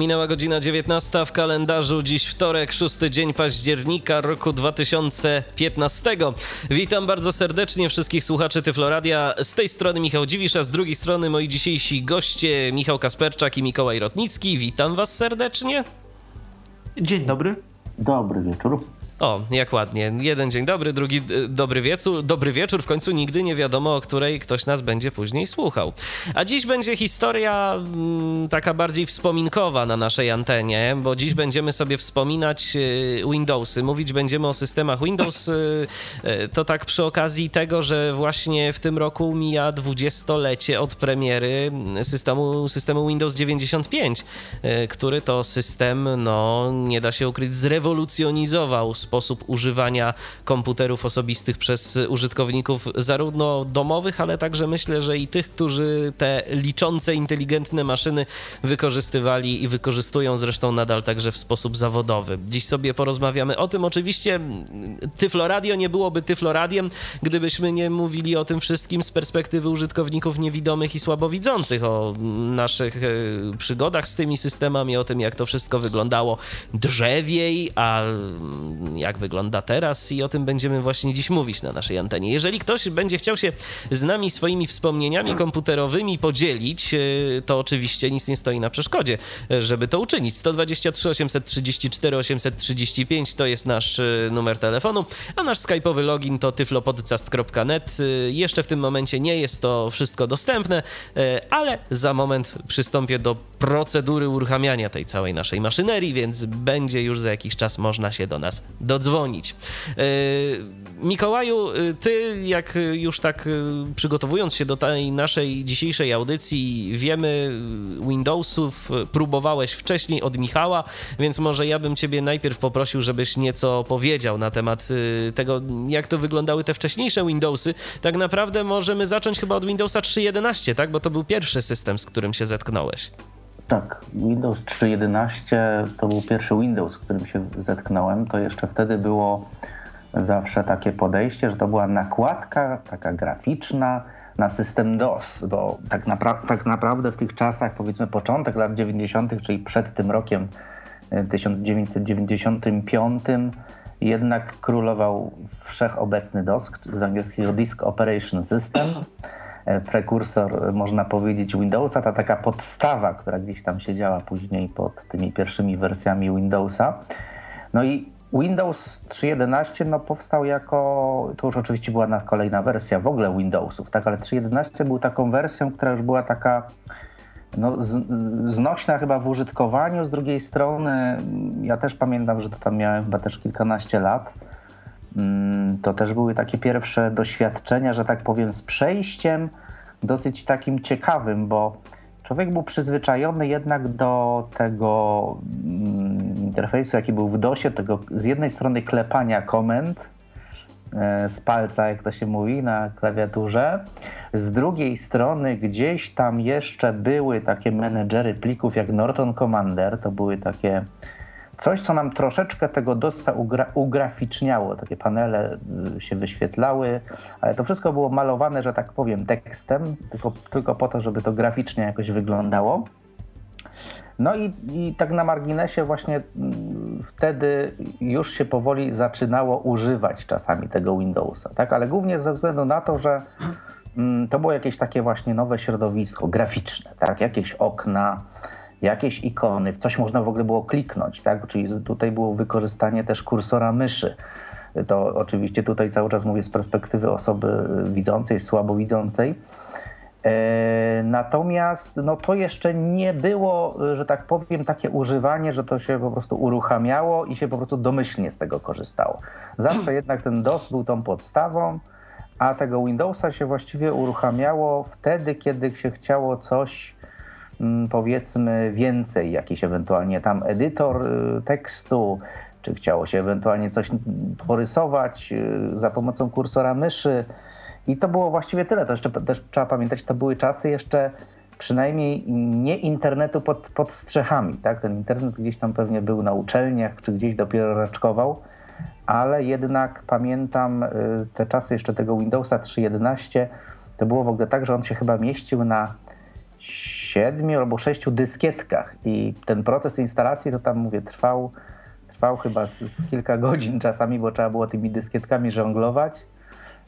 Minęła godzina 19 w kalendarzu, dziś wtorek, 6 dzień października roku 2015. Witam bardzo serdecznie wszystkich słuchaczy Tyfloradia. Z tej strony Michał Dziwisz, a z drugiej strony moi dzisiejsi goście Michał Kasperczak i Mikołaj Rotnicki. Witam was serdecznie. Dzień dobry. Dobry wieczór. O, jak ładnie. Jeden dzień dobry, drugi e, dobry wieczór. Dobry wieczór. W końcu nigdy nie wiadomo, o której ktoś nas będzie później słuchał. A dziś będzie historia m, mm, taka bardziej wspominkowa na naszej antenie, bo dziś będziemy sobie wspominać y, Windowsy. Mówić będziemy o systemach Windows. Y, to tak przy okazji tego, że właśnie w tym roku mija dwudziestolecie od premiery systemu, systemu Windows 95, który to system, no nie da się ukryć, zrewolucjonizował sposób używania komputerów osobistych przez użytkowników zarówno domowych, ale także myślę, że i tych, którzy te liczące inteligentne maszyny wykorzystywali i wykorzystują zresztą nadal także w sposób zawodowy. Dziś sobie porozmawiamy o tym. Oczywiście Tyfloradio nie byłoby Tyfloradiem, gdybyśmy nie mówili o tym wszystkim z perspektywy użytkowników niewidomych i słabowidzących, o naszych e, przygodach z tymi systemami, o tym jak to wszystko wyglądało drzewiej, a jak wygląda teraz i o tym będziemy właśnie dziś mówić na naszej antenie. Jeżeli ktoś będzie chciał się z nami swoimi wspomnieniami komputerowymi podzielić, e, to oczywiście nic nie stoi na przeszkodzie, e, żeby to uczynić. 123 834 835 to jest nasz e, numer telefonu, a nasz skype'owy login to tyflopodcast.net. Jeszcze w tym momencie nie jest to wszystko dostępne, ale za moment przystąpię do procedury uruchamiania tej całej naszej maszynerii, więc będzie już za jakiś czas można się do nas dodzwonić. E, Mikołaju, e, ty jak już tak e, przygotowując się do tej naszej dzisiejszej audycji, wiemy Windowsów próbowałeś wcześniej od Michała, więc może ja bym ciebie najpierw poprosił, żebyś nieco powiedział na temat tego, jak to wyglądały te wcześniejsze Windowsy. Tak naprawdę możemy zacząć chyba od Windowsa 3.11, tak? Bo to był pierwszy system, z którym się zetknąłeś. Tak, Windows 3.11 to był pierwszy Windows, z którym się zetknąłem. To jeszcze wtedy było zawsze takie podejście, że to była nakładka taka graficzna na system DOS, bo tak, napra tak naprawdę w tych czasach, powiedzmy początek lat 90., czyli przed tym rokiem 1995, e, jednak królował wszechobecny DOS, z angielskiego Disk Operation System. E, prekursor, można powiedzieć, Windowsa, ta taka podstawa, która gdzieś tam siedziała później pod tymi pierwszymi wersjami Windowsa. No i Windows 3.11 no, powstał jako, to już oczywiście była kolejna wersja w ogóle Windowsów, tak, ale 3.11 był taką wersją, która już była taka no, znośna chyba w użytkowaniu. Z drugiej strony, ja też pamiętam, że to tam miałem chyba też kilkanaście lat Mm, to też były takie pierwsze doświadczenia, że tak powiem, z przejściem dosyć takim ciekawym, bo człowiek był przyzwyczajony jednak do tego mm, interfejsu, jaki był w DOSie, tego z jednej strony klepania komend e, z palca, jak to się mówi, na klawiaturze. Z drugiej strony gdzieś tam jeszcze były takie menedżery plików jak Norton Commander, to były takie Coś, co nam troszeczkę tego DOSa ugra ugraficzniało. Takie panele y, się wyświetlały, ale to wszystko było malowane, że tak powiem, tekstem, tylko, tylko po to, żeby to graficznie jakoś wyglądało. No i, i tak na marginesie właśnie mm, wtedy już się powoli zaczynało używać czasami tego Windowsa, tak? Ale głównie ze względu na to, że mm, to było jakieś takie właśnie nowe środowisko graficzne, tak? Jakieś okna, jakieś ikony, w coś można w ogóle było kliknąć, tak? Czyli tutaj było wykorzystanie też kursora myszy. To oczywiście tutaj cały czas mówię z perspektywy osoby widzącej, słabowidzącej. E, natomiast no, to jeszcze nie było, że tak powiem, takie używanie, że to się po prostu uruchamiało i się po prostu domyślnie z tego korzystało. Zawsze jednak ten DOS był tą podstawą, a tego Windowsa się właściwie uruchamiało wtedy, kiedy się chciało coś powiedzmy więcej, jakiś ewentualnie tam edytor y, tekstu, czy chciało się ewentualnie coś porysować y, za pomocą kursora myszy. I to było właściwie tyle. To jeszcze też trzeba pamiętać, to były czasy jeszcze przynajmniej nie internetu pod, pod strzechami. Tak? Ten internet gdzieś tam pewnie był na uczelniach, czy gdzieś dopiero raczkował, ale jednak pamiętam y, te czasy jeszcze tego Windowsa 3.11, to było w ogóle tak, że on się chyba mieścił na siedmiu albo sześciu dyskietkach i ten proces instalacji to tam mówię trwał, trwał chyba z, z kilka godzin czasami, bo trzeba było tymi dyskietkami żonglować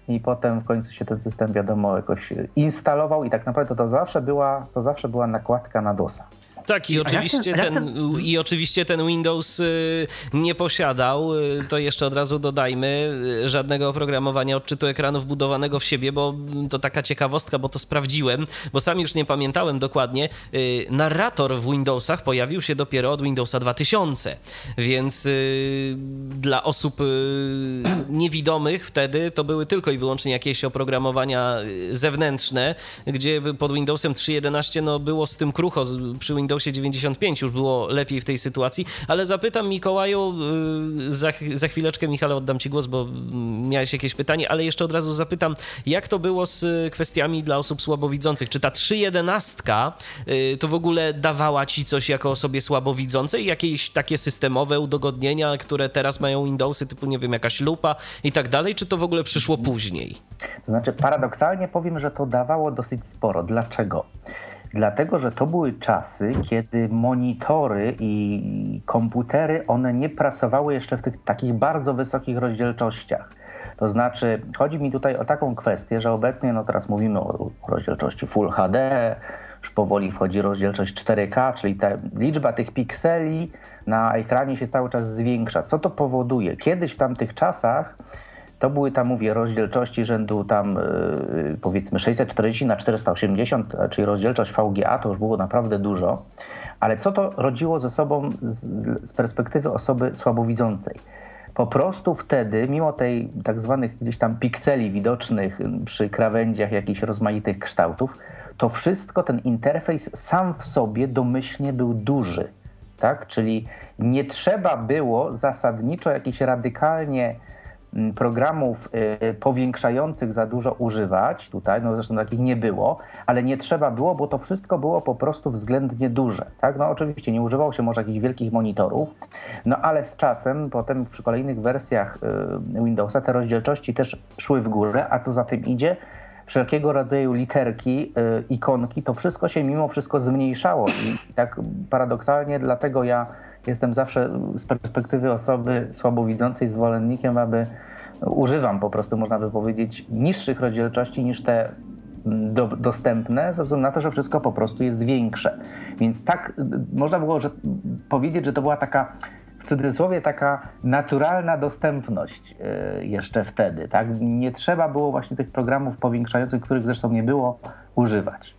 i potem w końcu się ten system wiadomo jakoś instalował i tak naprawdę to zawsze była, to zawsze była nakładka na DOSa. Tak, i oczywiście, ten, ten, i oczywiście ten Windows y, nie posiadał, y, to jeszcze od razu dodajmy, y, żadnego oprogramowania odczytu ekranu wbudowanego w siebie, bo to taka ciekawostka, bo to sprawdziłem, bo sam już nie pamiętałem dokładnie. Narrator w Windowsach pojawił się dopiero od Windowsa 2000, więc dla osób niewidomych wtedy to były tylko i wyłącznie jakieś oprogramowania zewnętrzne, gdzie pod Windowsem 3.11 no, było z tym krucho przy Windowsie Windowsie 95 już było lepiej w tej sytuacji, ale zapytam Mikołaju, y, za, za chwileczkę Michale oddam Ci głos, bo miałeś jakieś pytanie, ale jeszcze od razu zapytam, jak to było z kwestiami dla osób słabowidzących? Czy ta 3.11 y, to w ogóle dawała Ci coś jako osobie słabowidzącej? Jakieś takie systemowe udogodnienia, które teraz mają Windowsy, typu nie wiem, jakaś lupa i tak dalej, czy to w ogóle przyszło później? To znaczy paradoksalnie powiem, że to dawało dosyć sporo. Dlaczego? Dlatego, że to były czasy, kiedy monitory i komputery, one nie pracowały jeszcze w tych takich bardzo wysokich rozdzielczościach. To znaczy, chodzi mi tutaj o taką kwestię, że obecnie, no teraz mówimy o rozdzielczości Full HD, już powoli wchodzi rozdzielczość 4K, czyli ta liczba tych pikseli na ekranie się cały czas zwiększa. Co to powoduje? Kiedyś w tamtych czasach to były tam, mówię, rozdzielczości rzędu tam yy, powiedzmy 640 na 480, czyli rozdzielczość VGA, to już było naprawdę dużo. Ale co to rodziło ze sobą z, perspektywy osoby słabowidzącej? Po prostu wtedy, mimo tej tak zwanych gdzieś tam pikseli widocznych przy krawędziach jakichś rozmaitych kształtów, to wszystko, ten interfejs sam w sobie domyślnie był duży. Tak? Czyli nie trzeba było zasadniczo jakiś radykalnie programów y, powiększających za dużo używać tutaj, no zresztą takich nie było, ale nie trzeba było, bo to wszystko było po prostu względnie duże, tak? No oczywiście nie używało się może jakichś wielkich monitorów, no ale z czasem, potem przy kolejnych wersjach y, Windowsa te rozdzielczości też szły w górę, a co za tym idzie, wszelkiego rodzaju literki, y, ikonki, to wszystko się mimo wszystko zmniejszało i tak paradoksalnie dlatego ja jestem zawsze z perspektywy osoby słabowidzącej zwolennikiem, aby używam po prostu, można by powiedzieć, niższych rozdzielczości niż te mm, do, dostępne, ze względu na to, że wszystko po prostu jest większe. Więc tak można było że, powiedzieć, że to była taka w cudzysłowie taka naturalna dostępność y, jeszcze wtedy. Tak? Nie trzeba było właśnie tych programów powiększających, których zresztą nie było, używać.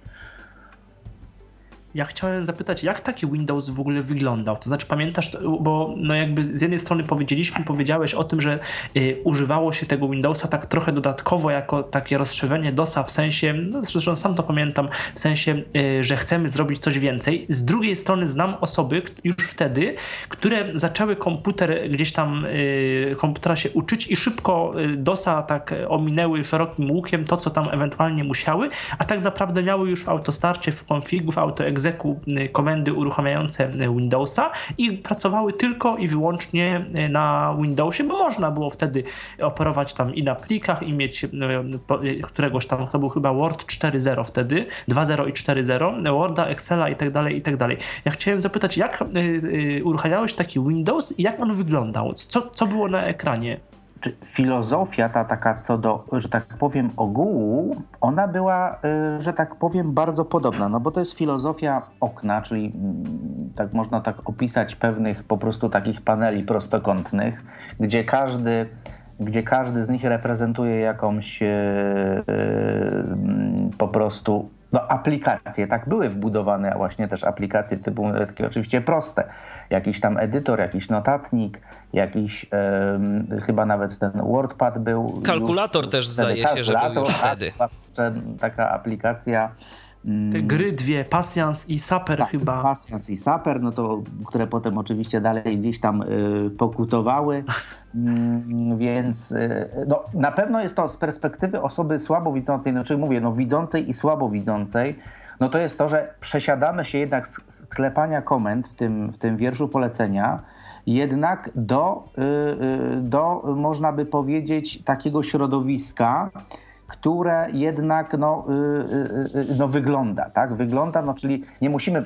Ja chciałem zapytać, jak taki Windows w ogóle wyglądał? To znaczy, pamiętasz, bo no jakby z jednej strony powiedzieliśmy, powiedziałeś o tym, że y, używało się tego Windowsa tak trochę dodatkowo jako takie rozszerzenie DOSa w sensie, no zresztą sam to pamiętam, w sensie, y, że chcemy zrobić coś więcej. Z drugiej strony znam osoby już wtedy, które zaczęły komputer gdzieś tam, y, komputera się uczyć i szybko y, DOSa tak ominęły szerokim łukiem to, co tam ewentualnie musiały, a tak naprawdę miały już w autostarcie, w konfigu, w autoegzekucji execu y, komendy uruchamiające y, Windowsa i pracowały tylko i wyłącznie y, na Windowsie, bo można było wtedy operować tam i na plikach i mieć któregoś tam, to był chyba Word 4.0 wtedy, 2.0 i 4.0, Worda, Excela i tak dalej, i tak dalej. Ja chciałem zapytać, jak uruchamiałeś taki Windows i jak on wyglądał? Co, co było na ekranie? Filozofia ta taka co do, że tak powiem, ogółu, ona była, y, że tak powiem, bardzo podobna, no bo to jest filozofia okna, czyli mm, tak można tak opisać pewnych po prostu takich paneli prostokątnych, gdzie każdy gdzie każdy z nich reprezentuje jakąś yy, yy, po prostu no, aplikacje. Tak były wbudowane właśnie też aplikacje typu takie oczywiście proste. Jakiś tam edytor, jakiś notatnik, jakiś yy, chyba nawet ten WordPad był. Kalkulator też zdaje się, że był już wtedy. Taka aplikacja te gry dwie, Pasjans i Saper tak, chyba. Pasjans i Saper, no to, które potem oczywiście dalej gdzieś tam y, pokutowały, mm, więc y, no, na pewno jest to z perspektywy osoby słabowidzącej, znaczy mówię, no widzącej i słabowidzącej, no to jest to, że przesiadamy się jednak z sklepania komend w tym, w tym wierszu polecenia jednak do, do, można by powiedzieć, takiego środowiska, które jednak no, no wygląda, tak? Wygląda, no czyli nie musimy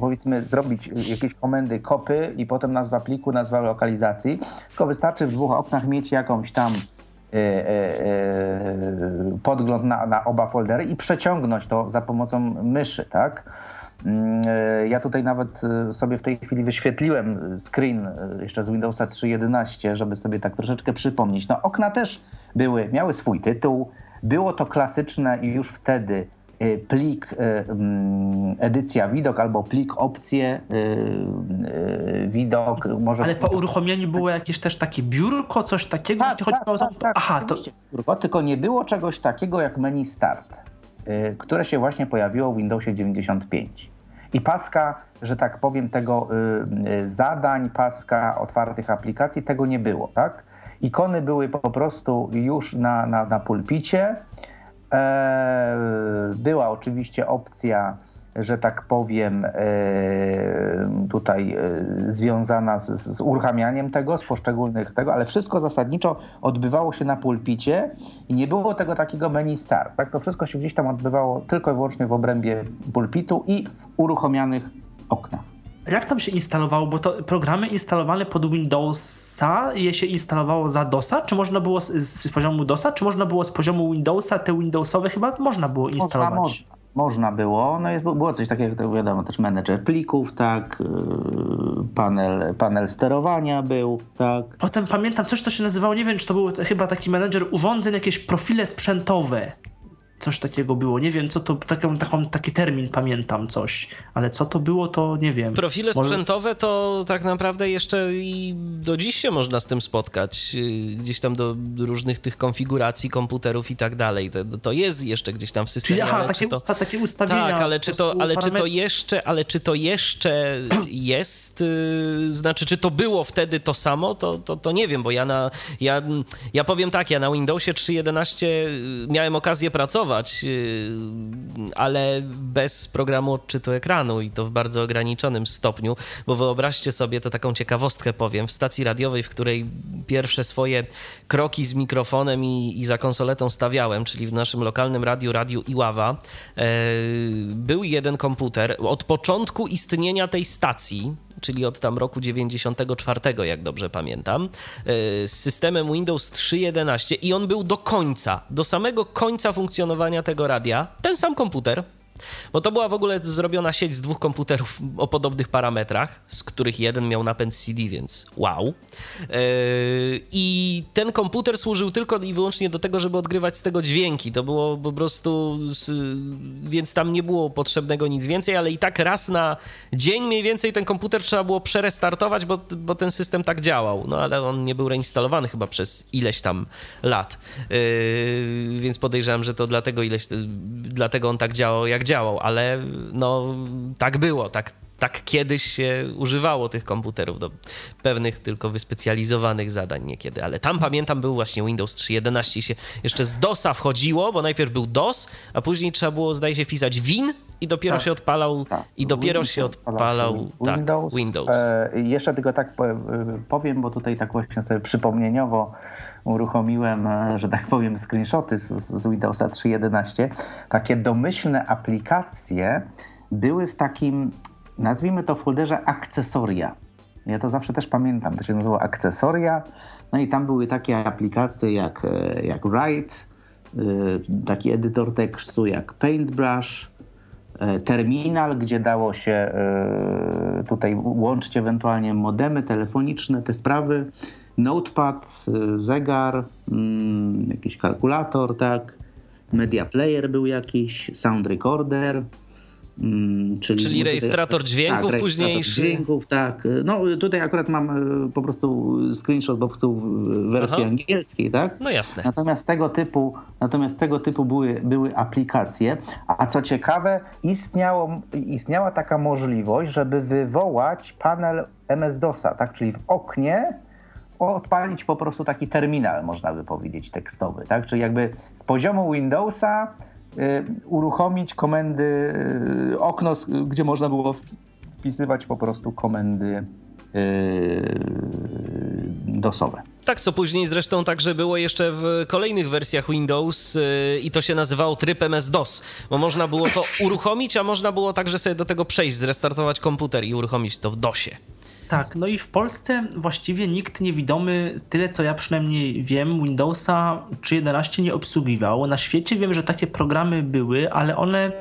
powiedzmy zrobić jakieś komendy kopy i potem nazwa pliku, nazwa lokalizacji, tylko wystarczy w dwóch oknach mieć jakąś tam podgląd na, na oba foldery i przeciągnąć to za pomocą myszy, tak? Mm, ja tutaj nawet sobie w tej chwili wyświetliłem screen jeszcze z Windowsa 3.11, żeby sobie tak troszeczkę przypomnieć. No okna też były, miały swój tytuł, było to klasyczne i już wtedy plik y, mm, edycja widok albo plik opcje y, widok. Może Ale po uruchomieniu było jakieś też takie biurko, coś takiego? Tak, tak, tak, tak, Aha, to... Biurko, tylko nie było czegoś takiego jak menu start, które się właśnie pojawiło w Windowsie 95. I paska, że tak powiem, tego zadań, paska otwartych aplikacji, tego nie było, tak? Ikony były po prostu już na, na, na pulpicie. E, była oczywiście opcja, że tak powiem, e, tutaj e, związana z, z, uruchamianiem tego, z poszczególnych tego, ale wszystko zasadniczo odbywało się na pulpicie i nie było tego takiego menu start. Tak? To wszystko się gdzieś tam odbywało tylko i wyłącznie w obrębie pulpitu i w uruchomionych oknach jak tam się instalowało, bo to programy instalowane pod Windowsa, je się instalowało za DOSa, czy można było z, z, poziomu DOSa, czy można było z poziomu Windowsa, te Windowsowe chyba można było instalować? Można, można, można było, no jest, było coś takiego, jak wiadomo, też menedżer plików, tak, yy, panel, panel sterowania był, tak. Potem pamiętam coś, co się nazywało, nie wiem, czy to był chyba taki menedżer urządzeń, jakieś profile sprzętowe coś takiego było. Nie wiem, co to, taką, taką, taki termin pamiętam coś, ale co to było, to nie wiem. Profile sprzętowe to tak naprawdę jeszcze i do dziś się można z tym spotkać. Y, gdzieś tam do różnych tych konfiguracji komputerów i tak dalej. To, to jest jeszcze gdzieś tam w systemie. Czyli, aha, takie, to... usta, takie ustawienia. Tak, ale czy to, ale czy to jeszcze, ale czy to jeszcze jest, yy, znaczy, czy to było wtedy to samo, to, to, to nie wiem, bo ja na, ja, ja powiem tak, ja na Windowsie 3.11 miałem okazję pracować Y, ale bez programu odczytu ekranu i to w bardzo ograniczonym stopniu, bo wyobraźcie sobie, to taką ciekawostkę powiem, w stacji radiowej, w której pierwsze swoje kroki z mikrofonem i, i za konsoletą stawiałem, czyli w naszym lokalnym radiu, Radiu Iława, e, był jeden komputer. Od początku istnienia tej stacji, czyli od tam roku 94, jak dobrze pamiętam, e, z systemem Windows 3.11 i on był do końca, do samego końca funkcjonowania tego radia, ten sam komputer, bo to była w ogóle zrobiona sieć z dwóch komputerów o podobnych parametrach, z których jeden miał napęd CD, więc wow. Yy, I ten komputer służył tylko i wyłącznie do tego, żeby odgrywać z tego dźwięki. To było po prostu, więc tam nie było potrzebnego nic więcej, ale i tak raz na dzień mniej więcej ten komputer trzeba było przerestartować, bo, bo ten system tak działał. No ale on nie był reinstalowany chyba przez ileś tam lat. Yy, więc podejrzewam, że to dlatego ileś, dlatego on tak działał, jak działał, ale no tak było, tak, tak kiedyś się używało tych komputerów do pewnych tylko wyspecjalizowanych zadań niekiedy, ale tam pamiętam był właśnie Windows 3.11 i się jeszcze z DOSa wchodziło, bo najpierw był DOS, a później trzeba było zdaje się wpisać Win i dopiero tak, się odpalał tak. i dopiero Windows się odpalał tak, Windows. Windows. E, jeszcze tylko tak powiem, bo tutaj tak właśnie sobie przypomnieniowo uruchomiłem, e, że tak powiem, screenshoty z, z Windowsa 3.11. Takie domyślne aplikacje były w takim, nazwijmy to w folderze akcesoria. Ja to zawsze też pamiętam, to się nazywało akcesoria. No i tam były takie aplikacje jak, e, jak Write, e, taki edytor tekstu jak Paintbrush, terminal, gdzie dało się tutaj łączyć ewentualnie modemy telefoniczne, te sprawy. Notepad, zegar, mm, jakiś kalkulator, tak. Media player był jakiś, sound recorder, czyli, czyli rejestrator dźwięków tak, późniejszy. dźwięków, tak. No tutaj akurat mam e, po prostu screenshot po prostu w wersji Aha. angielskiej, tak? No jasne. Natomiast tego typu, natomiast tego typu były, były aplikacje, a co ciekawe, istniało, istniała taka możliwość, żeby wywołać panel MS-DOSa, tak? Czyli w oknie odpalić po prostu taki terminal, można by powiedzieć, tekstowy, tak? Czyli jakby z poziomu Windowsa uruchomić komendy, okno, gdzie można było wpisywać po prostu komendy DOSowe. Tak, co później zresztą także było jeszcze w kolejnych wersjach Windows yy, i to się nazywało tryb MS-DOS, bo można było to uruchomić, a można było także sobie do tego przejść, zrestartować komputer i uruchomić to w DOSie. Tak, no i w Polsce właściwie nikt niewidomy, tyle co ja przynajmniej wiem, Windowsa 3.11 nie obsługiwał. Na świecie wiem, że takie programy były, ale one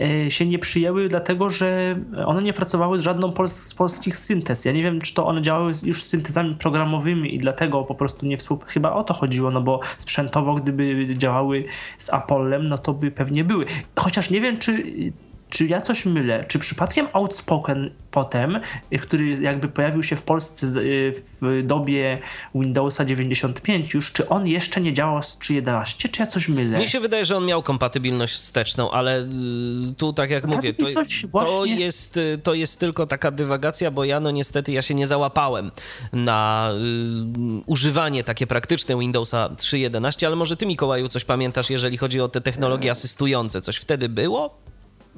E, się nie przyjęły, dlatego że one nie pracowały z żadną z polskich syntez. Ja nie wiem, czy to one działały już z syntezami programowymi i dlatego po prostu nie współ... Chyba o to chodziło, no bo sprzętowo, gdyby działały z Apollem, no to by pewnie były. Chociaż nie wiem, czy czy ja coś mylę? Czy przypadkiem Outspoken potem, który jakby pojawił się w Polsce w dobie Windowsa 95 już, czy on jeszcze nie działał z 3.11, czy ja coś mylę? Mi się wydaje, że on miał kompatybilność wsteczną, ale y, tu tak jak no mówię, to, to, jest, y, to jest tylko taka dywagacja, bo ja no niestety ja się nie załapałem na y, używanie takie praktyczne Windowsa 3.11, ale może ty Mikołaju coś pamiętasz, jeżeli chodzi o te technologie asystujące, coś wtedy było?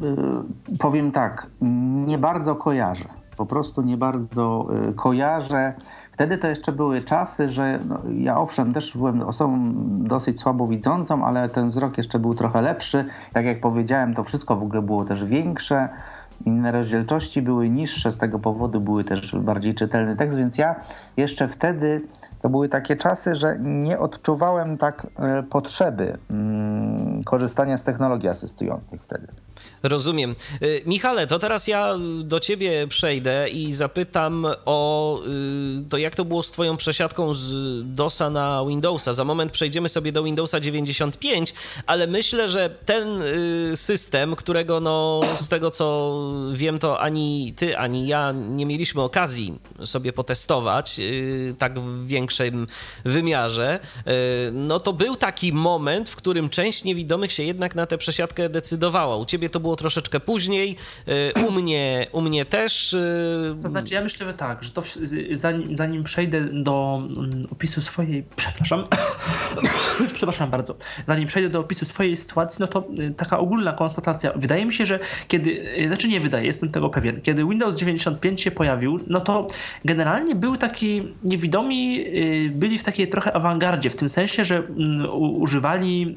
Y, powiem tak, nie bardzo kojarzę. Po prostu nie bardzo y, kojarzę. Wtedy to jeszcze były czasy, że no, ja owszem też byłem osobą dosyć słabo widzącą, ale ten wzrok jeszcze był trochę lepszy. Tak jak powiedziałem, to wszystko w ogóle było też większe. Inne rozdzielczości były niższe, z tego powodu były też bardziej czytelny tekst, więc ja jeszcze wtedy to były takie czasy, że nie odczuwałem tak y, potrzeby mm, korzystania z technologii asystujących wtedy. Rozumiem. Y, Michale, to teraz ja do ciebie przejdę i zapytam o y, to, jak to było z twoją przesiadką z DOSa na Windowsa. Za moment przejdziemy sobie do Windowsa 95, ale myślę, że ten y, system, którego no, z tego co wiem, to ani ty, ani ja nie mieliśmy okazji sobie potestować tak w większym wymiarze, no to był taki moment, w którym część niewidomych się jednak na tę przesiadkę decydowała. U ciebie to było troszeczkę później. Y, u mnie, u mnie też. Y, to znaczy, ja myślę, że tak, że to zanim, zanim przejdę do mm, opisu swojej. Przepraszam. przepraszam bardzo. Zanim przejdę do opisu swojej sytuacji, no to y, taka ogólna konstatacja. Wydaje mi się, że kiedy. Znaczy, nie wydaje, jestem tego pewien. Kiedy Windows 95 się pojawił, no to generalnie był taki. Niewidomi byli w takiej trochę awangardzie, w tym sensie, że mm, używali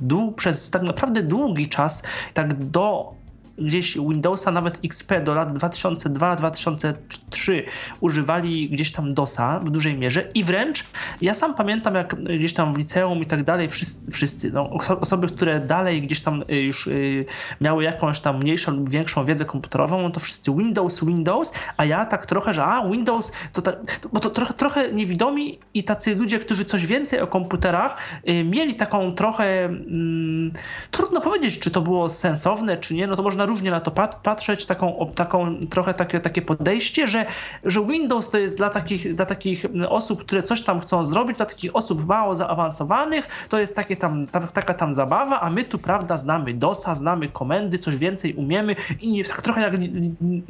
dług, przez tak naprawdę długi czas tak do gdzieś Windowsa, nawet XP do lat 2002-2003 używali gdzieś tam DOSa w dużej mierze i wręcz ja sam pamiętam jak gdzieś tam w liceum i tak dalej wszyscy, wszyscy no, osoby, które dalej gdzieś tam y, już y, miały jakąś tam mniejszą lub większą wiedzę komputerową, no to wszyscy Windows, Windows, a ja tak trochę, że a Windows, to tak, bo to trochę, trochę niewidomi i tacy ludzie, którzy coś więcej o komputerach y, mieli taką trochę mm, trudno powiedzieć, czy to było sensowne, czy nie, no to można różnie na to pat patrzeć, taką, taką trochę takie, takie podejście, że, że Windows to jest dla takich, dla takich osób, które coś tam chcą zrobić, dla takich osób mało zaawansowanych, to jest takie tam, ta, taka tam zabawa, a my tu, prawda, znamy DOSa, znamy komendy, coś więcej umiemy i nie, tak trochę jak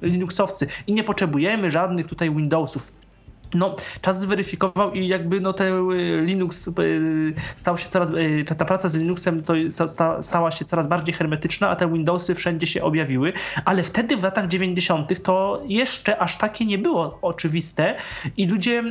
Linuxowcy i nie potrzebujemy żadnych tutaj Windowsów no, czas zweryfikował i jakby no te y, Linux y, stał się coraz, y, ta praca z Linuxem to stała się coraz bardziej hermetyczna, a te Windowsy wszędzie się objawiły, ale wtedy w latach 90. to jeszcze aż takie nie było oczywiste i ludzie,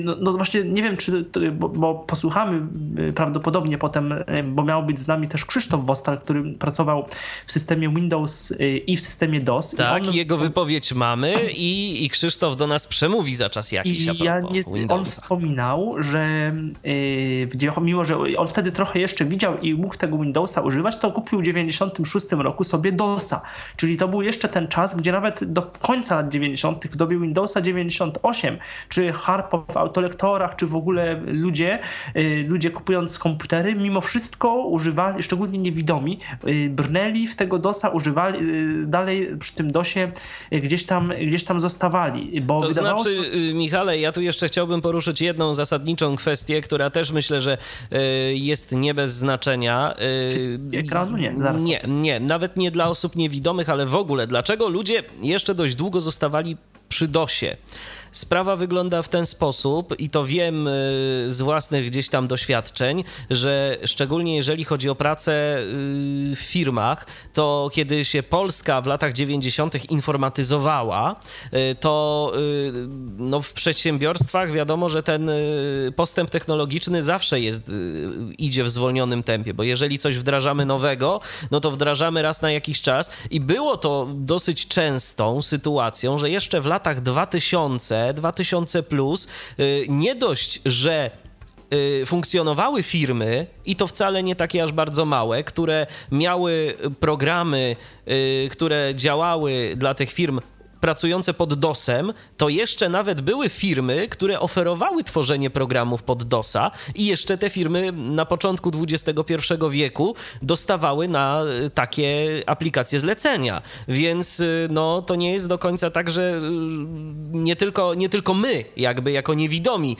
no, no właśnie nie wiem, czy, bo, bo, posłuchamy prawdopodobnie potem, bo miał być z nami też Krzysztof Wostal, który pracował w systemie Windows i w systemie DOS. Tak, jego wypowiedź mamy i, i Krzysztof do nas przemówi za czas jakiś. I ja nie, on wspominał, że yy, mimo, że on wtedy trochę jeszcze widział i mógł tego Windowsa używać, to kupił w 96 roku sobie DOSa. Czyli to był jeszcze ten czas, gdzie nawet do końca lat 90. w dobie Windowsa 98, czy Harpo w autolektorach, czy w ogóle ludzie, yy, ludzie kupując komputery, mimo wszystko używali, szczególnie niewidomi, yy, brnęli w tego DOSa, używali, y, dalej przy tym DOSie y, gdzieś tam, gdzieś tam zostawali. Bo to wydawało znaczy, się... Michale, ja tu jeszcze chciałbym poruszyć jedną zasadniczą kwestię, która też myślę, że y, jest nie bez znaczenia. Y, ekranu? Nie, zaraz. Nie, nie, nawet nie dla osób niewidomych, ale w ogóle. Dlaczego ludzie jeszcze dość długo zostawali przy DOSie. Sprawa wygląda w ten sposób, i to wiem y, z własnych gdzieś tam doświadczeń, że szczególnie jeżeli chodzi o pracę y, w firmach, to kiedy się Polska w latach 90. informatyzowała, y, to no, w przedsiębiorstwach wiadomo, że ten postęp technologiczny zawsze jest, idzie w zwolnionym tempie, bo jeżeli coś wdrażamy nowego, no to wdrażamy raz na jakiś czas i było to dosyć częstą sytuacją, że jeszcze w latach 2000 2000 plus, y, nie dość, że y, funkcjonowały firmy, i to wcale nie takie aż bardzo małe, które miały programy, y, które działały dla tych firm pracujące pod DOSem, to jeszcze nawet były firmy, które oferowały tworzenie programów pod DOSa i jeszcze te firmy na początku XXI wieku dostawały na y, takie aplikacje zlecenia. Więc y, no, to nie jest do końca tak, że y, nie tylko, nie tylko my jakby jako niewidomi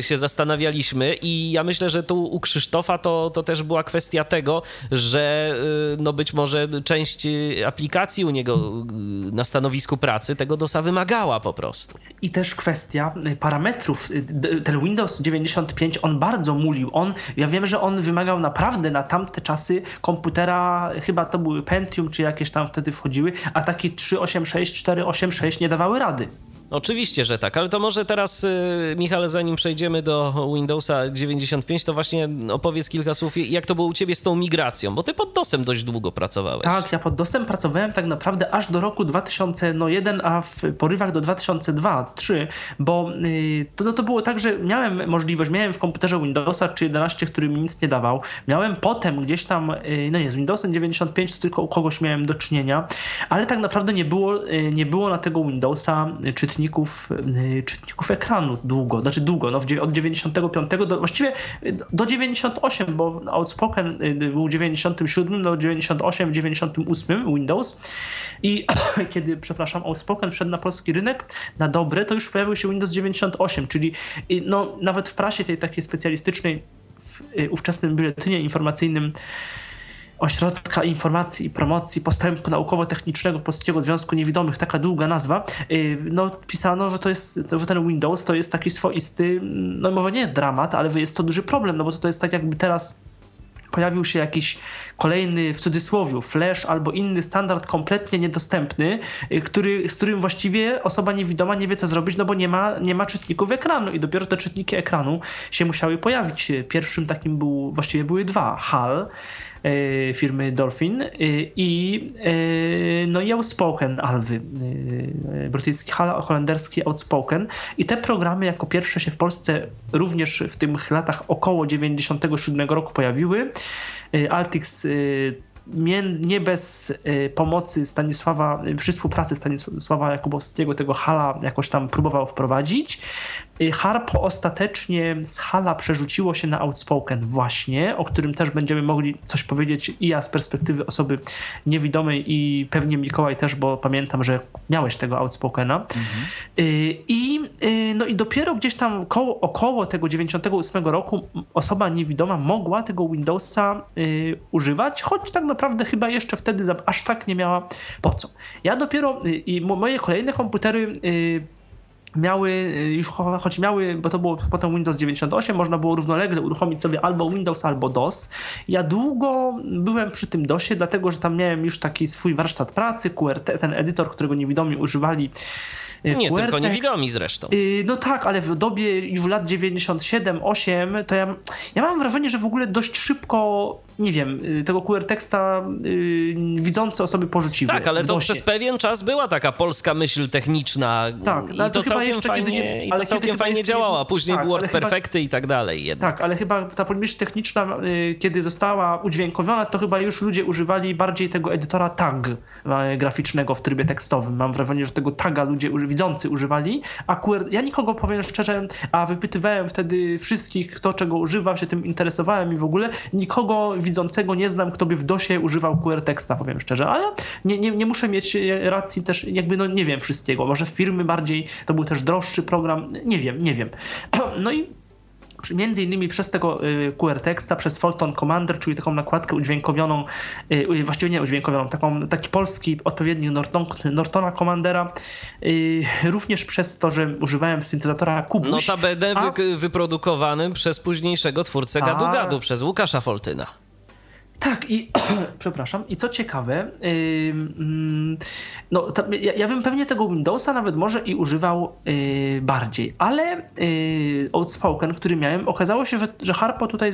się zastanawialiśmy i ja myślę, że tu u Krzysztofa to, to też była kwestia tego, że no być może część aplikacji u niego na stanowisku pracy pracy tego DOSa wymagała po prostu. I też kwestia y, parametrów. Y, ten Windows 95, on bardzo mulił. On, ja wiem, że on wymagał naprawdę na tamte czasy komputera, chyba to były Pentium, czy jakieś tam wtedy wchodziły, a taki 386, 486 nie dawały rady. Oczywiście, że tak, ale to może teraz, y, Michale, zanim przejdziemy do Windowsa 95, to właśnie opowiedz kilka słów, jak to było u ciebie z tą migracją, bo ty pod DOSem dość długo pracowałeś. Tak, ja pod DOSem pracowałem tak naprawdę aż do roku 2001, a w porywach do 2002-2003, bo y, to, no to było tak, że miałem możliwość, miałem w komputerze Windowsa czy 11, który mi nic nie dawał, miałem potem gdzieś tam, y, no nie, z Windowsem 95 to tylko u kogoś miałem do czynienia, ale tak naprawdę nie było, nie było na tego Windowsa czytnika czytników, y, czytników ekranu długo, znaczy długo, no od 95 do, właściwie do 98, bo Outspoken y, był w 97, do 98, 98 Windows. I kiedy, przepraszam, Outspoken wszedł na polski rynek na dobre, to już pojawił się Windows 98, czyli y, no, nawet w prasie tej takiej specjalistycznej w ówczesnym biuletynie informacyjnym Ośrodka Informacji i Promocji Postępu Naukowo-Technicznego Polskiego Związku Niewidomych, taka długa nazwa, y, no pisano, że to jest, że ten Windows to jest taki swoisty, no może nie dramat, ale jest to duży problem, no bo to, jest tak jakby teraz pojawił się jakiś kolejny, w cudzysłowie, flash albo inny standard kompletnie niedostępny, y, który, z którym właściwie osoba niewidoma nie wie, co zrobić, no bo nie ma, nie ma czytników ekranu i dopiero te czytniki ekranu się musiały pojawić. Pierwszym takim był, właściwie były dwa, HAL, firmy Dolphin e, i e, no i Outspoken Alwy, brytyjski, holenderski Outspoken i te programy jako pierwsze się w Polsce również w tych latach około 97 roku pojawiły. Altix nie bez y, pomocy Stanisława, y, przy współpracy Stanisława Jakubowskiego tego Hala jakoś tam próbował wprowadzić. Y, Harpo ostatecznie z Hala przerzuciło się na Outspoken właśnie, o którym też będziemy mogli coś powiedzieć i ja z perspektywy osoby niewidomej i pewnie Mikołaj też, bo pamiętam, że miałeś tego Outspokena. Mhm. I, no i dopiero gdzieś tam koło, około tego 98 roku osoba niewidoma mogła tego Windowsa używać, choć tak naprawdę chyba jeszcze wtedy aż tak nie miała po co. Ja dopiero y, i moje kolejne komputery y, miały y, już choć miały, bo to było potem Windows 98, można było równolegle uruchomić sobie albo Windows, albo DOS. Ja długo byłem przy tym DOSie, dlatego że tam miałem już taki swój warsztat pracy, QRT, ten edytor, którego niewidomi używali Y, Nie tylko niewidomi zresztą. Y, no tak, ale w dobie już lat 97-8 to ja, ja mam wrażenie, że w ogóle dość szybko, nie wiem, y, tego QR teksta widzące osoby porzuciły. Tak, ale to przez pewien czas była taka polska myśl techniczna. Tak, i to, to całkiem jeszcze fajnie, nie, i to całkiem fajnie działała. Później tak, Word Perfecty chyba, i tak dalej. Jednak. Tak, ale chyba ta myśl techniczna, kiedy została udźwiękowiona, to chyba już ludzie używali bardziej tego edytora tag graficznego w trybie tekstowym. Mam wrażenie, że tego taga ludzie używali widzący używali, a QR, ja nikogo powiem szczerze, a wypytywałem wtedy wszystkich, kto czego używa, się tym interesowałem i w ogóle nikogo widzącego nie znam, kto by w DOSie używał QR teksta, powiem szczerze, ale nie, nie, nie muszę mieć racji też, jakby no nie wiem wszystkiego, może firmy bardziej, to był też droższy program, nie wiem, nie wiem. No i między innymi przez tego y, QR teksta, przez Fulton Commander, czyli taką nakładkę udźwiękowioną, y, właściwie nie udźwiękowioną, taką, taki polski odpowiednik Norton, Nortona Commandera, y, również przez to, że używałem syntezatora Kubuś. Notabene a... wy, wyprodukowany przez późniejszego twórcę Gadu Gadu, przez Łukasza Foltyna. Tak, i przepraszam, i co ciekawe, yy, no, ja, ja, bym pewnie tego Windowsa nawet może i używał yy, bardziej, ale yy, Outspoken, który miałem, okazało się, że, że Harpo tutaj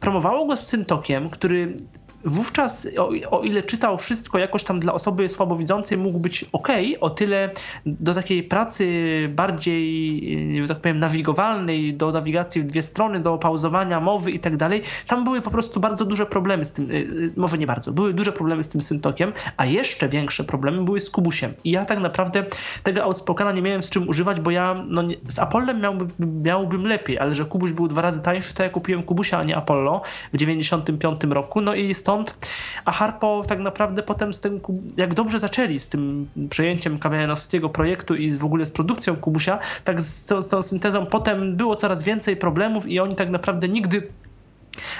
promowało go z Syntokiem, który wówczas, o, o, ile czytał wszystko jakoś tam dla osoby słabowidzącej mógł być ok, o tyle do takiej pracy bardziej, że tak powiem, nawigowalnej, do nawigacji w dwie strony, do pauzowania mowy i tak dalej, tam były po prostu bardzo duże problemy z tym, y, y, może nie bardzo, były duże problemy z tym syntokiem, a jeszcze większe problemy były z Kubusiem. I ja tak naprawdę tego Outspokena nie miałem z czym używać, bo ja no, z Apollem miałby, miałbym lepiej, ale że Kubuś był dwa razy tańszy, to ja kupiłem Kubusia, a nie Apollo w 95 roku, no i jest stąd, a Harpo tak naprawdę potem z tym, jak dobrze zaczęli z tym przejęciem kamienianowskiego projektu i w ogóle z produkcją Kubusia, tak z, z tą syntezą potem było coraz więcej problemów i oni tak naprawdę nigdy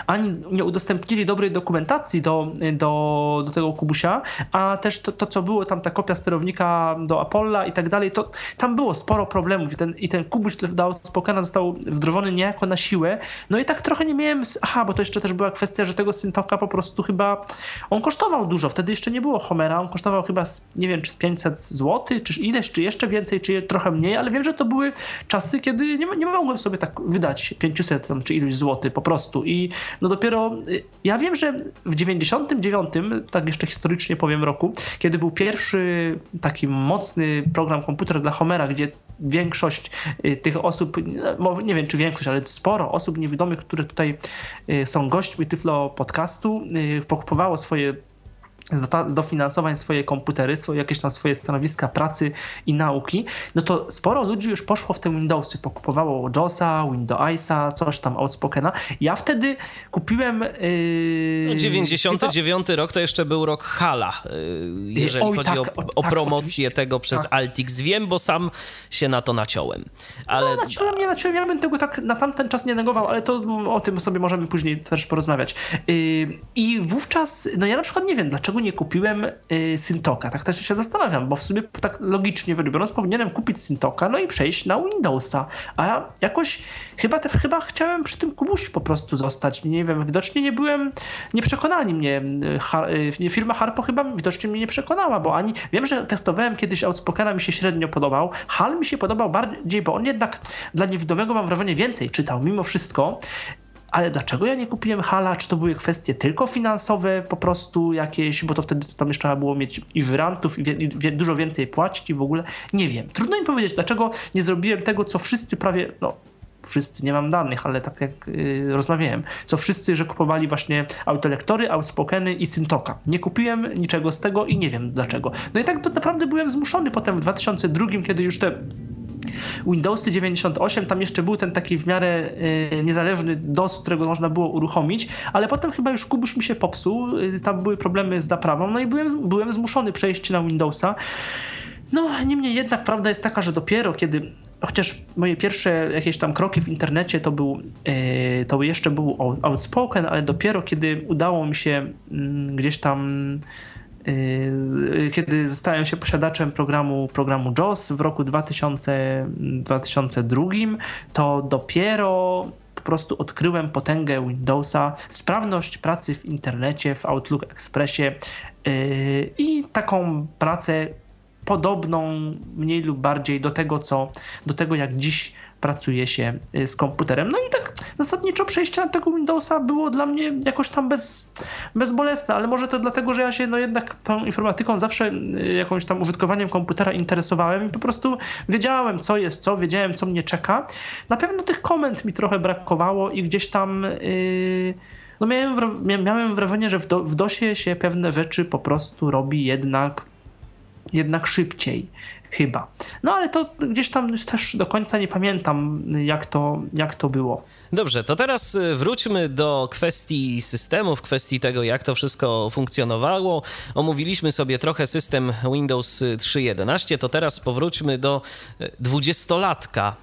ani nie udostępnili dobrej dokumentacji do, do, do tego Kubusia, a też to, to, co było tam, ta kopia sterownika do Apolla i tak dalej, to tam było sporo problemów i ten, i ten Kubuś do Outspokena został wdrożony niejako na siłę. No i tak trochę nie miałem, aha, bo to jeszcze też była kwestia, że tego Syntoka po prostu chyba, on kosztował dużo, wtedy jeszcze nie było Homera, on kosztował chyba, nie wiem, czy z 500 zł, czy ileś, czy jeszcze więcej, czy trochę mniej, ale wiem, że to były czasy, kiedy nie, nie mogłem sobie tak wydać 500 tam, czy iluś złotych po prostu i no dopiero y, ja wiem, że w 99, tak jeszcze historycznie powiem roku, kiedy był pierwszy taki mocny program komputer dla Homera, gdzie większość y, tych osób, no, nie wiem czy większość, ale sporo osób niewidomych, które tutaj y, są gośćmi Tyflo podcastu, pokupowało swoje z dofinansowań swoje komputery, swoje, jakieś tam swoje stanowiska pracy i nauki, no to sporo ludzi już poszło w te Windowsy, pokupowało JOSa, Windowsa, coś tam Outspokena. Ja wtedy kupiłem... Yy, 99 chyba... rok to jeszcze był rok Hala, yy, jeżeli Oj, chodzi tak, o, o tak, promocję oczywiście. tego przez tak. Altix. Wiem, bo sam się na to naciąłem. Ale... No, naciąłem, nie naciąłem, ja bym tego tak na tamten czas nie negował, ale to o tym sobie możemy później też porozmawiać. Yy, I wówczas, no ja na przykład nie wiem, dlaczego nie kupiłem y, Syntoka. Tak też się zastanawiam, bo w sumie tak logicznie wybiorąc powinienem kupić Syntoka, no i przejść na Windowsa. A jakoś chyba, te, chyba chciałem przy tym Kubuś po prostu zostać. Nie wiem, widocznie nie byłem, nie przekonali mnie. Y, y, firma Harpo chyba widocznie mnie nie przekonała, bo ani, wiem, że testowałem kiedyś Outspokena, mi się średnio podobał. Hal mi się podobał bardziej, bo on jednak dla niewidomego mam wrażenie więcej czytał mimo wszystko ale dlaczego ja nie kupiłem hala? Czy to były kwestie tylko finansowe, po prostu jakieś, bo to wtedy tam jeszcze trzeba było mieć i żyrantów, i, wie, i wie, dużo więcej płacić i w ogóle nie wiem. Trudno mi powiedzieć, dlaczego nie zrobiłem tego, co wszyscy prawie, no wszyscy, nie mam danych, ale tak jak yy, rozmawiałem, co wszyscy, że kupowali właśnie autolektory, outspokeny i Syntoka. Nie kupiłem niczego z tego i nie wiem dlaczego. No i tak to naprawdę byłem zmuszony potem w 2002, kiedy już te Windowsy 98, tam jeszcze był ten taki w miarę y, niezależny DOS, którego można było uruchomić, ale potem chyba już Kubuś mi się popsuł, y, tam były problemy z naprawą, no i byłem, byłem zmuszony przejść na Windowsa. No, niemniej jednak prawda jest taka, że dopiero kiedy chociaż moje pierwsze jakieś tam kroki w internecie to był, yy, to jeszcze był outspoken, ale dopiero kiedy udało mi się yy, gdzieś tam Y, kiedy zostałem się posiadaczem programu, programu JOS w roku 2000, 2002, to dopiero po prostu odkryłem potęgę Windowsa, sprawność pracy w internecie, w Outlook Expressie y, i taką pracę podobną mniej lub bardziej do tego, co do tego jak dziś pracuje się y, z komputerem. No i tak zasadniczo przejście na tego Windowsa było dla mnie jakoś tam bez, bezbolesne, ale może to dlatego, że ja się no jednak tą informatyką zawsze y, jakąś tam użytkowaniem komputera interesowałem i po prostu wiedziałem, co jest co, wiedziałem, co mnie czeka. Na pewno tych komend mi trochę brakowało i gdzieś tam yy, no miałem, miałem wrażenie, że w, do, w DOSie się pewne rzeczy po prostu robi jednak jednak szybciej chyba. No ale to gdzieś tam też do końca nie pamiętam, jak to, jak to było. Dobrze, to teraz y, wróćmy do kwestii systemów, kwestii tego, jak to wszystko funkcjonowało. Omówiliśmy sobie trochę system Windows 3.11, to teraz powróćmy do y, dwudziestolatka,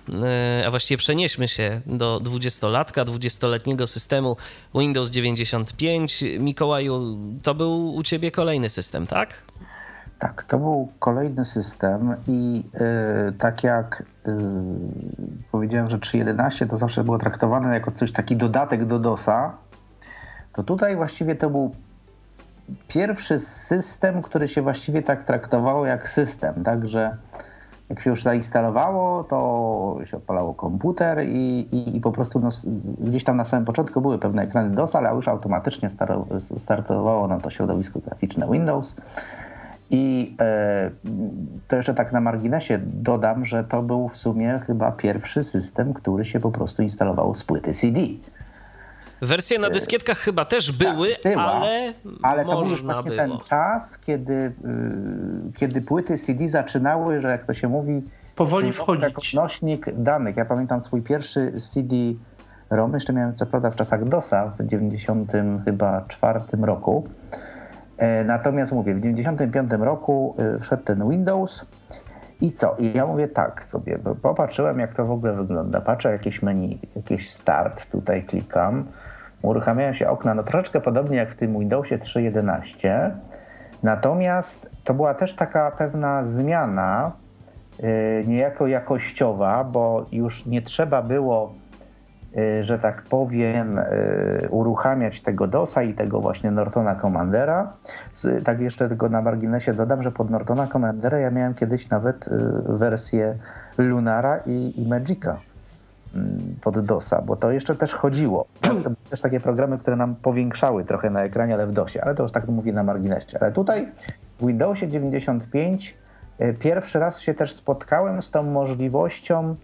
y, a właściwie przenieśmy się do dwudziestolatka, dwudziestoletniego systemu Windows 95. Mikołaju, to był u ciebie kolejny system, tak? Tak, to był kolejny system i yy, tak jak yy, powiedziałem, że 3.11 to zawsze było traktowane jako coś taki dodatek do DOSa, to tutaj właściwie to był pierwszy system, który się właściwie tak traktowało jak system, także jak się już zainstalowało, to się odpalało komputer i, i, i po prostu no, gdzieś tam na samym początku były pewne ekrany DOS, ale już automatycznie startowało nam to środowisko graficzne Windows. I e, to jeszcze tak na marginesie dodam, że to był w sumie chyba pierwszy system, który się po prostu instalował z płyty CD. Wersje na dyskietkach chyba też tak, były, tak, była, ale, ale to był już właśnie było. ten czas, kiedy, y, kiedy płyty CD zaczynały, że jak to się mówi, powoli wchodzić. Nośnik danych. Ja pamiętam swój pierwszy CD ROM, jeszcze miałem co prawda w czasach DOSa w 90 chyba czwartym roku. E, natomiast mówię, w 1995 roku e, wszedł ten Windows i co? I ja mówię tak sobie, bo popatrzyłem jak to w ogóle wygląda. Patrzę jakieś menu, jakiś start, tutaj klikam. Uruchamiają się okna, no troszeczkę podobnie jak w tym Windowsie 3.11. Natomiast to była też taka pewna zmiana, yy, niejako jakościowa, bo już nie trzeba było że tak powiem, y, uruchamiać tego DOSa i tego właśnie Nortona Commandera. Tak jeszcze tylko na marginesie dodam, że pod Nortona Commandera ja miałem kiedyś nawet y, wersję Lunara i, i Magica mm, pod DOSa, bo to jeszcze też chodziło. To były też takie programy, które nam powiększały trochę na ekranie, ale w DOSie, ale to już tak mówię na marginesie. Ale tutaj w Windowsie 95 pierwszy raz się też spotkałem z tą możliwością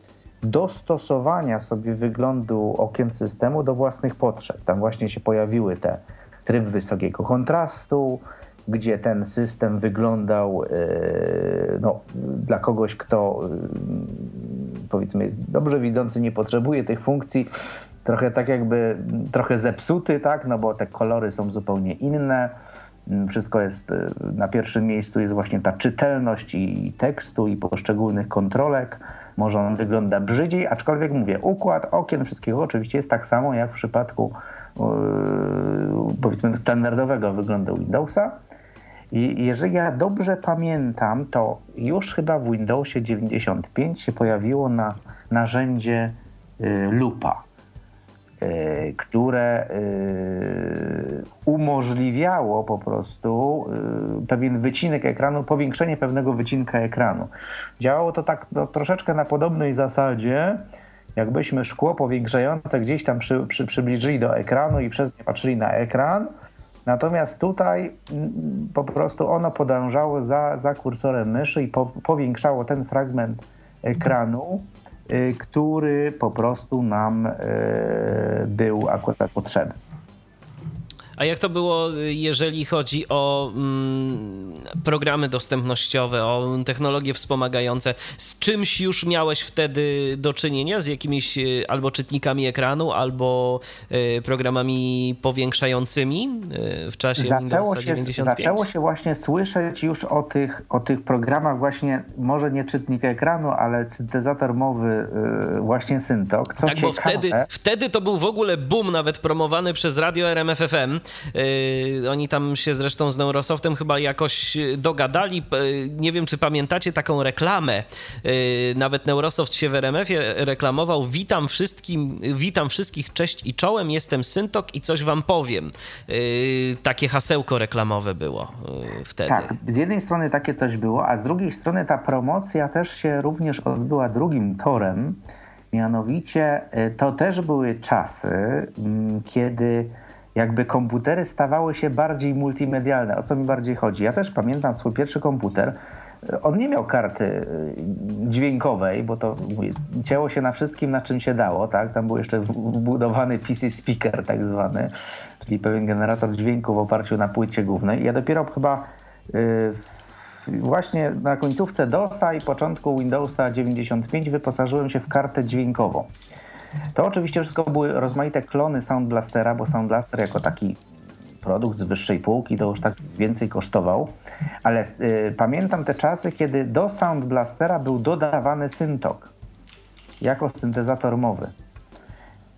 dostosowania sobie wyglądu okien systemu do własnych potrzeb. Tam właśnie się pojawiły te tryb wysokiego kontrastu, gdzie ten system wyglądał e, no, dla kogoś, kto e, powiedzmy jest dobrze widzący, nie potrzebuje tych funkcji, trochę tak jakby trochę zepsuty, tak, no bo te kolory są zupełnie inne. Wszystko jest e, na pierwszym miejscu jest właśnie ta czytelność i tekstu i poszczególnych kontrolek może on wygląda brzydziej, aczkolwiek mówię, układ okien wszystkiego oczywiście jest tak samo jak w przypadku yy, powiedzmy standardowego wyglądu Windowsa. I jeżeli ja dobrze pamiętam, to już chyba w Windowsie 95 się pojawiło na narzędzie yy, lupa. E, które e, umożliwiało po prostu e, pewien wycinek ekranu, powiększenie pewnego wycinka ekranu. Działało to tak no, troszeczkę na podobnej zasadzie, jakbyśmy szkło powiększające gdzieś tam przy, przy, przybliżyli do ekranu i przez nie patrzyli na ekran. Natomiast tutaj po prostu ono podążało za, za kursorem myszy i po, powiększało ten fragment ekranu Y, który po prostu nam y, był akurat potrzebny. A jak to było, jeżeli chodzi o mm, programy dostępnościowe, o technologie wspomagające? Z czymś już miałeś wtedy do czynienia? Z jakimiś y, albo czytnikami ekranu, albo y, programami powiększającymi y, w czasie zaczęło się, 95? Zaczęło się właśnie słyszeć już o tych, o tych programach właśnie, może nie czytnik ekranu, ale syntezator mowy y, właśnie Syntok. Co tak, ciekawe, bo wtedy, wtedy to był w ogóle boom nawet promowany przez radio RMFFM Yy, oni tam się zresztą z Neurosoftem chyba jakoś dogadali. Nie wiem, czy pamiętacie taką reklamę. Yy, nawet Neurosoft się w RMF-ie reklamował. Witam wszystkim, witam wszystkich, cześć i czołem, jestem Syntok i coś wam powiem. Yy, takie hasełko reklamowe było wtedy. Tak, z jednej strony takie coś było, a z drugiej strony ta promocja też się również odbyła drugim torem. Mianowicie to też były czasy, mm, kiedy jakby komputery stawały się bardziej multimedialne. O co mi bardziej chodzi? Ja też pamiętam swój pierwszy komputer. On nie miał karty y, dźwiękowej, bo to cięło się na wszystkim, na czym się dało. Tak? Tam był jeszcze wbudowany PC speaker tak zwany, czyli pewien generator dźwięku w oparciu na płycie głównej. Ja dopiero chyba y, właśnie na końcówce DOSa i początku Windowsa 95 wyposażyłem się w kartę dźwiękową. To oczywiście wszystko były rozmaite klony Sound Blastera, bo Sound Blaster jako taki produkt z wyższej półki to już tak więcej kosztował, ale y, pamiętam te czasy, kiedy do Sound Blastera był dodawany Syntok jako syntezator mowy.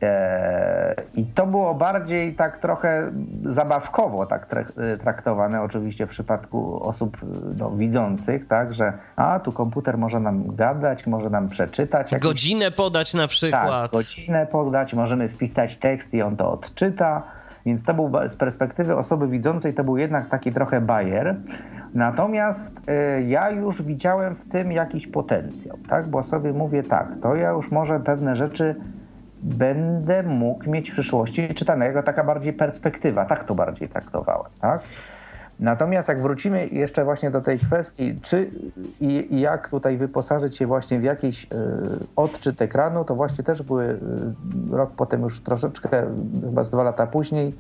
E, I to było bardziej tak trochę zabawkowo tak e, traktowane, oczywiście w przypadku osób no, widzących, tak, że a tu komputer może nam gadać, może nam przeczytać. Jakiś... Godzinę podać na przykład. Tak, godzinę podać, możemy wpisać tekst i on to odczyta. Więc to był z perspektywy osoby widzącej to był jednak taki trochę bajer. Natomiast y, ja już widziałem w tym jakiś potencjał, tak? Bo sobie mówię tak, to ja już może pewne rzeczy będę mógł mieć w przyszłości czytane jako taka bardziej perspektywa. Tak to bardziej traktowałem, tak? Natomiast jak wrócimy jeszcze właśnie do tej kwestii, czy i, jak tutaj wyposażyć się właśnie w jakiś y, odczyt ekranu, to właśnie też były y, rok potem już troszeczkę, chyba z dwa lata później,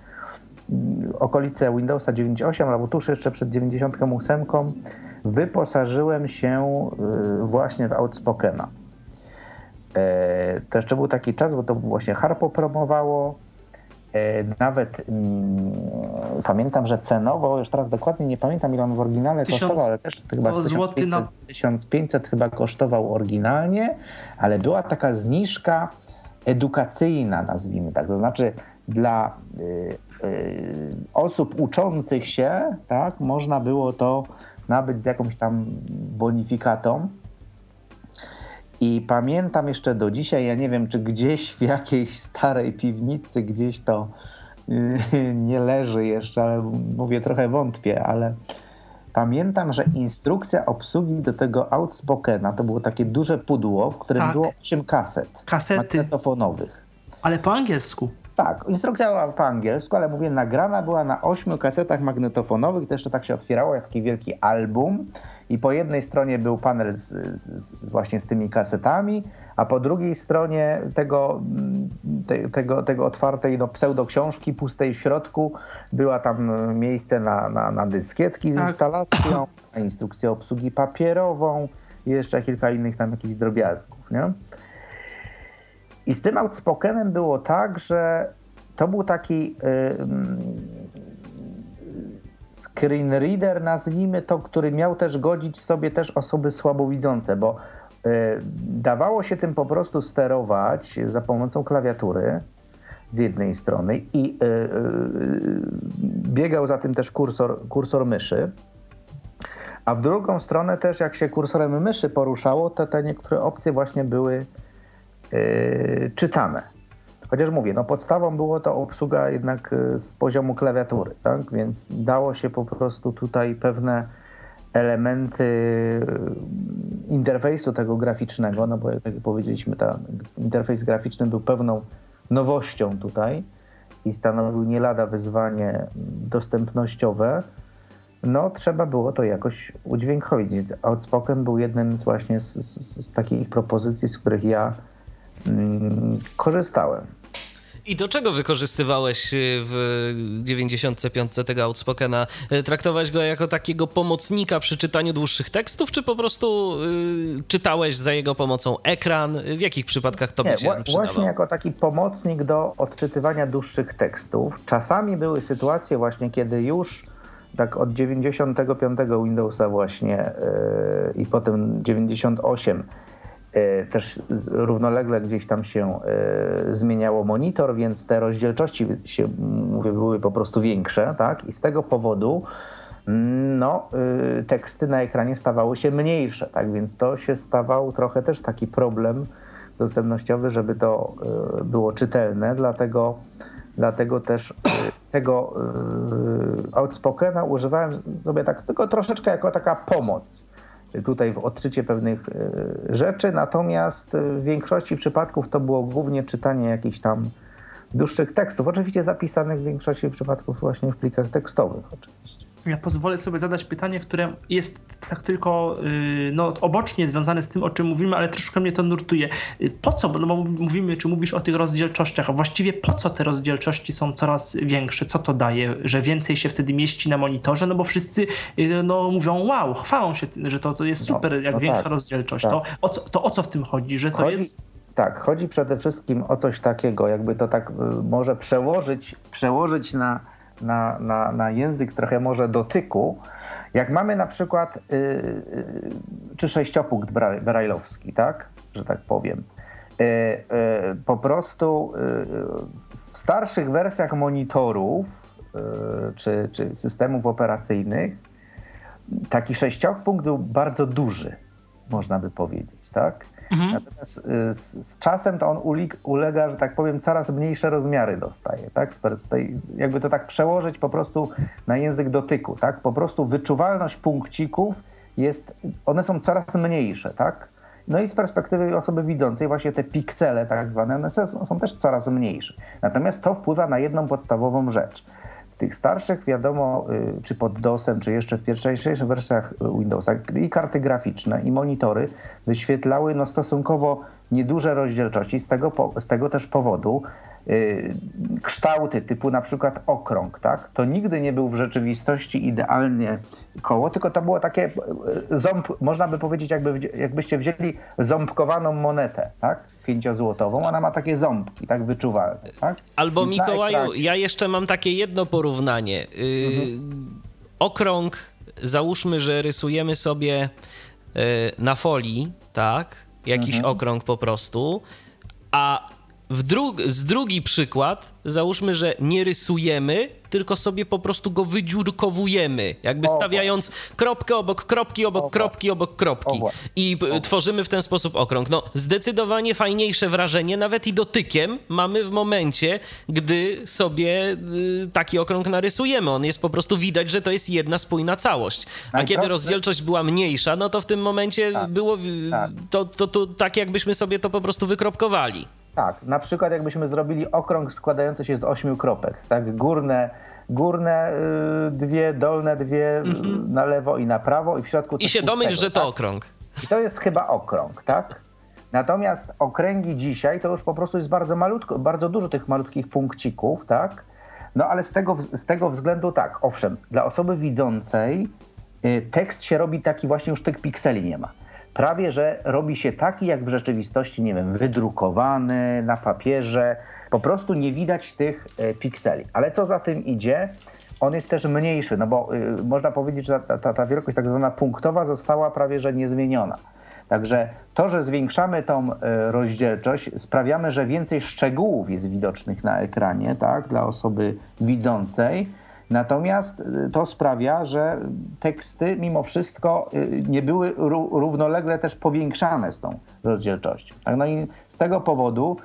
y, okolice Windowsa 98 albo tuż jeszcze przed 98 wyposażyłem się y, właśnie w Outspokena. E, to jeszcze był taki czas, bo to właśnie Harpo promowało. E, nawet mm, pamiętam, że cenowo, już teraz dokładnie nie pamiętam ile on w oryginale kosztował, ale też chyba 1500, na... 1500 chyba kosztował oryginalnie, ale była taka zniżka edukacyjna, nazwijmy tak. To znaczy dla y, y, osób uczących się, tak, można było to nabyć z jakąś tam bonifikatą. I pamiętam jeszcze do dzisiaj, ja nie wiem, czy gdzieś w jakiejś starej piwnicy gdzieś to yy, nie leży jeszcze, ale mówię trochę wątpię, ale pamiętam, że instrukcja obsługi do tego Outspokena to było takie duże pudło, w którym tak. było 8 kaset Kasety. magnetofonowych. Ale po angielsku. Tak, instrukcja była po angielsku, ale mówię, nagrana była na ośmiu kasetach magnetofonowych. To jeszcze tak się otwierało, jak taki wielki album i po jednej stronie był panel z, z, właśnie z tymi kasetami, a po drugiej stronie tego, te, tego, tego otwartej no, pseudoksiążki pustej w środku była tam miejsce na, na, na dyskietki z tak. instalacją, na instrukcję obsługi papierową i jeszcze kilka innych tam jakichś drobiazgów. Nie? I z tym Outspokenem było tak, że to był taki yy, screen reader, nazwijmy to, który miał też godzić sobie też osoby słabowidzące, bo y, dawało się tym po prostu sterować za pomocą klawiatury z jednej strony i y, y, biegał za tym też kursor, kursor myszy. A w drugą stronę też jak się kursorem myszy poruszało, to te niektóre opcje właśnie były czytane. Chociaż mówię, no podstawą było to obsługa jednak y, z poziomu klawiatury, tak? Więc dało się po prostu tutaj pewne elementy y, interfejsu tego graficznego, no bo jak powiedzieliśmy, ten interfejs graficzny był pewną nowością tutaj i stanowił nie lada wyzwanie dostępnościowe, no trzeba było to jakoś udźwiękowić, więc Outspoken był jednym z właśnie z, z, z takich propozycji, z których ja mm, korzystałem. I do czego wykorzystywałeś y, w 95 tego Outspokena? Y, traktowałeś go jako takiego pomocnika przy czytaniu dłuższych tekstów, czy po prostu y, czytałeś za jego pomocą ekran? W jakich przypadkach to by się przydawał? Właśnie jako taki pomocnik do odczytywania dłuższych tekstów. Czasami były sytuacje właśnie, kiedy już tak od 95 Windowsa właśnie yy, i potem 98 E, też równolegle gdzieś tam się e, zmieniało monitor, więc te rozdzielczości się, mówię, były po prostu większe, tak? I z tego powodu no, e, teksty na ekranie stawały się mniejsze, tak? Więc to się stawał trochę też taki problem dostępnościowy, żeby to było czytelne, dlatego, dlatego też tego Outspokena używałem sobie tak tylko troszeczkę jako taka pomoc tutaj w odczycie pewnych e, rzeczy, natomiast w większości przypadków to było głównie czytanie jakichś tam dłuższych tekstów, oczywiście zapisanych w większości przypadków właśnie w plikach tekstowych oczywiście. Ja pozwolę sobie zadać pytanie, które jest tak tylko y, no, obocznie związane z tym, o czym mówimy, ale troszkę mnie to nurtuje. Y, po co, no bo mówimy, czy mówisz o tych rozdzielczościach, a właściwie po co te rozdzielczości są coraz większe? Co to daje, że więcej się wtedy mieści na monitorze? No bo wszyscy y, no, mówią, wow, chwalą się, że to, to jest no, super, no, jak no większa tak, rozdzielczość. Tak. To, o co, to o co w tym chodzi? Że to chodzi... jest tak, chodzi przede wszystkim o coś takiego, jakby to tak może przełożyć, przełożyć na, na, na, na język trochę może dotyku, jak mamy na przykład yy, yy, czy sześciopunkt brajlowski, tak, że tak powiem. Yy po prostu w starszych wersjach monitorów czy, czy systemów operacyjnych taki sześciopunkt był bardzo duży, można by powiedzieć, tak? Mhm. Natomiast y, z, z, czasem to on ulega, że tak powiem, coraz mniejsze rozmiary dostaje, tak? Z tej, jakby to tak przełożyć po prostu na język dotyku, tak? Po prostu wyczuwalność punkcików jest, one są coraz mniejsze, tak? No i z perspektywy osoby widzącej właśnie te piksele tak zwane, one są też coraz mniejsze. Natomiast to wpływa na jedną podstawową rzecz – w tych starszych, wiadomo, y, czy pod DOSem, czy jeszcze w pierwszych wersjach Windowsa, i karty graficzne, i monitory wyświetlały no, stosunkowo nieduże rozdzielczości. Z tego, z tego też powodu yy, kształty typu na przykład okrąg, tak? to nigdy nie był w rzeczywistości idealnie koło, tylko to było takie y, ząb, można by powiedzieć, jakby, jakbyście wzięli ząbkowaną monetę, tak? Pięciozłotową, ona ma takie ząbki, tak wyczuwalne. Tak? Albo Więc Mikołaju, ja jeszcze mam takie jedno porównanie. Yy, mhm. Okrąg, załóżmy, że rysujemy sobie yy, na folii, tak? Jakiś mhm. okrąg po prostu, a dru z drugi przykład, załóżmy, że nie rysujemy, tylko sobie po prostu go wydziurkowujemy, jakby stawiając kropkę obok kropki, obok kropki, obok kropki. I tworzymy w ten sposób okrąg. No, zdecydowanie fajniejsze wrażenie, nawet i dotykiem, mamy w momencie, gdy sobie y, taki okrąg narysujemy. On jest po prostu widać, że to jest jedna spójna całość. A kiedy rozdzielczość była mniejsza, no to w tym momencie tak, było tak. To, to, to tak, jakbyśmy sobie to po prostu wykropkowali. Tak, na przykład jakbyśmy zrobili okrąg składający się z ośmiu kropek, tak, górne, górne y, dwie, dolne dwie mhm. na lewo i na prawo i w środku I się domyśl, że to tak? okrąg. I to jest chyba okrąg, tak? Natomiast okręgi dzisiaj to już po prostu jest bardzo malutko, bardzo dużo tych malutkich punkcików, tak? No ale z tego, z tego względu tak, owszem, dla osoby widzącej y, tekst się robi taki właśnie, już tych pikseli nie ma prawie że robi się taki, jak w rzeczywistości, nie wiem, wydrukowany na papierze. Po prostu nie widać tych e, pikseli. Ale co za tym idzie, on jest też mniejszy, no bo y, można powiedzieć, że ta, ta, ta wielkość tak zwana punktowa została prawie że niezmieniona. Także to, że zwiększamy tą y, rozdzielczość, sprawiamy, że więcej szczegółów jest widocznych na ekranie, tak, dla osoby widzącej Natomiast y, to sprawia, że teksty mimo wszystko y, nie były równolegle też powiększane z tą rozdzielczością. Tak? No i z tego powodu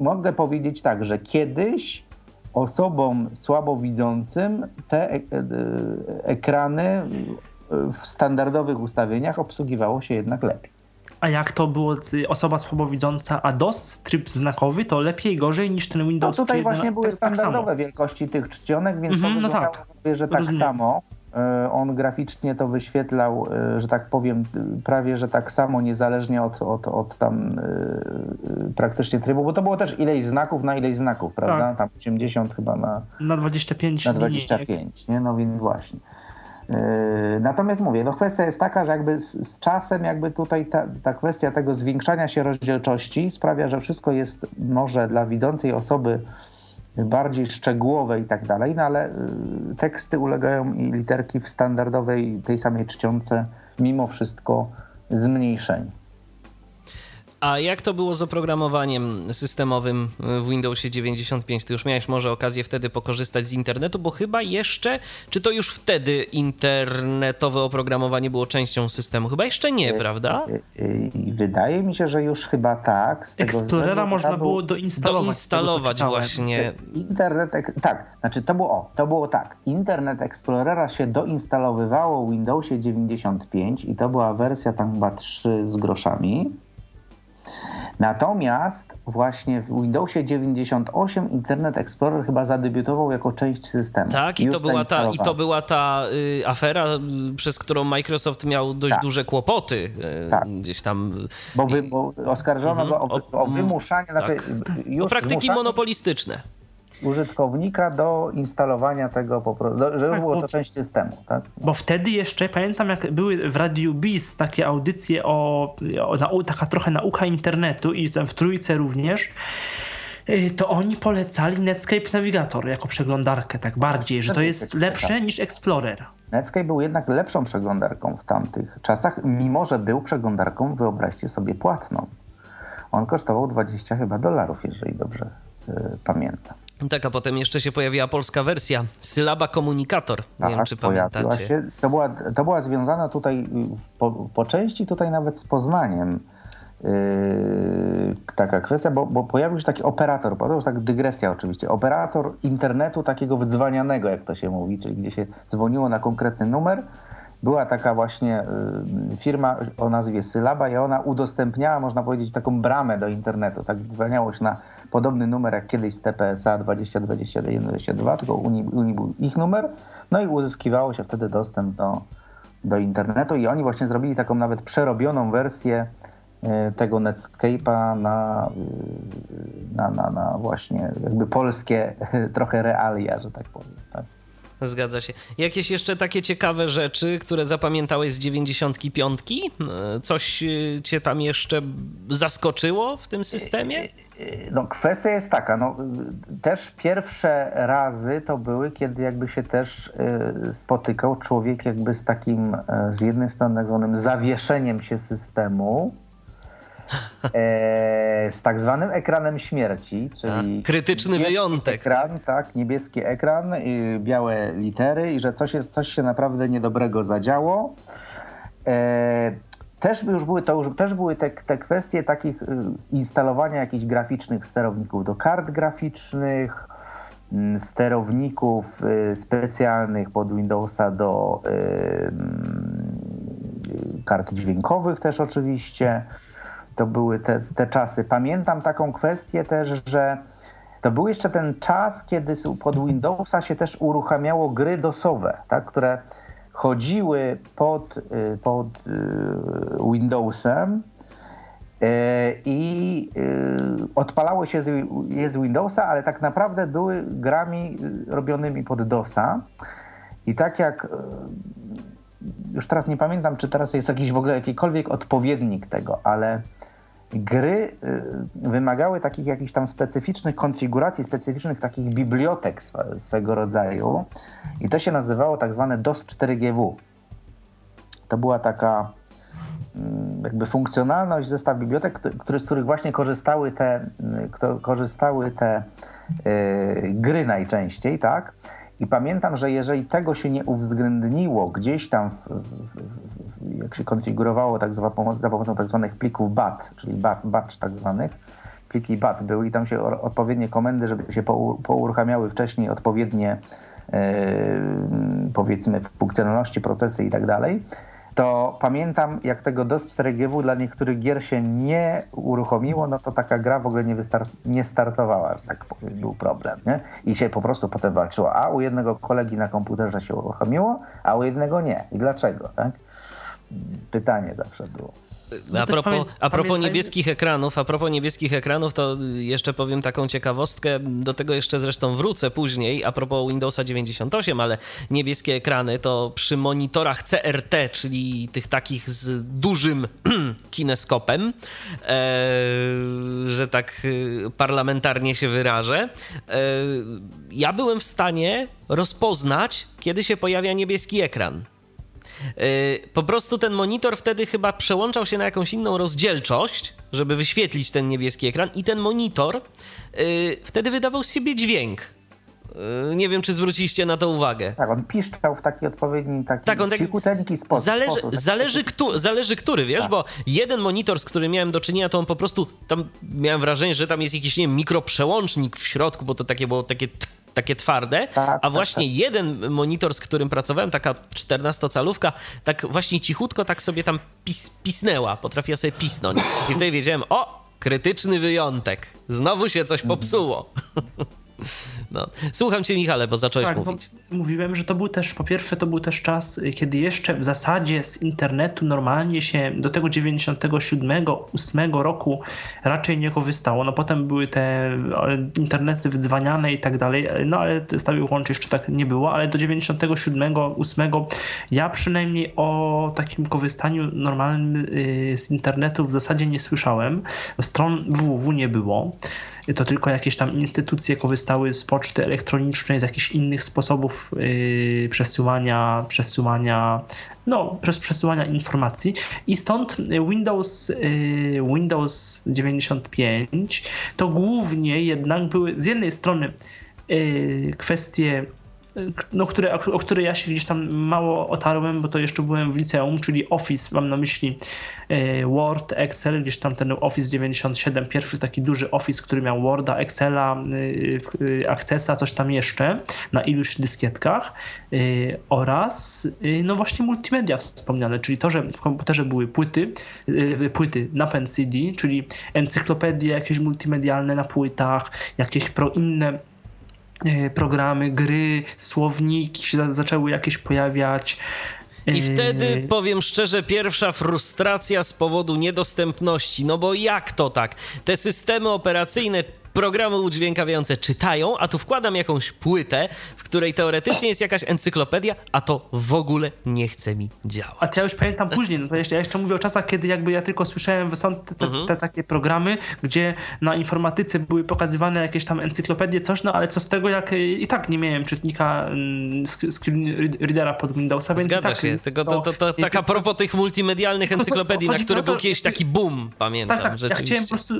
mogę powiedzieć tak, że kiedyś osobom słabowidzącym te e, e, ekrany w standardowych ustawieniach obsługiwało się jednak lepiej. A jak to było osoba słabowidząca, a DOS, tryb znakowy, to lepiej, gorzej niż ten Windows No tutaj właśnie były tak, standardowe tak wielkości tych czcionek, więc mm -hmm, no tak. Sobie, że tak Rozumiem. samo. E, on graficznie to wyświetlał, e, że tak powiem, prawie, że tak samo, niezależnie od, od, od tam yy, praktycznie trybu, bo to było też ileś znaków na ileś znaków, prawda? Tak. Tam 80 chyba na... Na 25. Na 25, nie? No więc właśnie. Yy, natomiast mówię, no kwestia jest taka, że jakby z, z czasem jakby tutaj ta, ta, kwestia tego zwiększania się rozdzielczości sprawia, że wszystko jest może dla widzącej osoby bardziej szczegółowe i tak dalej, no ale yy, teksty ulegają i literki w standardowej tej samej czcionce mimo wszystko zmniejszeniu. A jak to było z oprogramowaniem systemowym w Windowsie 95? Ty już miałeś może okazję wtedy pokorzystać z internetu, bo chyba jeszcze, czy to już wtedy internetowe oprogramowanie było częścią systemu? Chyba jeszcze nie, prawda? E, e, wydaje mi się, że już chyba tak. Explorera można było doinstalować. Doinstalować tego, właśnie. Internet, tak, znaczy to było, o, to było tak. Internet Explorera się doinstalowywało w Windowsie 95 i to była wersja tam chyba 3 z groszami. Natomiast właśnie w Windowsie 98 Internet Explorer chyba zadebiutował jako część systemu. Tak, i to, była ta, i to była ta y, afera, y, przez którą Microsoft miał dość tak. duże kłopoty. Y, tak. Gdzieś tam. Bo, wy, bo oskarżono go o, o mhm. wymuszanie, znaczy tak. o praktyki monopolistyczne użytkownika do instalowania tego, po prostu, że już tak, było to część systemu. Tak? Bo wtedy jeszcze, pamiętam jak były w Radiu Biz takie audycje o, o taka trochę nauka internetu i tam w Trójce również, y, to oni polecali Netscape Navigator jako przeglądarkę, tak bardziej, że to jest lepsze niż Explorer. Netscape był jednak lepszą przeglądarką w tamtych czasach, mimo że był przeglądarką, wyobraźcie sobie, płatną. On kosztował 20 chyba dolarów, jeżeli dobrze y, pamiętam. Tak, a potem jeszcze się pojawiła polska wersja, Sylaba Komunikator. Nie tak, wiem, czy pamiętacie. Się, to, była, to była związana tutaj po, po części tutaj nawet z Poznaniem. Yy, taka kwestia, bo, bo, pojawił się taki operator, to już tak dygresja oczywiście, operator internetu takiego wydzwanianego, jak to się mówi, czyli gdzie się dzwoniło na konkretny numer. Była taka właśnie yy, firma o nazwie Sylaba i ona udostępniała, można powiedzieć, taką bramę do internetu. Tak dzwoniało się na podobny numer jak kiedyś z TPSA 2021-22, tylko Unii, Unii był ich numer, no i uzyskiwało się wtedy dostęp do, do internetu i oni właśnie zrobili taką nawet przerobioną wersję e, tego Netscape'a na, e, na, na, na właśnie jakby polskie trochę realia, że tak powiem. Tak? Zgadza się. Jakieś jeszcze takie ciekawe rzeczy, które zapamiętałeś z 95? E, coś cię tam jeszcze zaskoczyło w tym systemie? No, kwestia jest taka, no, też pierwsze razy to były, kiedy jakby się też y, spotykał człowiek jakby z takim, y, z jednej strony tak zwanym zawieszeniem się systemu, e, z tak zwanym ekranem śmierci, czyli... A, krytyczny wyjątek. Ekran, tak, niebieski ekran, białe litery i że coś, jest, coś się naprawdę niedobrego zadziało. E, też już były, to już też były te, te kwestie takich y, instalowania jakichś graficznych sterowników do kart graficznych, mm, sterowników y, specjalnych pod Windowsa do y, kart dźwiękowych też oczywiście. To były te, te czasy. Pamiętam taką kwestię też, że to był jeszcze ten czas, kiedy pod Windowsa się też uruchamiało gry DOSowe, tak, które chodziły pod, y, pod y, Windowsem y, i odpalały się je z Windowsa, ale tak naprawdę były grami robionymi pod DOSa. I tak jak już teraz nie pamiętam, czy teraz jest jakiś w ogóle jakikolwiek odpowiednik tego, ale gry y, wymagały takich jakichś tam specyficznych konfiguracji, specyficznych takich bibliotek swego rodzaju i to się nazywało tak zwane DOS 4GW. To była taka mm, jakby funkcjonalność, zestaw bibliotek, który, z których właśnie korzystały te, y, korzystały te yy, gry najczęściej, tak? I pamiętam, że jeżeli tego się nie uwzględniło gdzieś tam, w, w, w, jak się konfigurowało tak za, pomocą, za pomocą tak zwanych plików BAT, czyli batch tak zwanych, pliki BAT były i tam się odpowiednie komendy, żeby się pouruchamiały wcześniej odpowiednie yy, powiedzmy funkcjonalności, procesy i tak dalej, to pamiętam, jak tego DOS 4GW dla niektórych gier się nie uruchomiło, no to taka gra w ogóle nie, wystar- nie startowała, tak był problem, nie? I się po prostu potem walczyło, a u jednego kolegi na komputerze się uruchomiło, a u jednego nie. I dlaczego, tak? Pytanie zawsze było. No a propos, a propos niebieskich ekranów, a propos niebieskich ekranów, to jeszcze powiem taką ciekawostkę, do tego jeszcze zresztą wrócę później, a propos Windowsa 98, ale niebieskie ekrany to przy monitorach CRT, czyli tych takich z dużym kineskopem, e, że tak e, parlamentarnie się wyrażę, e, ja byłem w stanie rozpoznać, kiedy się pojawia niebieski ekran. Y, po prostu ten monitor wtedy chyba przełączał się na jakąś inną rozdzielczość, żeby wyświetlić ten niebieski ekran, i ten monitor y, wtedy wydawał z siebie dźwięk. Y, nie wiem, czy zwróciliście na to uwagę. Tak, on piszczał w taki odpowiedni, taki tak, on tak, sposób. Zależy, sposób, zależy, kto, zależy który, wiesz, tak. bo jeden monitor, z którym miałem do czynienia, to on po prostu, tam miałem wrażenie, że tam jest jakiś, nie wiem, mikroprzełącznik w środku, bo to takie było takie takie twarde, tak, a tak, właśnie tak, jeden monitor, z którym pracowałem, taka 14-calówka, tak właśnie cichutko tak sobie tam pis, pisnęła, potrafiła sobie pisnąć. I wtedy wiedziałem, o, krytyczny wyjątek. Znowu się coś popsuło. No. Słucham cię, Michale, bo zacząłeś tak, mówić. Mówiłem, że to był też, po pierwsze, to był też czas, kiedy jeszcze w zasadzie z internetu normalnie się do tego 97, 8 roku raczej nie korzystało. No potem były te internety wydzwaniane i tak dalej, no ale stałych łączy jeszcze tak nie było, ale do 97, 8 ja przynajmniej o takim korzystaniu normalnym y, z internetu w zasadzie nie słyszałem. Stron www nie było to tylko jakieś tam instytucje korzystały z poczty elektronicznej, z jakichś innych sposobów yy, przesyłania, przesyłania, no, przez przesyłania informacji. I stąd Windows, yy, Windows 95 to głównie jednak były z jednej strony yy, kwestie no, które, o które ja się gdzieś tam mało otarłem, bo to jeszcze byłem w liceum, czyli Office, mam na myśli e, Word, Excel, gdzieś tam ten Office 97, pierwszy taki duży Office, który miał Worda, Excela, e, Accessa, coś tam jeszcze na iluś dyskietkach e, oraz no właśnie multimedia wspomniane, czyli to, że w komputerze były płyty, płyty napęd CD, czyli encyklopedie jakieś multimedialne na płytach, jakieś pro inne programy, gry, słowniki się zaczęły jakieś pojawiać. I e, wtedy, powiem szczerze, pierwsza frustracja z powodu niedostępności. No bo jak to tak? Te systemy operacyjne programy udźwiękawiające czytają, a tu wkładam jakąś płytę, w której teoretycznie jest jakaś encyklopedia, a to w ogóle nie chce mi działać. A ja już pamiętam później, no to jeszcze, ja jeszcze mówię o czasach, kiedy jakby ja tylko słyszałem, są te, te, mhm. te, takie programy, gdzie na informatyce były pokazywane jakieś tam encyklopedie, coś, no ale co z tego, jak i tak nie miałem czytnika mm, screen readera pod Windowsa, więc Zgadza tak, się, tylko to, to, to, tak a propos tych multimedialnych encyklopedii, na które był kiedyś taki boom, pamiętam. Tak, tak, ja chciałem po prostu,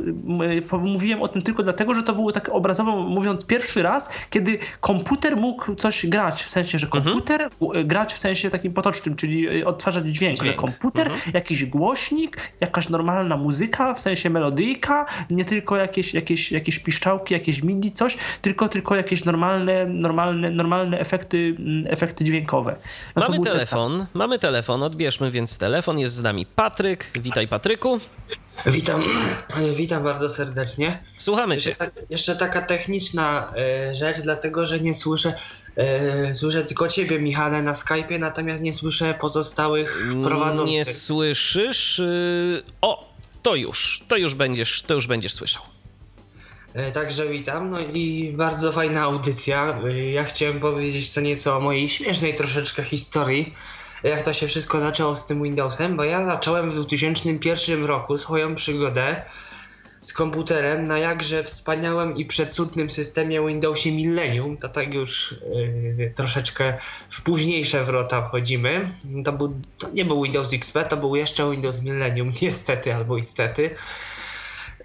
mówiłem o tym tylko dlatego, dlatego, że to było tak obrazowo mówiąc pierwszy raz, kiedy komputer mógł coś grać, w sensie, że mhm. komputer mhm. grać w sensie takim potocznym, czyli y, odtwarzać dźwięk, dźwięk. że komputer, mhm. jakiś głośnik, jakaś normalna muzyka, w sensie melodyjka, nie tylko jakieś, jakieś, jakieś piszczałki, jakieś MIDI, coś, tylko, tylko jakieś normalne, normalne, normalne efekty, mm, efekty dźwiękowe. No mamy telefon, mamy telefon, odbierzmy więc telefon, jest z nami Patryk, witaj Patryku. Witam, witam bardzo serdecznie. Słuchamy cię. Jeszcze, jeszcze taka techniczna e, rzecz, dlatego że nie słyszę, e, słyszę tylko ciebie, Michale, na Skype'ie, natomiast nie słyszę pozostałych prowadzących. Nie słyszysz? Y, o, to już, to już będziesz, to już będziesz słyszał. E, także witam, no i bardzo fajna audycja. Ja chciałem powiedzieć co nieco o mojej śmiesznej troszeczkę historii jak to się wszystko zaczęło z tym Windowsem, bo ja zacząłem w 2001 roku swoją przygodę z komputerem na jakże wspaniałym i przecudnym systemie Windowsie Millennium. To tak już yy, troszeczkę w późniejsze wrota wchodzimy. To, był, to nie był Windows XP, to był jeszcze Windows Millennium, niestety albo istety.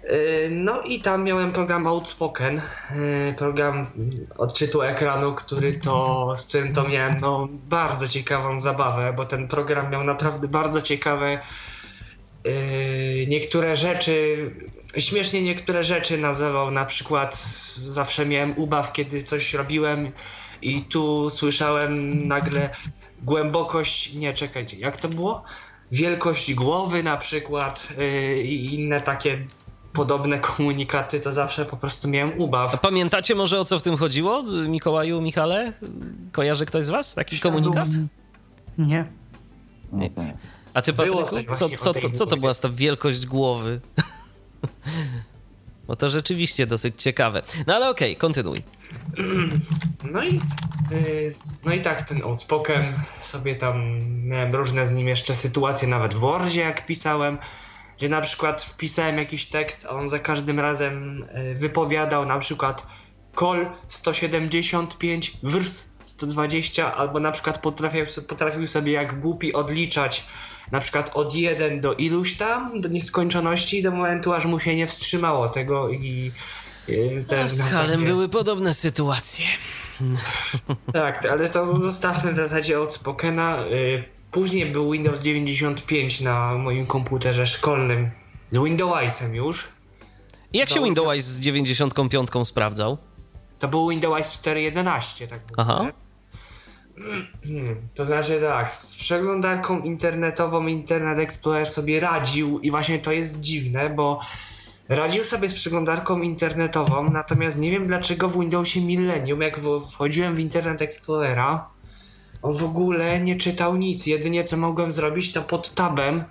Y, no i tam miałem program Outspoken, y, program odczytu ekranu, który to, z którym to miałem no, bardzo ciekawą zabawę, bo ten program miał naprawdę bardzo ciekawe y, niektóre rzeczy, śmiesznie niektóre rzeczy nazywał, na przykład zawsze miałem ubaw, kiedy coś robiłem i tu słyszałem nagle głębokość, nie czekajcie, jak to było? Wielkość głowy na przykład i inne takie podobne komunikaty, to zawsze po prostu miałem ubaw. A pamiętacie może o co w tym chodziło, Mikołaju, Michale? Kojarzy ktoś z was taki komunikat? Nie. Nie. A ty, Patryku, co, co, to, co to była ta wielkość głowy? Bo to rzeczywiście dosyć ciekawe. No ale okej, okay, kontynuuj. No i, y, no i tak, ten outspoken sobie tam miałem różne z nim jeszcze sytuacje, nawet w Wordzie jak pisałem że na przykład wpisałem jakiś tekst, a on za każdym razem e, wypowiadał na przykład call 175 wrs 120 albo na przykład potrafił, potrafił sobie jak głupi odliczać na przykład od 1 do iluś tam, do nieskończoności do momentu aż mu się nie wstrzymało tego i też z Halem takie... były podobne sytuacje. Tak, ale to zostawmy w zasadzie od Spokena. Y, Później był Windows 95 na moim komputerze szkolnym z Windowsem już. Jak się Windows z 95 sprawdzał? To był Windows 4.11, tak Aha. To znaczy tak, z przeglądarką internetową Internet Explorer sobie radził i właśnie to jest dziwne, bo radził sobie z przeglądarką internetową, natomiast nie wiem dlaczego w Windowsie Millennium, jak wchodziłem w Internet Explorera, on w ogóle nie czytał nic. Jedynie co mogłem zrobić, to pod tabem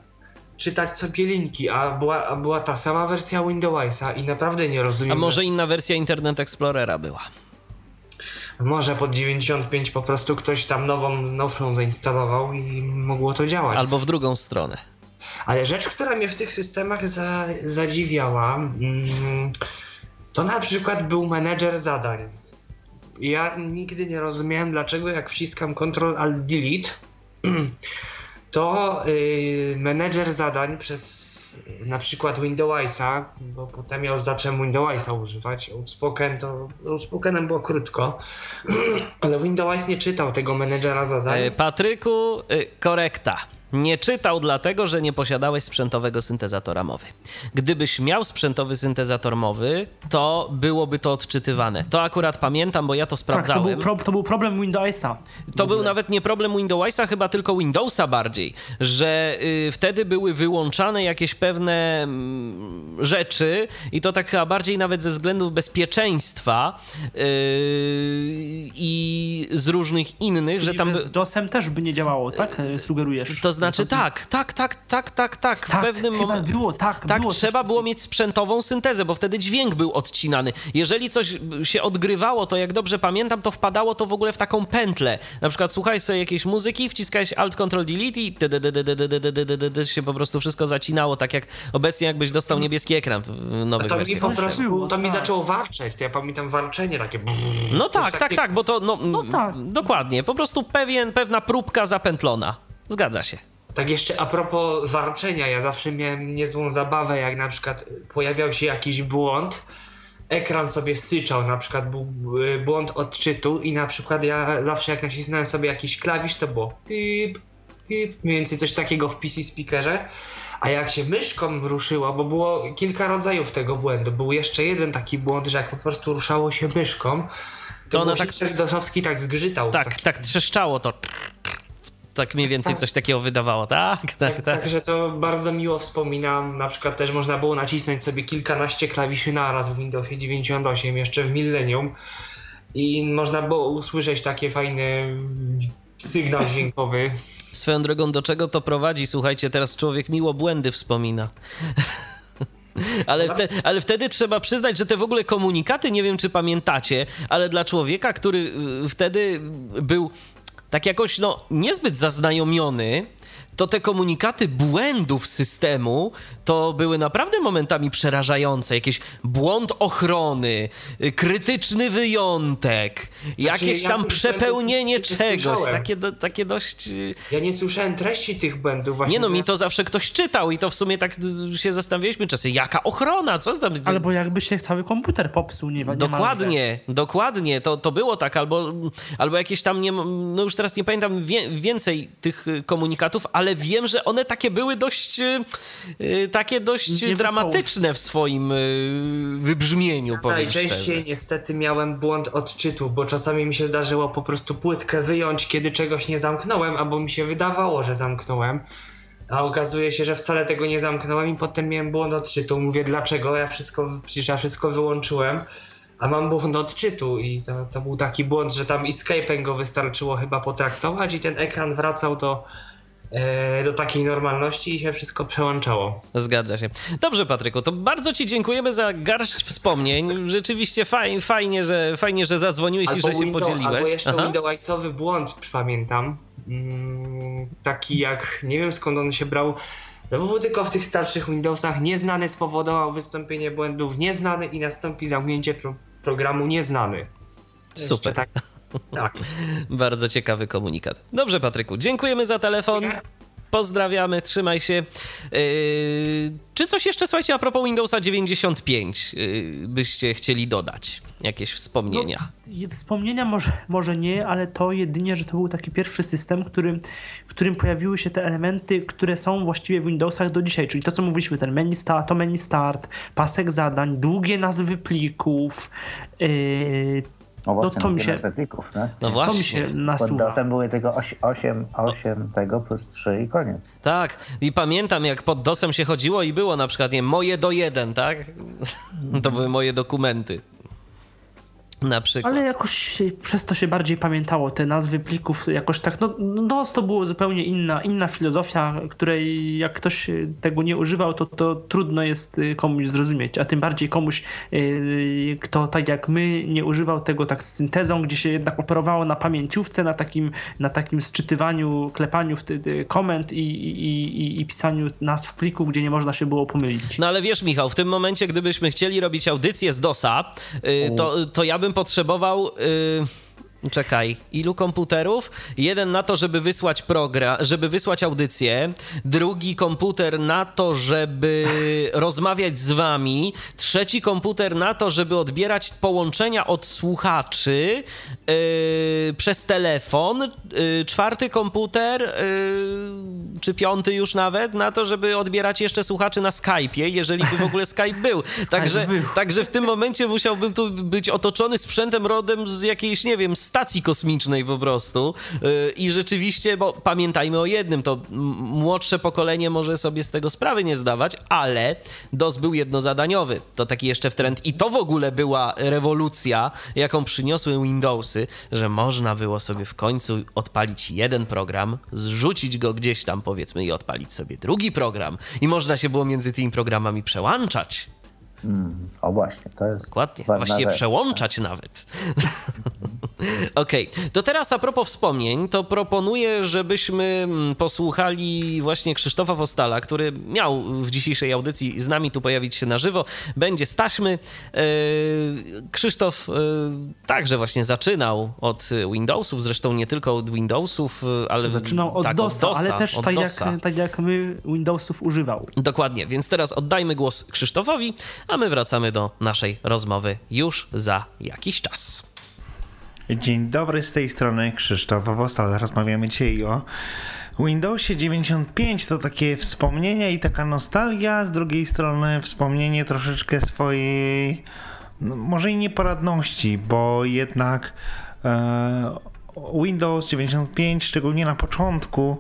czytać sobie linki, a była, a była ta sama wersja Windowsa i naprawdę nie rozumiem. A może inna wersja Internet Explorera była? Może pod 95 po prostu ktoś tam nową, nowszą zainstalował i mogło to działać. Albo w drugą stronę. Ale rzecz, która mnie w tych systemach za, zadziwiała, mm, to na przykład był menedżer zadań. Ja nigdy nie rozumiałem, dlaczego jak wciskam Ctrl Alt Delete, to yy, menedżer zadań przez na przykład Windowsa, bo potem ja już zacząłem Windowsa używać, Outspoken to Outspokenem było krótko, ale Windows nie czytał tego menedżera zadań. E, Patryku, y, korekta. Nie czytał dlatego, że nie posiadałeś sprzętowego syntezatora mowy. Gdybyś miał sprzętowy syntezator mowy, to byłoby to odczytywane. To akurat pamiętam, bo ja to sprawdzałem. Tak, to, był pro, to był problem Windowsa. To był nawet nie problem Windowsa, chyba tylko Windowsa bardziej, że y, wtedy były wyłączane jakieś pewne mm, rzeczy i to tak chyba bardziej nawet ze względów bezpieczeństwa y, i z różnych innych, Czyli, że tam... Z DOSem też by nie działało, tak? Sugerujesz? To znaczy tak, tak, tak, tak, tak, tak. W Tak, pewnym chyba momencie. było, tak, Tak, było trzeba coś było mieć sprzętową syntezę, bo wtedy dźwięk był odcinany. Jeżeli coś się odgrywało, to jak dobrze pamiętam, to wpadało to w ogóle w taką pętlę. Na przykład słuchaj sobie jakiejś muzyki, wciskałeś Alt Ctrl Delete i się po prostu wszystko zacinało, tak jak obecnie jakbyś dostał niebieski ekran w nowych to mi po prostu, to mi tak. zaczęło warczeć, to ja pamiętam warczenie takie. No tak, tak, tak, bo to no, No tak. dokładnie, po prostu pewien, pewna próbka zapętlona. Zgadza się. Tak jeszcze a propos warczenia, ja zawsze miałem niezłą zabawę, jak na przykład pojawiał się jakiś błąd, ekran sobie syczał, na przykład był y, błąd odczytu i na przykład ja zawsze jak nacisnąłem sobie jakiś klawisz, to było pip, pip, mniej więcej coś takiego w PC speakerze, a jak się myszką ruszyło, bo było kilka rodzajów tego błędu, był jeszcze jeden taki błąd, że jak po prostu ruszało się myszką, to, To ona tak- dosowski tak zgrzytał. Tak, tak trzeszczało to. Tak mniej więcej coś takiego wydawało. Tak, tak, Tak, tak. Także to bardzo miło wspominam. Na przykład też można było nacisnąć sobie kilkanaście klawiszy naraz w Windowsie 98, jeszcze w Millennium. I można było usłyszeć takie fajne sygnał dźwiękowy. Swoją drogą, do czego to prowadzi? Słuchajcie, teraz człowiek miło błędy wspomina. Ale, wte, ale wtedy trzeba przyznać, że te w ogóle komunikaty, nie wiem czy pamiętacie, ale dla człowieka, który y, wtedy był tak jakoś no, niezbyt zaznajomiony, to te komunikaty błędów systemu to były naprawdę momentami przerażające. Jakiś błąd ochrony, y, krytyczny wyjątek, jakieś ja tam przepełnienie czegoś. Takie, do, takie dość. y, Ja nie słyszałem treści tych błędów właśnie. Nie no, że- mi to zawsze ktoś czytał i to w sumie tak y, się zastanawialiśmy czasem, jaka ochrona, co tam... Albo jakby się cały komputer popsuł, nie, nie Dokładnie, dokładnie, to, to było tak, albo, albo jakieś tam, nie, no już teraz nie pamiętam wie, więcej tych komunikatów, ale wiem, że one takie były dość, y, y, takie dość Niewesołe. dramatyczne w swoim y, wybrzmieniu, Najczęściej szczerze. niestety miałem błąd odczytu, bo czasami mi się zdarzyło po prostu płytkę wyjąć, kiedy czegoś nie zamknąłem, albo mi się wydawało, że zamknąłem. A okazuje się, że wcale tego nie zamknąłem i potem miałem błąd odczytu. Mówię, dlaczego? Ja wszystko, przecież ja wszystko wyłączyłem, a mam błąd odczytu i to, to był taki błąd, że tam escape'em go wystarczyło chyba potraktować i ten ekran wracał do, do takiej normalności i się wszystko przełączało. Zgadza się. Dobrze, Patryku, to bardzo Ci dziękujemy za garść wspomnień. Rzeczywiście faj, fajnie, że, fajnie, że zadzwoniłeś i że się Windows- podzieliłeś. Albo jeszcze Aha. Windowsowy błąd, pamiętam. Mm, taki jak, nie wiem skąd on się brał. No bo tylko w tych starszych Windowsach nieznany spowodował wystąpienie błędów nieznany i nastąpi zamknięcie pro programu nieznany. Jeszcze Super. Tak, tak. Bardzo ciekawy komunikat. Dobrze, Patryku, dziękujemy za telefon. Pozdrawiamy, trzymaj się. Yy, czy coś jeszcze, słuchajcie, a propos Windowsa 95 yy, byście chcieli dodać? Jakieś wspomnienia? I Wspomnienia może, może nie, ale to jedynie, że to był taki pierwszy system, który, w którym pojawiły się te elementy, które są właściwie w Windowsach do dzisiaj, czyli to, co mówiliśmy, ten menu start, to menu start, pasek zadań, długie nazwy plików, yy, No właśnie, to mi się, no? no właśnie. To mi się nasuwa. Pod DOSem były tylko 8, 8 tego plus 3 i koniec. Tak, i pamiętam jak pod DOSem się chodziło i było na przykład, nie moje do jeden, tak? To były moje dokumenty. Na przykład. Ale jakoś przez to się bardziej pamiętało te nazwy plików, jakoś tak, no DOS to było zupełnie inna, inna filozofia, której jak ktoś tego nie używał, to, to trudno jest y, komuś zrozumieć, a tym bardziej komuś, yy, kto tak jak my nie używał tego tak z syntezą, gdzie się jednak operowało na pamięciówce, na takim, na takim sczytywaniu, klepaniu wtedy komend i, i, i, i pisaniu nazw plików, gdzie nie można się było pomylić. No ale wiesz Michał, w tym momencie, gdybyśmy chcieli robić audycję z DOSa, yy, to, to ja bym bym potrzebował. Yy Czekaj, ilu komputerów? Jeden na to, żeby wysłać program, żeby wysłać audycję, drugi komputer na to, żeby rozmawiać z wami, trzeci komputer na to, żeby odbierać połączenia od słuchaczy yy, przez telefon, yy, czwarty komputer, yy, czy piąty już nawet, na to, żeby odbierać jeszcze słuchaczy na Skype'ie, jeżeli by w ogóle Skype był. Także, był. także w tym momencie musiałbym tu być otoczony sprzętem rodem z jakiejś, nie wiem, stacji kosmicznej po prostu. Y, I rzeczywiście, bo pamiętajmy o jednym, to młodsze pokolenie może sobie z tego sprawy nie zdawać, ale DOS był jednozadaniowy. To taki jeszcze w trend. I to w ogóle była rewolucja, jaką przyniosły Windowsy, że można było sobie w końcu odpalić jeden program, zrzucić go gdzieś tam powiedzmy i odpalić sobie drugi program. I można się było między tymi programami przełączać. Mm, o właśnie, to jest. Dokładnie, właściwie rzecz. przełączać nawet. Okej, okay. to teraz a propos wspomnień, to proponuję, żebyśmy mm, posłuchali właśnie Krzysztofa Wostala, który miał w dzisiejszej audycji z nami tu pojawić się na żywo. Będzie z taśmy. E, Krzysztof e, także właśnie zaczynał od Windowsów, zresztą nie tylko od Windowsów, ale. Zaczynał od, tak, DOSa, od DOSa, ale też tak jak, tak jak my Windowsów używał. Dokładnie, więc teraz oddajmy głos Krzysztofowi, a my wracamy do naszej rozmowy już za jakiś czas. Dzień dobry, z tej strony Krzysztof Wostal. Rozmawiamy dzisiaj o Windowsie 95. To takie wspomnienia i taka nostalgia, z drugiej strony wspomnienie troszeczkę swojej, no, może i nieporadności, bo jednak e, Windows 95, szczególnie na początku,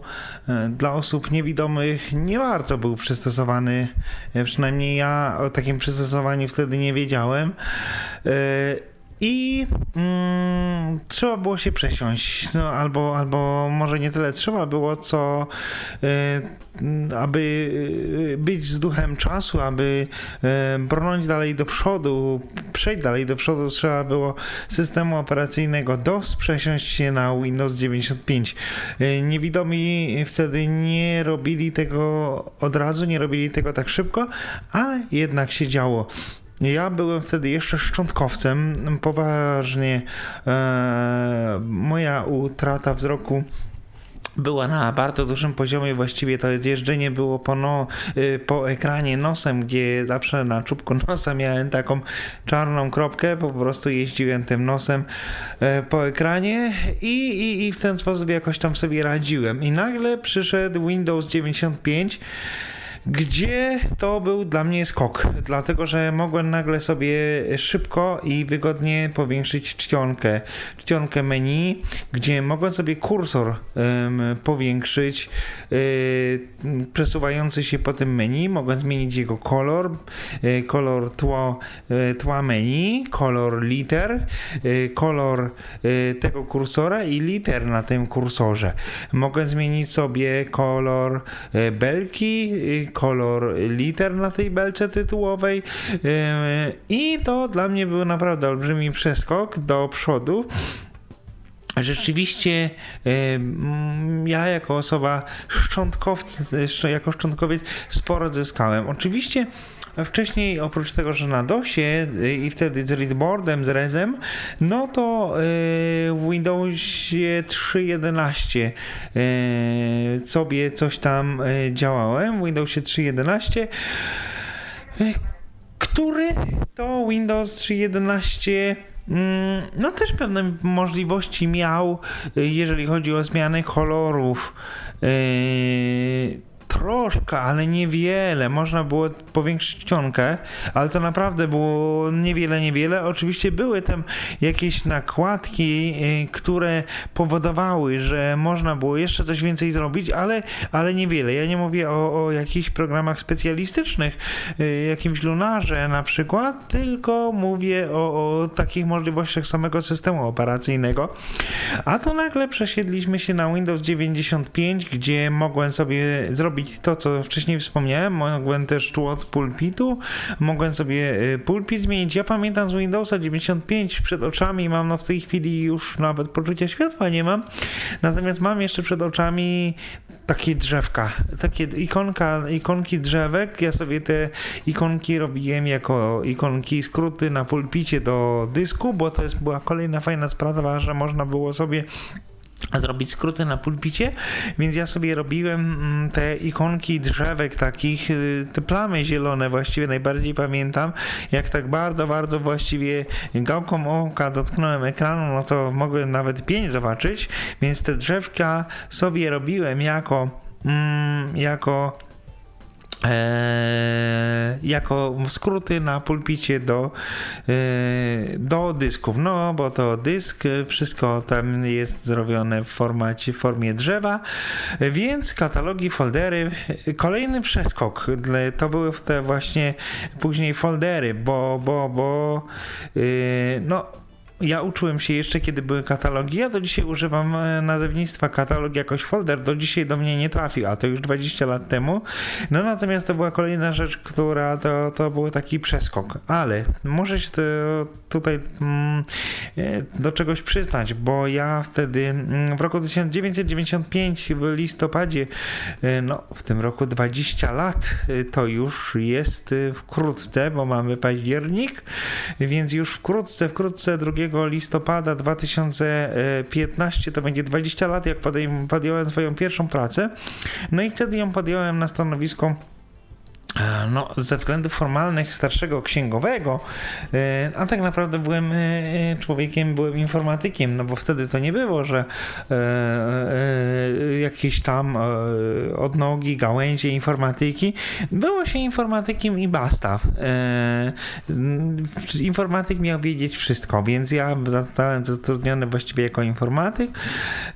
e, dla osób niewidomych nie warto był przystosowany. E, przynajmniej ja o takim przystosowaniu wtedy nie wiedziałem. E, i mm, trzeba było się przesiąść, no, albo, albo może nie tyle trzeba było, co y, aby y, być z duchem czasu, aby y, brnąć dalej do przodu, przejść dalej do przodu, trzeba było systemu operacyjnego DOS przesiąść się na Windows 95. Y, niewidomi wtedy nie robili tego od razu, nie robili tego tak szybko, a jednak się działo. Ja byłem wtedy jeszcze szczątkowcem. Poważnie e, moja utrata wzroku była na bardzo dużym poziomie, właściwie to jeżdżenie było po, no, y, po ekranie nosem, gdzie zawsze na czubku nosa miałem taką czarną kropkę, po prostu jeździłem tym nosem e, po ekranie i, i, i w ten sposób jakoś tam sobie radziłem. I nagle przyszedł Windows 95 gdzie to był dla mnie skok, dlatego że mogłem nagle sobie szybko i wygodnie powiększyć czcionkę, czcionkę menu, gdzie mogłem sobie kursor um, powiększyć, y, przesuwający się po tym menu, mogłem zmienić jego kolor, y, kolor tło, y, tła menu, kolor liter, kolor tego kursora i liter na tym kursorze. Mogłem zmienić sobie kolor belki, kolor liter na tej belce tytułowej i to dla mnie był naprawdę olbrzymi przeskok do przodu. Rzeczywiście ja jako osoba szczątkowca, jako szczątkowiec sporo zyskałem. Oczywiście wcześniej oprócz tego, że na DOSie y, i wtedy z readboardem, z rezem, no to y, w Windowsie 3.11 y, sobie coś tam działałem, w Windowsie 3.11 który to Windows 3.11 mm, no też pewne możliwości miał, jeżeli chodzi o zmianę kolorów troszkę, ale niewiele. Można było powiększyć czcionkę, ale to naprawdę było niewiele, niewiele. Oczywiście były tam jakieś nakładki, y, które powodowały, że można było jeszcze coś więcej zrobić, ale, ale niewiele. Ja nie mówię o, o jakichś programach specjalistycznych, y, jakimś lunarze na przykład, tylko mówię o, o takich możliwościach samego systemu operacyjnego. A to nagle przesiedliśmy się na Windows 95, gdzie mogłem sobie zrobić to, co wcześniej wspomniałem. Mogłem też tu od pulpitu, mogłem sobie y, pulpit zmienić. Ja pamiętam z Windowsa 95 przed oczami, mam no w tej chwili już nawet poczucia światła nie mam, natomiast mam jeszcze przed oczami takie drzewka, takie ikonka, ikonki drzewek. Ja sobie te ikonki robiłem jako ikonki skróty na pulpicie do dysku, bo to jest była kolejna fajna sprawa, że można było sobie zrobić skróty na pulpicie, więc ja sobie robiłem mm, te ikonki drzewek takich, y, te plamy zielone właściwie najbardziej pamiętam, jak tak bardzo, bardzo właściwie gałką oka dotknąłem ekranu, no to mogłem nawet pięć zobaczyć, więc te drzewka sobie robiłem jako mm, jako E, jako skróty na pulpicie do, e, do dysków. No, bo to dysk, wszystko tam jest zrobione w formacie, w formie drzewa, więc katalogi, foldery. Kolejny przeskok, to były te właśnie później foldery, bo, bo, bo e, no ja uczyłem się jeszcze, kiedy były katalogi. Ja do dzisiaj używam e, nazewnictwa katalog jakoś folder. Do dzisiaj do mnie nie trafił, a to już 20 lat temu. No natomiast to była kolejna rzecz, która to, to był taki przeskok. Ale muszę się tutaj mm, e, do czegoś przyznać, bo ja wtedy mm, w roku 1995 w listopadzie, e, no w tym roku 20 lat to już jest wkrótce, bo mamy październik, więc już wkrótce, wkrótce drugiego listopada 2015, to będzie 20 lat, jak podjąłem swoją pierwszą pracę. No i wtedy ją podjąłem na stanowisko no, ze względów formalnych starszego księgowego, e, a tak naprawdę byłem e, człowiekiem, byłem informatykiem, no bo wtedy to nie było, że jakieś tam odnogi, gałęzie informatyki. Było się informatykiem i basta. Informatyk miał wiedzieć wszystko, więc ja zostałem zatrudniony właściwie jako informatyk,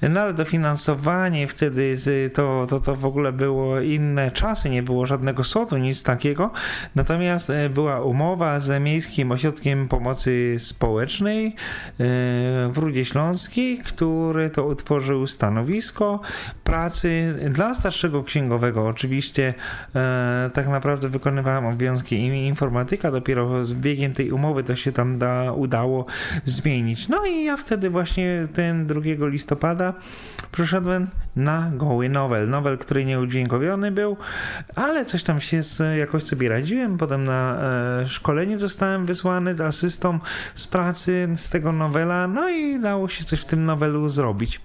no ale dofinansowanie wtedy to, to, to w ogóle było inne czasy, nie było żadnego sodu, nic takiego. Natomiast e, była umowa z Miejskim Ośrodkiem Pomocy Społecznej e, w Rudzie Śląskiej, który to utworzył stanowisko pracy dla starszego księgowego. Oczywiście e, tak naprawdę wykonywałem obowiązki informatyka, dopiero z biegiem tej umowy to się tam da, udało zmienić. No i ja wtedy właśnie ten 2 listopada przyszedłem na goły nowel. Nowel, który nie udźwiękowiony był, ale coś tam się z, jakoś sobie radziłem. Potem na e, szkolenie zostałem wysłany asystą z pracy z tego nowela, no i dało się coś w tym nowelu zrobić.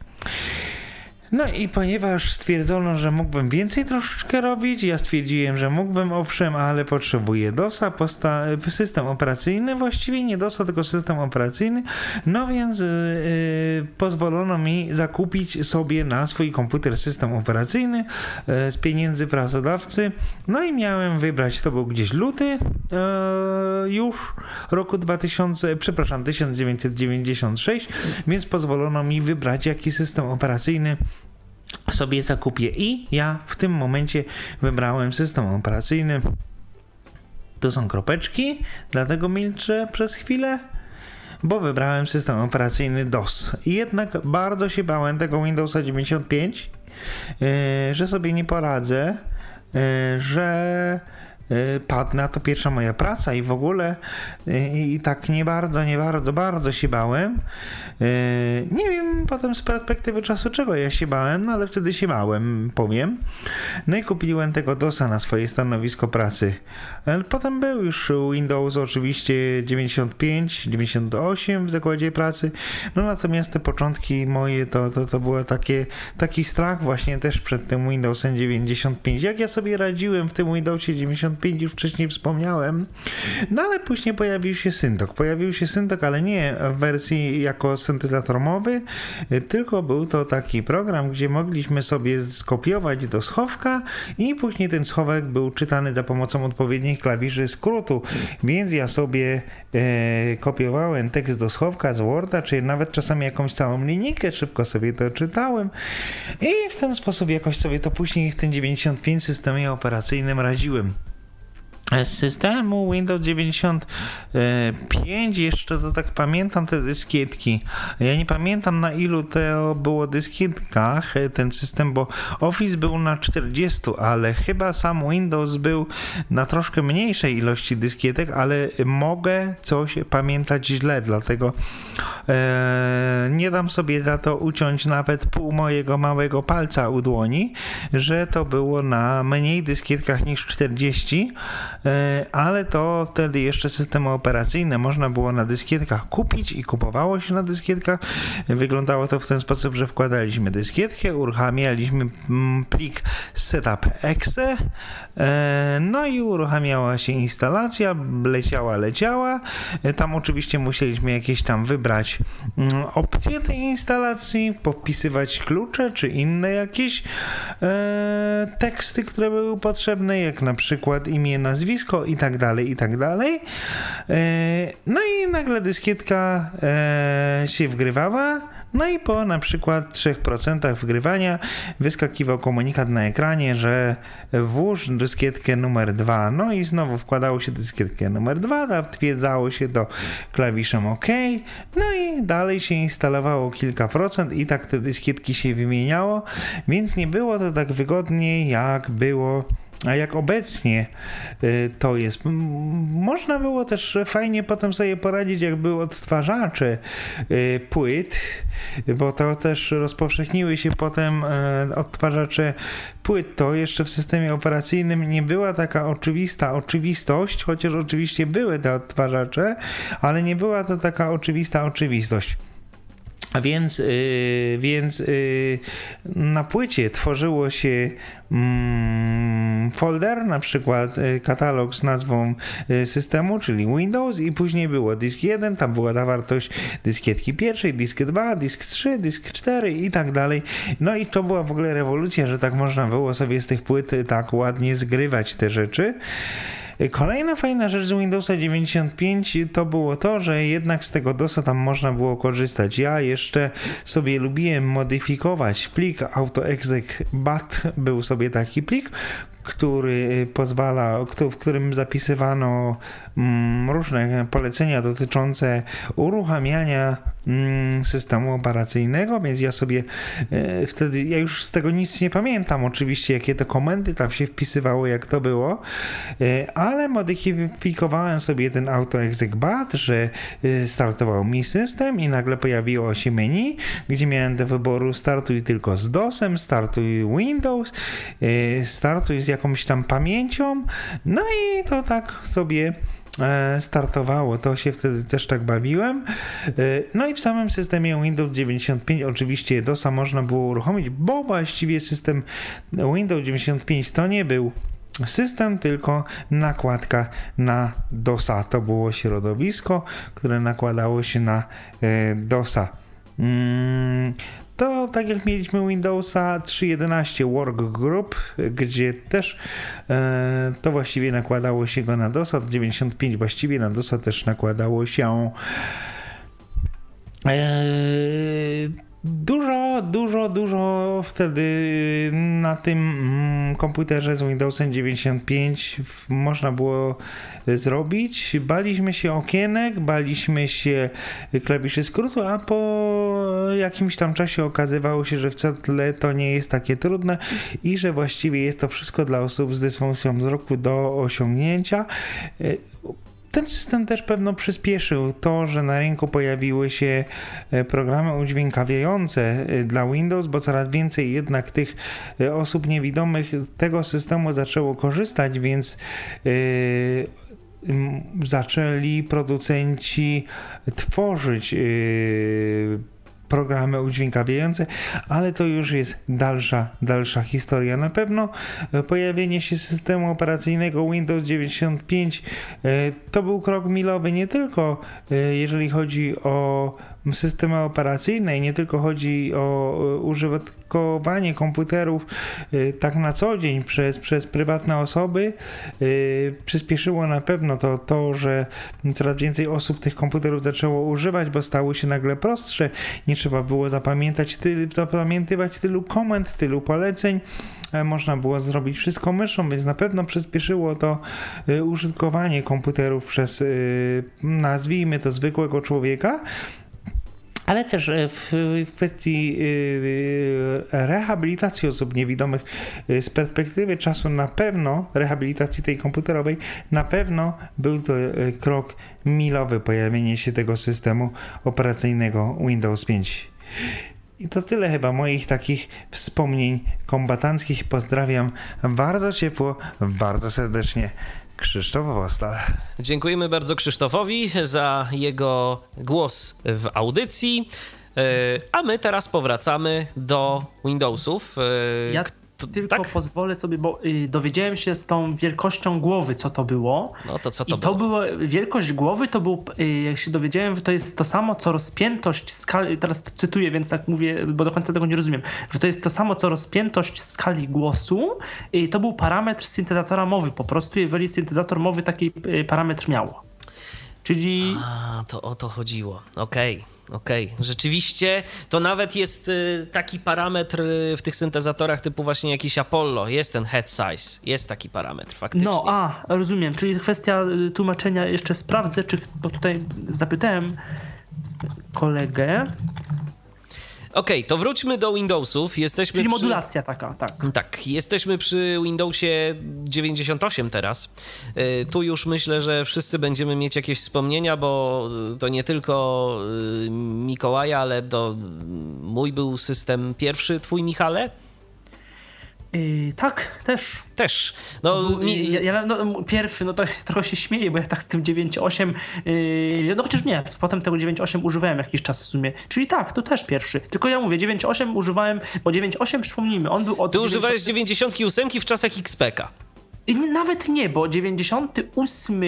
No i ponieważ stwierdzono, że mógłbym więcej troszeczkę robić, ja stwierdziłem, że mógłbym owszem, ale potrzebuję DOSa, system operacyjny, właściwie nie DOSa, tylko system operacyjny, no więc yy, pozwolono mi zakupić sobie na swój komputer system operacyjny yy, z pieniędzy pracodawcy, no i miałem wybrać, to był gdzieś luty yy, już roku 2000, przepraszam, 1996, więc pozwolono mi wybrać jaki system operacyjny sobie zakupię i ja w tym momencie wybrałem system operacyjny. To są kropeczki, dlatego milczę przez chwilę, bo wybrałem system operacyjny DOS. I jednak bardzo się bałem tego Windowsa 95, e, że sobie nie poradzę, e, że Y, padł na to pierwsza moja praca i w ogóle y, i tak nie bardzo, nie bardzo, bardzo się bałem. Y, nie wiem potem z perspektywy czasu czego ja się bałem, no ale wtedy się bałem, powiem. No i kupiłem tego DOSa na swoje stanowisko pracy. Potem był już Windows oczywiście 95, 98 w zakładzie pracy. No natomiast te początki moje to, to, to było takie, taki strach właśnie też przed tym Windowsem 95. Jak ja sobie radziłem w tym Windowsie 95 95 już wcześniej wspomniałem. No ale później pojawił się Syntok. Pojawił się Syntok, ale nie w wersji jako syntezator mowy, tylko był to taki program, gdzie mogliśmy sobie skopiować do schowka i później ten schowek był czytany za pomocą odpowiednich klawiszy skrótu. Więc ja sobie e, kopiowałem tekst do schowka z Worda, czy nawet czasami jakąś całą linijkę, szybko sobie to czytałem i w ten sposób jakoś sobie to później w ten 95 systemie operacyjnym radziłem. Z systemu Windows 95 jeszcze to tak pamiętam te dyskietki. Ja nie pamiętam na ilu to było dyskietkach ten system, bo Office był na 40, ale chyba sam Windows był na troszkę mniejszej ilości dyskietek, ale mogę coś pamiętać źle, dlatego e, nie dam sobie za to uciąć nawet pół mojego małego palca u dłoni, że to było na mniej dyskietkach niż 40 E, ale to wtedy jeszcze systemy operacyjne można było na dyskietkach kupić i kupowało się na dyskietkach. Wyglądało to w ten sposób, że wkładaliśmy dyskietkę, uruchamialiśmy mm, plik setup.exe, e, no i uruchamiała się instalacja, leciała, leciała. E, tam oczywiście musieliśmy jakieś tam wybrać mm, opcje tej instalacji, popisywać klucze czy inne jakieś teksty, które były potrzebne, jak na przykład imię, nazwisko, i tak dalej, i tak dalej. E, no i nagle dyskietka e, się wgrywała. No i po na przykład 3% wgrywania wyskakiwał komunikat na ekranie, że włóż dyskietkę numer 2. No i znowu wkładało się dyskietkę numer 2, zatwierdzało się do klawiszem OK. No i dalej się instalowało kilka procent i tak te dyskietki się wymieniało, więc nie było to tak wygodnie jak było a jak obecnie y, to jest. Można było też fajnie potem sobie poradzić, jak były odtwarzacze y, płyt, bo to też rozpowszechniły się potem y, odtwarzacze płyt. To jeszcze w systemie operacyjnym nie była taka oczywista oczywistość, chociaż oczywiście były te odtwarzacze, ale nie była to taka oczywista oczywistość. A więc, yy, więc yy, na płycie tworzyło się yy, folder, na przykład y, katalog z nazwą y, systemu, czyli Windows i później było dysk 1, tam była ta wartość dyskietki pierwszej, dysk 2, dysk 3, dysk 4 i tak dalej. No i to była w ogóle rewolucja, że tak można było sobie z tych płyt tak ładnie zgrywać te rzeczy. Kolejna fajna rzecz z Windowsa 95 to było to, że jednak z tego DOSa tam można było korzystać. Ja jeszcze sobie lubiłem modyfikować plik AutoExec.bat, był sobie taki plik, który pozwala, w którym zapisywano mm, różne polecenia dotyczące uruchamiania mm, systemu operacyjnego, więc ja sobie e, wtedy, ja już z tego nic nie pamiętam oczywiście, jakie to komendy tam się wpisywało, jak to było, e, ale modyfikowałem sobie ten AutoExec.bat, że startował mi system i nagle pojawiło się menu, gdzie miałem do wyboru startuj tylko z DOSem, startuj Windows, startuj z jakąś tam pamięcią. No i to tak sobie e, startowało. To się wtedy też tak bawiłem. E, no i w samym systemie Windows 95 oczywiście DOSa można było uruchomić, bo właściwie system Windows 95 to nie był system, tylko nakładka na DOSa. To było środowisko, które nakładało się na e, DOSa. To tak jak mieliśmy Windowsa 3.11 Workgroup, gdzie też e, to właściwie nakładało się go na DOSa, 95 właściwie na DOSa też nakładało się. E, Dużo, dużo, dużo wtedy na tym mm, komputerze z Windowsem 95 można było zrobić. Baliśmy się okienek, baliśmy się klawiszy skrótu, a po jakimś tam czasie okazywało się, że wcale to nie jest takie trudne i że właściwie jest to wszystko dla osób z dysfunkcją wzroku do osiągnięcia. Ten system też pewno przyspieszył to, że na rynku pojawiły się e, programy udźwiękawiające e, dla Windows, bo coraz więcej jednak tych e, osób niewidomych tego systemu zaczęło korzystać, więc zaczęli producenci tworzyć programy udźwiękawiające, ale to już jest dalsza, dalsza historia. Na pewno e, pojawienie się systemu operacyjnego Windows 95 e, to był krok milowy nie tylko e, jeżeli chodzi o systemy operacyjne i nie tylko chodzi o użytkowanie komputerów tak na co dzień przez, przez prywatne osoby. Przyspieszyło na pewno to, to, że coraz więcej osób tych komputerów zaczęło używać, bo stały się nagle prostsze. Nie trzeba było zapamiętać tylu, zapamiętywać tylu komend, tylu poleceń. E, można było zrobić wszystko myszą, więc na pewno przyspieszyło to e, użytkowanie komputerów przez, e, nazwijmy to, zwykłego człowieka. Ale też w kwestii rehabilitacji osób niewidomych z perspektywy czasu na pewno, rehabilitacji tej komputerowej, na pewno był to krok milowy pojawienie się tego systemu operacyjnego Windows 5. I to tyle chyba moich takich wspomnień kombatanckich. Pozdrawiam bardzo ciepło, bardzo serdecznie. Krzysztof Wostal. Dziękujemy bardzo Krzysztofowi za jego głos w audycji. E, a my teraz powracamy do Windowsów. E, ja to, tylko tak? pozwolę sobie, bo y, dowiedziałem się z tą wielkością głowy, co to było. No to co to I to było? wielkość głowy to był, y, jak się dowiedziałem, że to jest to samo, co rozpiętość skali, teraz cytuję, więc tak mówię, bo do końca tego nie rozumiem, że to jest to samo, co rozpiętość skali głosu. I to był parametr syntezatora mowy po prostu, jeżeli syntezator mowy taki y, parametr miał. Czyli... A, to o to chodziło. Okej. Okay. Okej, okay. rzeczywiście to nawet jest y, taki parametr y, w tych syntezatorach typu właśnie jakiś Apollo, jest ten head size, jest taki parametr faktycznie. No, a, rozumiem, czyli kwestia y, tłumaczenia jeszcze sprawdzę, czy, bo tutaj zapytałem kolegę, Okej, okay, to wróćmy do Windowsów. Jesteśmy Czyli przy... modulacja taka, tak. Tak, jesteśmy przy Windowsie 98 teraz. Y, tu już myślę, że wszyscy będziemy mieć jakieś wspomnienia, bo to nie tylko y, Mikołaja, ale to mój był system pierwszy, twój Michale? Yy, tak, też. Też. No, mi... ja, ja, no, pierwszy, no to trochę się śmieję, bo ja tak z tym 9.8, yy, no chociaż nie, potem tego 9.8 używałem jakiś czas w sumie. Czyli tak, to też pierwszy. Tylko ja mówię, 9.8 używałem, bo 9.8 przypomnijmy, on był od... Ty 90... używałeś 98 w czasach XPK. Nawet nie, bo 98,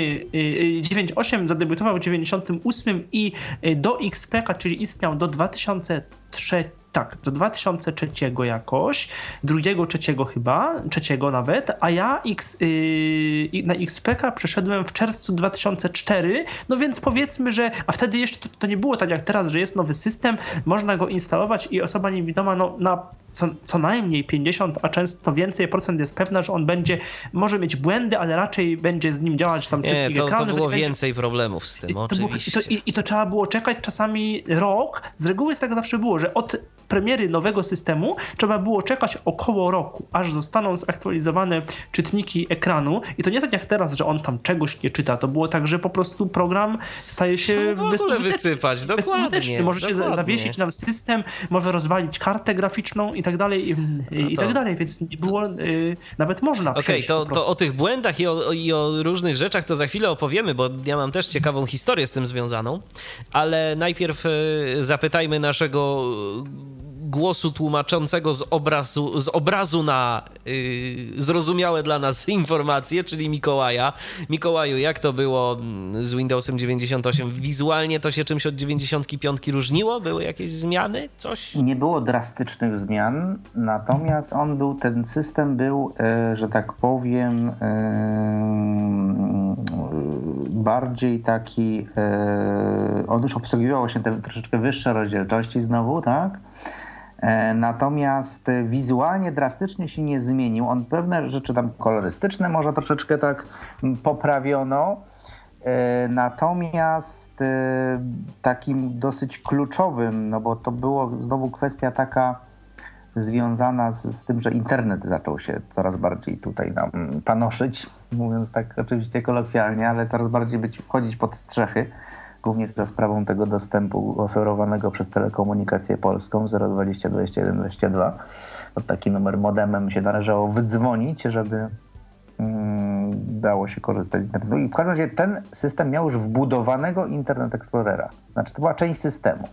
98 y, zadebiutował w 98 i y, do XPK, czyli istniał do 2003 tak, do 2003 jakoś, drugiego, trzeciego chyba, trzeciego nawet, a ja X, yy, na XPK przeszedłem w czerwcu 2004, no więc powiedzmy, że, a wtedy jeszcze to, to, nie było tak jak teraz, że jest nowy system, można go instalować i osoba niewidoma no, na co, co najmniej 50, a często więcej procent jest pewna, że on będzie, może mieć błędy, ale raczej będzie z nim działać tam czytnik to, ekranu. To było więcej będzie... problemów z tym, I oczywiście. To było, i, to, i, I to trzeba było czekać czasami rok. Z reguły tak zawsze było, że od premiery nowego systemu trzeba było czekać około roku, aż zostaną zaktualizowane czytniki ekranu. I to nie tak jak teraz, że on tam czegoś nie czyta. To było tak, że po prostu program staje się no, w wysypać, dokładnie. Może dokładnie. się zawiesić nam system, może rozwalić kartę graficzną i tak dalej, i, no i tak dalej, więc nie było, y, nawet można Okej, okay, to, to o tych błędach i o, i o różnych rzeczach to za chwilę opowiemy, bo ja mam też ciekawą historię z tym związaną, ale najpierw y, zapytajmy naszego głosu tłumaczącego z obrazu, z obrazu na yy, zrozumiałe dla nas informacje, czyli Mikołaja. Mikołaju, jak to było mm, z Windowsem 98? Wizualnie to się czymś od 95 różniło? Były jakieś zmiany? Coś? Nie było drastycznych zmian, natomiast on był, ten system był, yy, że tak powiem, yy, bardziej taki, yy, on już obsługiwał się te troszeczkę wyższe rozdzielczości znowu, tak? E, natomiast wizualnie drastycznie się nie zmienił. On pewne rzeczy tam kolorystyczne może troszeczkę tak poprawiono. E, natomiast e, takim dosyć kluczowym, no bo to było znowu kwestia taka związana z, z tym, że internet zaczął się coraz bardziej tutaj nam panoszyć, mówiąc tak oczywiście kolokwialnie, ale coraz bardziej być, wchodzić pod strzechy głównie za sprawą tego dostępu oferowanego przez telekomunikację polską 020 21 22. Pod taki numer modemem się należało wydzwonić, żeby mm, dało się korzystać z internetu. I w każdym razie ten system miał już wbudowanego Internet Explorera. Znaczy to była część systemu.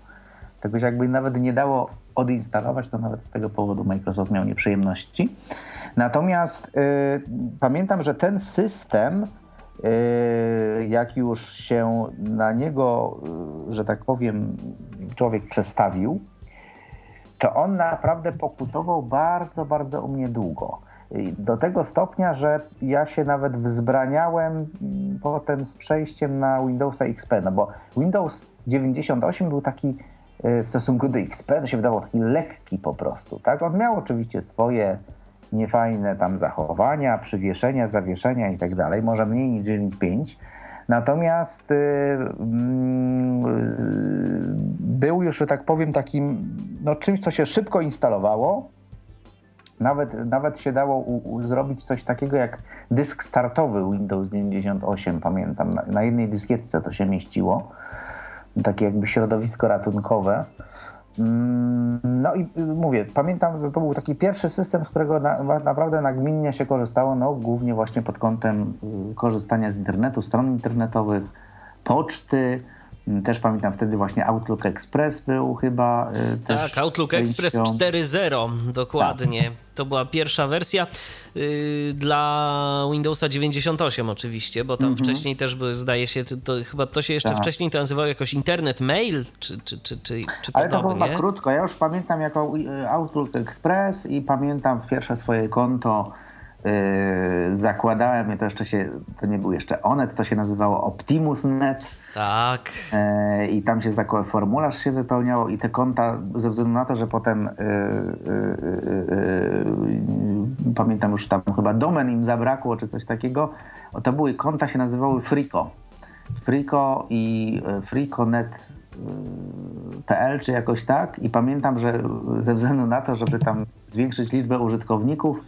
Tego się jakby nawet nie dało odinstalować, to nawet z tego powodu Microsoft miał nieprzyjemności. Natomiast y, pamiętam, że ten system, jak już się na niego, y, że tak powiem, człowiek przestawił, to on naprawdę pokutował bardzo, bardzo u mnie długo. Do tego stopnia, że ja się nawet wzbraniałem mm, potem z przejściem na Windowsa XP, no bo Windows 98 był taki w stosunku do XP, to się wydawał taki lekki po prostu, tak? On miał oczywiście swoje niefajne tam zachowania, przywieszenia, zawieszenia i tak dalej, może mniej niż 9.5, natomiast y, mm, y, był już, że tak powiem, takim no, czymś, co się szybko instalowało, nawet, nawet się dało u, u, zrobić coś takiego jak dysk startowy Windows 98, pamiętam. Na, na, jednej dyskietce to się mieściło. Takie jakby środowisko ratunkowe. Mm, no i mówię, pamiętam, to był taki pierwszy system, z którego na, naprawdę nagminnie się korzystało, no głównie właśnie pod kątem y, korzystania z internetu, stron internetowych, poczty, też pamiętam wtedy właśnie Outlook Express był chyba. Y, tak, Outlook Express 4.0, dokładnie. Tak. To była pierwsza wersja yy, dla Windowsa 98 oczywiście, bo tam mm -hmm. wcześniej też były, zdaje się, to, chyba to się jeszcze tak. wcześniej to nazywało jakoś Internet Mail, czy, czy, czy, czy, czy Ale podobnie. to było chyba krótko. Ja już pamiętam jako y, Outlook Express i pamiętam pierwsze swoje konto Yy, zakładałem, to jeszcze się, to nie był jeszcze Onet, to się nazywało OptimusNet. Tak. Yy, I tam się formularz się wypełniało i te konta, ze względu na to, że potem yy, pamiętam już tam chyba domen im zabrakło, czy coś takiego, to były konta się nazywały Frico. Frico i friconet.pl czy jakoś tak i pamiętam, że ze względu na to, żeby tam zwiększyć liczbę użytkowników,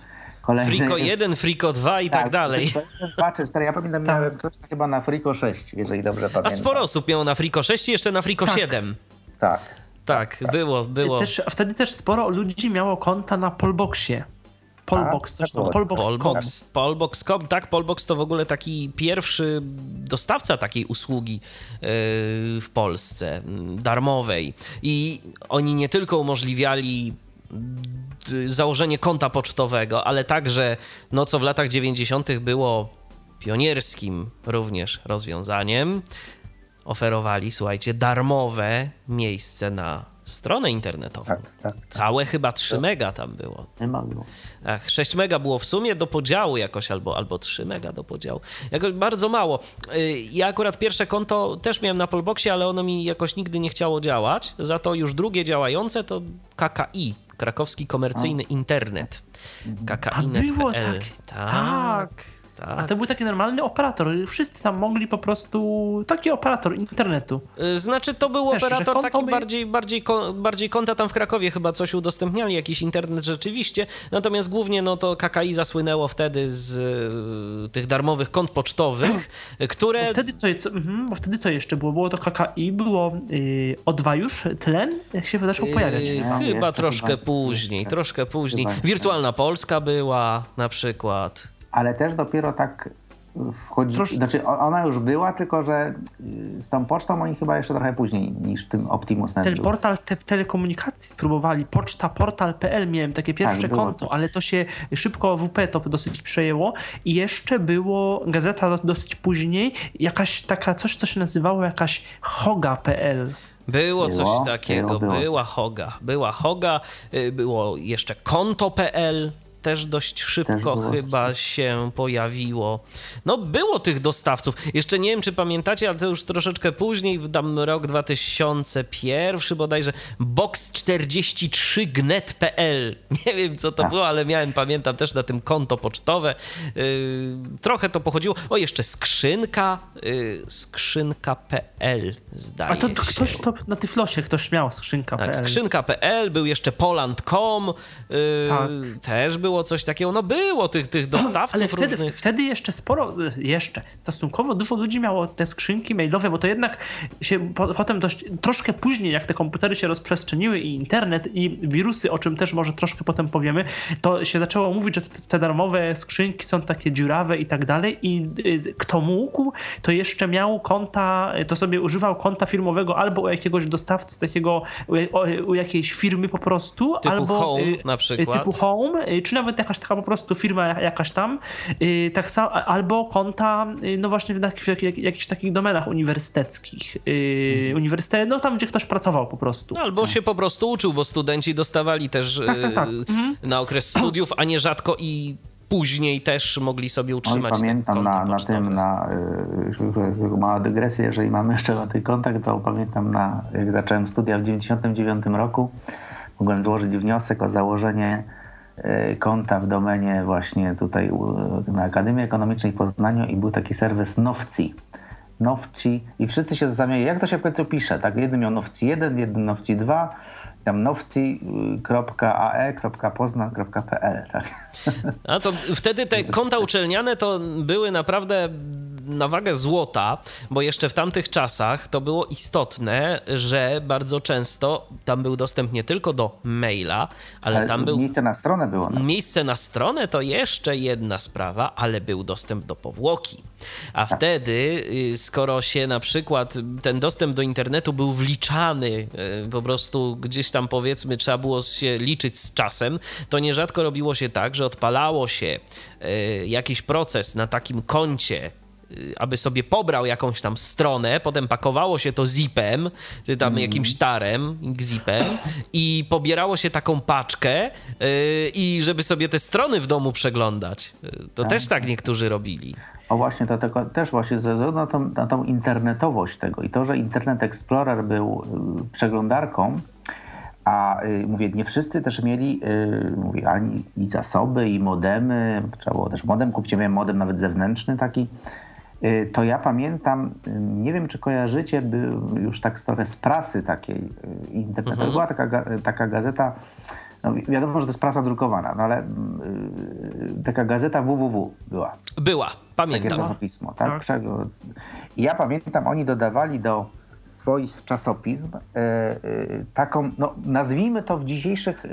Kolejny... Friko 1, Friko 2 i tak, tak dalej. 2 czy 4. Ja pamiętam, tak. miałem coś chyba na Friko 6, jeżeli dobrze pamiętam. A sporo osób miało na Friko 6 i jeszcze na Friko tak. 7. Tak. Tak, tak, było, było. Też, wtedy też sporo ludzi miało konta na Polboxie. Polbox, coś tam, Polbox, Polbox, Polbox.com, tak, Polbox to w ogóle taki pierwszy dostawca takiej usługi yy, w Polsce, darmowej. I oni nie tylko umożliwiali założenie konta pocztowego, ale także, no co w latach 90. było pionierskim również rozwiązaniem, oferowali, słuchajcie, darmowe miejsce na stronę internetową. Tak, tak, tak. Całe chyba 3 tak. mega tam było. Nie ma było. Ach, 6 mega było w sumie do podziału jakoś, albo, albo 3 mega do podziału. Jakoś bardzo mało. Y, ja akurat pierwsze konto też miałem na Polboxie, ale ono mi jakoś nigdy nie chciało działać. Za to już drugie działające to KKI Krakowski Komercyjny A. Internet. KKInet.pl. Tak. tak. tak. Tak. A to był taki normalny operator. Wszyscy tam mogli po prostu. Taki operator internetu. Y, znaczy, to był Też, operator taki by... bardziej, bardziej, bardziej konta tam w Krakowie chyba coś udostępniali, jakiś internet rzeczywiście. Natomiast głównie no to KKI zasłynęło wtedy z y, tych darmowych kont pocztowych, które. Bo wtedy co, co mhm, bo wtedy co jeszcze było? Było to KKI, było y, O2 już, tlen, jak się zaczął pojawiać. Yy, chyba troszkę chyba, później, jeszcze. troszkę później. Chyba, Wirtualna Polska była na przykład ale też dopiero tak wchodzi, Trosz... znaczy ona już była, tylko że y, z tą pocztą oni chyba jeszcze trochę później niż tym Optimus Ten był. portal te telekomunikacji spróbowali, poczta portal.pl miałem takie pierwsze tak, konto, ale to się szybko WP to dosyć przejęło. I jeszcze było gazeta dosyć później, jakaś taka coś, co się nazywało jakaś hoga.pl. Było, coś takiego, było, było. była Hoga, była Hoga, y, było jeszcze konto.pl, też dość szybko też chyba się pojawiło. No było tych dostawców. Jeszcze nie wiem, czy pamiętacie, ale to już troszeczkę później, w tam rok 2001 bodajże, box43gnet.pl. Nie wiem, co to tak. było, ale miałem, pamiętam też na tym konto pocztowe. Yy, trochę to pochodziło. O, jeszcze skrzynka, yy, skrzynka.pl zdaje A to, to ktoś to na Tyflosie ktoś miał skrzynka.pl. Tak, skrzynka.pl, był jeszcze poland.com, yy, tak. też było było coś takiego, no było tych, tych dostawców Ale wtedy, różnych. wtedy jeszcze sporo, jeszcze stosunkowo dużo ludzi miało te skrzynki mailowe, bo to jednak się po, potem dość, troszkę później, jak te komputery się rozprzestrzeniły i internet i wirusy, o czym też może troszkę potem powiemy, to się zaczęło mówić, że te, te darmowe skrzynki są takie dziurawe i tak dalej i y, kto mógł, to jeszcze miał konta, to sobie używał konta firmowego albo u jakiegoś dostawcy takiego, u, u jakiejś firmy po prostu, Typu albo Home y, na przykład. Typu Home, y, czy nawet jakaś taka po prostu firma jakaś tam, y, tak samo, albo konta, y, no właśnie w, w jak- jakichś takich domenach uniwersyteckich. y, Uniwersytet, no tam, gdzie ktoś pracował po prostu. Albo się po prostu uczył, bo studenci dostawali też Tak, tak, tak. e, na okres studiów, a nierzadko i później też mogli sobie Oj, utrzymać te pamiętam na, na tym, na, mała dygresja, jeżeli mamy jeszcze na ten kontakt, to pamiętam, na, jak zacząłem studia w 99 roku, mogłem złożyć wniosek o założenie konta w domenie właśnie tutaj na Akademii Ekonomicznej w Poznaniu i był taki serwis Nowci. Nowci i wszyscy się zastanawiali, jak to się w końcu pisze, tak? Jeden miał Nowci 1, jeden Nowci 2, tam nowci.ae.poznan.pl, tak? A to wtedy te konta uczelniane to były naprawdę na wagę złota, bo jeszcze w tamtych czasach to było istotne, że bardzo często tam był dostęp nie tylko do maila, ale tam był Miejsce na stronę było. No. Miejsce na stronę to jeszcze jedna sprawa, ale był dostęp do powłoki. A wtedy, y, skoro się na przykład ten dostęp do internetu był wliczany, y, po prostu gdzieś tam powiedzmy trzeba było się liczyć z czasem, to nierzadko robiło się tak, że odpalało się y, jakiś proces na takim koncie aby sobie pobrał jakąś tam stronę, potem pakowało się to zipem, czy tam jakimś tarem, zipem i pobierało się taką paczkę yy, i żeby sobie te strony w domu przeglądać. Yy, To też tak niektórzy robili. O właśnie, to też właśnie ze względu na tą, na tą internetowość tego. I to, że Internet Explorer był y, przeglądarką, a y, mówię, nie wszyscy też mieli y, mówię, ani i zasoby, i modemy, trzeba było też modem kupić, ja miałem modem nawet zewnętrzny taki, y, to ja pamiętam, y, nie wiem czy kojarzycie, był już tak trochę z prasy takiej y, internetowej, była taka, taka gazeta, no wi- wiadomo, że to jest prasa drukowana, no ale y, taka gazeta www była. Była, Takie pamiętam. czasopismo, tak? Tak. Czego? Ja pamiętam, oni dodawali do swoich czasopism e, e, taką, no, nazwijmy to w dzisiejszych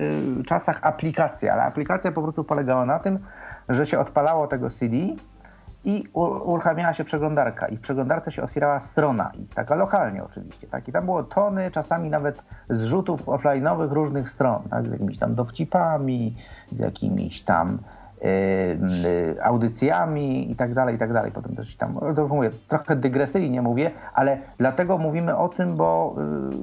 czasach aplikację, ale aplikacja po prostu polegała na tym, że się odpalało tego CD i uruchamiała się przeglądarka i w przeglądarce się otwierała strona i taka lokalnie oczywiście, tak? I tam było tony, czasami nawet zrzutów offline'owych różnych stron, tak? Z jakimiś tam dowcipami, z jakimiś tam audycjami i tak dalej, i tak dalej. Potem też tam, to już mówię, trochę dygresyjnie mówię, ale dlatego mówimy o tym, bo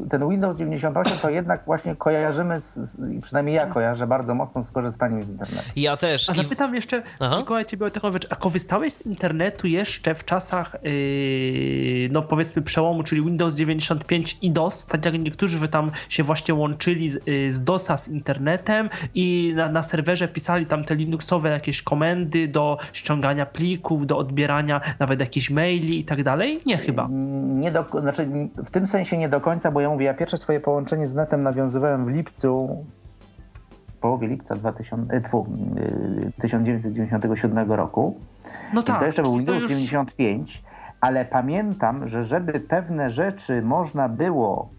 y, ten Windows 98 to jednak właśnie kojarzymy, z, przynajmniej ja kojarzę bardzo mocno z korzystaniem z internetu. Ja też. A I- zapytam jeszcze, Aha. Mikołaj, ciebie o taką rzecz. A korzystałeś z internetu jeszcze w czasach, yy, no powiedzmy przełomu, czyli Windows 95 i DOS, tak jak niektórzy, że tam się właśnie łączyli z, yy, z DOSa z internetem i na, na serwerze pisali tam te linuxowe jakieś komendy do ściągania plików, do odbierania nawet jakichś maili i tak dalej? Nie chyba. Nie do, znaczy w tym sensie nie do końca, bo ja mówię, ja pierwsze swoje połączenie z netem nawiązywałem w lipcu, w połowie lipca 2000, e, tfu, y, 1997 roku. No tak. to jeszcze był Windows już- 95, ale pamiętam, że żeby pewne rzeczy można było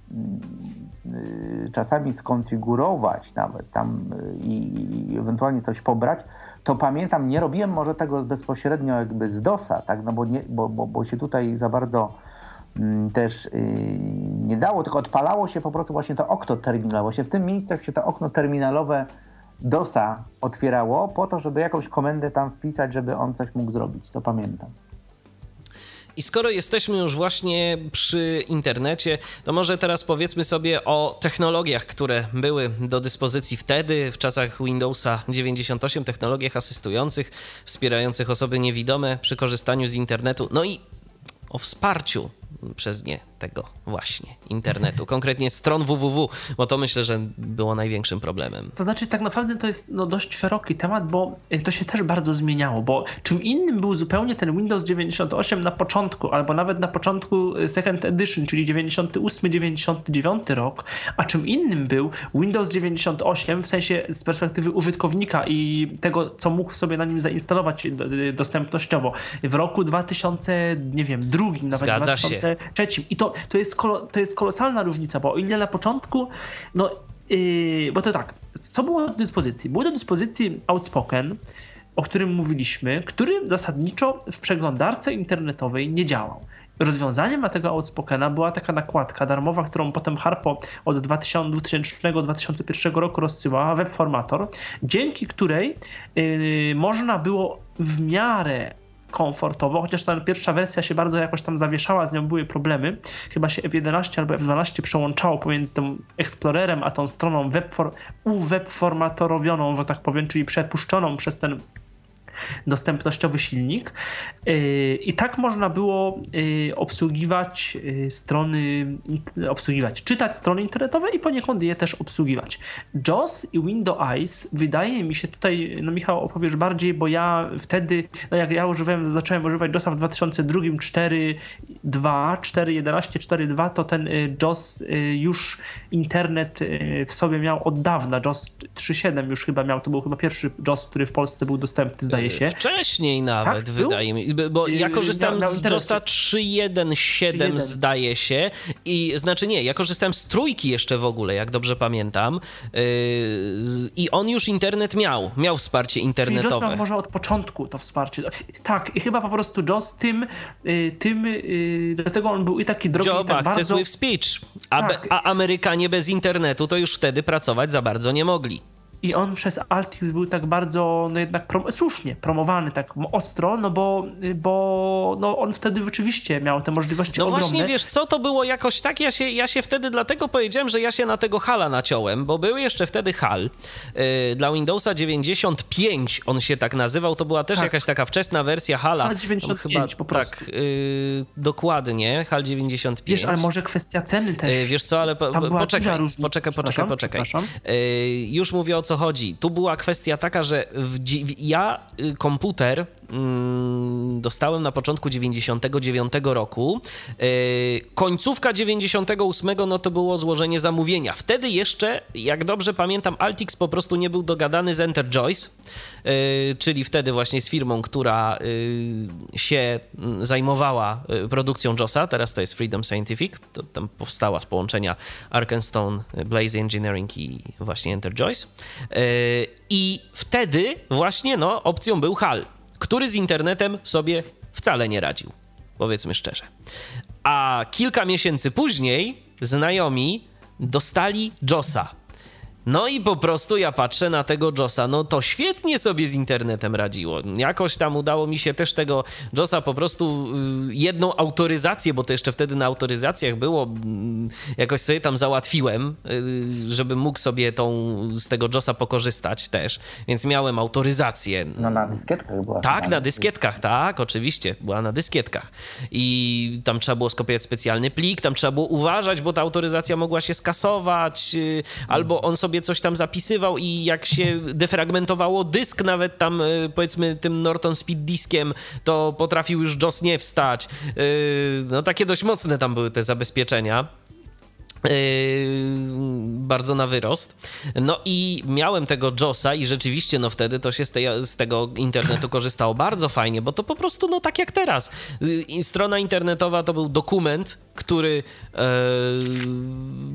y, czasami skonfigurować nawet tam i, i ewentualnie coś pobrać, to pamiętam, nie robiłem może tego bezpośrednio jakby z DOSa, tak, no bo, nie, bo, bo, bo się tutaj za bardzo mm, też y, nie dało, tylko odpalało się po prostu właśnie to okno terminalowe. Właśnie w tym miejscu się to okno terminalowe DOSa otwierało po to, żeby jakąś komendę tam wpisać, żeby on coś mógł zrobić. To pamiętam. I skoro jesteśmy już właśnie przy internecie, to może teraz powiedzmy sobie o technologiach, które były do dyspozycji wtedy, w czasach Windowsa 98, technologiach asystujących, wspierających osoby niewidome przy korzystaniu z internetu, no i o wsparciu przez nie tego właśnie internetu, konkretnie stron www, bo to myślę, że było największym problemem. To znaczy, tak naprawdę to jest no, dość szeroki temat, bo y, to się też bardzo zmieniało, bo czym innym był zupełnie ten Windows 98 na początku, albo nawet na początku y, Second Edition, czyli 98-99 rok, a czym innym był Windows 98 w sensie z perspektywy użytkownika i tego, co mógł sobie na nim zainstalować y, dostępnościowo w roku 2000, nie wiem, drugim, nawet Zgadza 2003. Się. I to, to, jest kolo, to jest kolosalna różnica, bo o ile na początku, no, yy, bo to tak, co było do dyspozycji? Było do dyspozycji Outspoken, o którym mówiliśmy, który zasadniczo w przeglądarce internetowej nie działał. Rozwiązaniem na tego Outspokena była taka nakładka darmowa, którą potem Harpo od 2000-2001 roku rozsyłała, webformator, dzięki której yy, można było w miarę komfortowo, chociaż ta pierwsza wersja się bardzo jakoś tam zawieszała, z nią były problemy. Chyba się F11 albo F12 przełączało pomiędzy tym Explorerem a tą stroną webfor uwebformatorowioną, że tak powiem, czyli przepuszczoną przez ten dostępnościowy silnik. Y, I tak można było y, obsługiwać y, strony, obsługiwać, czytać strony internetowe i poniekąd je też obsługiwać. JOS i Windows Eyes wydaje mi się tutaj, no Michał opowiesz bardziej, bo ja wtedy, no jak ja używałem, zacząłem używać JOSa w 2002, 4.2, 4.11, 4.2, to ten JOS już internet w sobie miał od dawna. JOS 3.7 już chyba miał, to był chyba pierwszy JOS, który w Polsce był dostępny, zdaje się. Wcześniej nawet, tak, wydaje mi się, bo ja korzystam na, na z JOSa 3.1.7 zdaje się i znaczy nie, ja korzystałem z trójki jeszcze w ogóle, jak dobrze pamiętam yy, i on już internet miał, miał wsparcie internetowe. Czyli może od początku to wsparcie. Tak, i chyba po prostu JOS tym, yy, tym yy, dlatego on był i taki drogi Job i tak Access bardzo... with Speech, a, tak. a Amerykanie bez internetu to już wtedy pracować za bardzo nie mogli i on przez Altix był tak bardzo, no jednak prom słusznie promowany tak ostro, no bo, bo no on wtedy rzeczywiście miał te możliwości no ogromne. No właśnie, wiesz co, to było jakoś tak, ja się, ja się wtedy dlatego powiedziałem, że ja się na tego Hala naciąłem, bo był jeszcze wtedy Hal yy, dla Windowsa 95, on się tak nazywał, to była też tak. jakaś taka wczesna wersja Hala. HAL 95 chyba, po prostu. Tak, yy, dokładnie, HAL 95. Wiesz, ale może kwestia ceny też. Yy, wiesz co, ale po, poczekaj, poczekaj, poczekaj, poczekaj. już mówię o co co chodzi. Tu była kwestia taka, że w, ja y, komputer mm, dostałem na początku 99 roku. Y, końcówka 98 no to było złożenie zamówienia. Wtedy jeszcze, jak dobrze pamiętam, Altix po prostu nie był dogadany z Enterjoyce, y, czyli wtedy właśnie z firmą, która się mm, zajmowała produkcją JOSa. Teraz to jest Freedom Scientific. To tam powstała z połączenia Arkenstone, Blaze Engineering i właśnie Enterjoyce. I wtedy właśnie no, opcją był HAL, który z internetem sobie wcale nie radził, powiedzmy szczerze. A kilka miesięcy później znajomi dostali JOSa, no i po prostu ja patrzę na tego Josa, no to świetnie sobie z internetem radziło. Jakoś tam udało mi się też tego Josa po prostu y, jedną autoryzację, bo to jeszcze wtedy na autoryzacjach było, mm, jakoś sobie tam załatwiłem, y, żeby mógł sobie tą, z tego Josa pokorzystać też, więc miałem autoryzację. No na dyskietkach była. Tak, na dyskietkach, tak, oczywiście, była na dyskietkach. I tam trzeba było skopiować specjalny plik, tam trzeba było uważać, bo ta autoryzacja mogła się skasować, y, albo on sobie sobie coś tam zapisywał i jak się defragmentowało dysk nawet tam e, powiedzmy tym Norton Speed diskiem, to potrafił już JOS nie wstać. E, no takie dość mocne tam były te zabezpieczenia. Yy, bardzo na wyrost. No i miałem tego JOSa i rzeczywiście no wtedy to się z, tej, z, tego internetu korzystało bardzo fajnie, bo to po prostu no tak jak teraz. Yy, strona internetowa to był dokument, który, yy,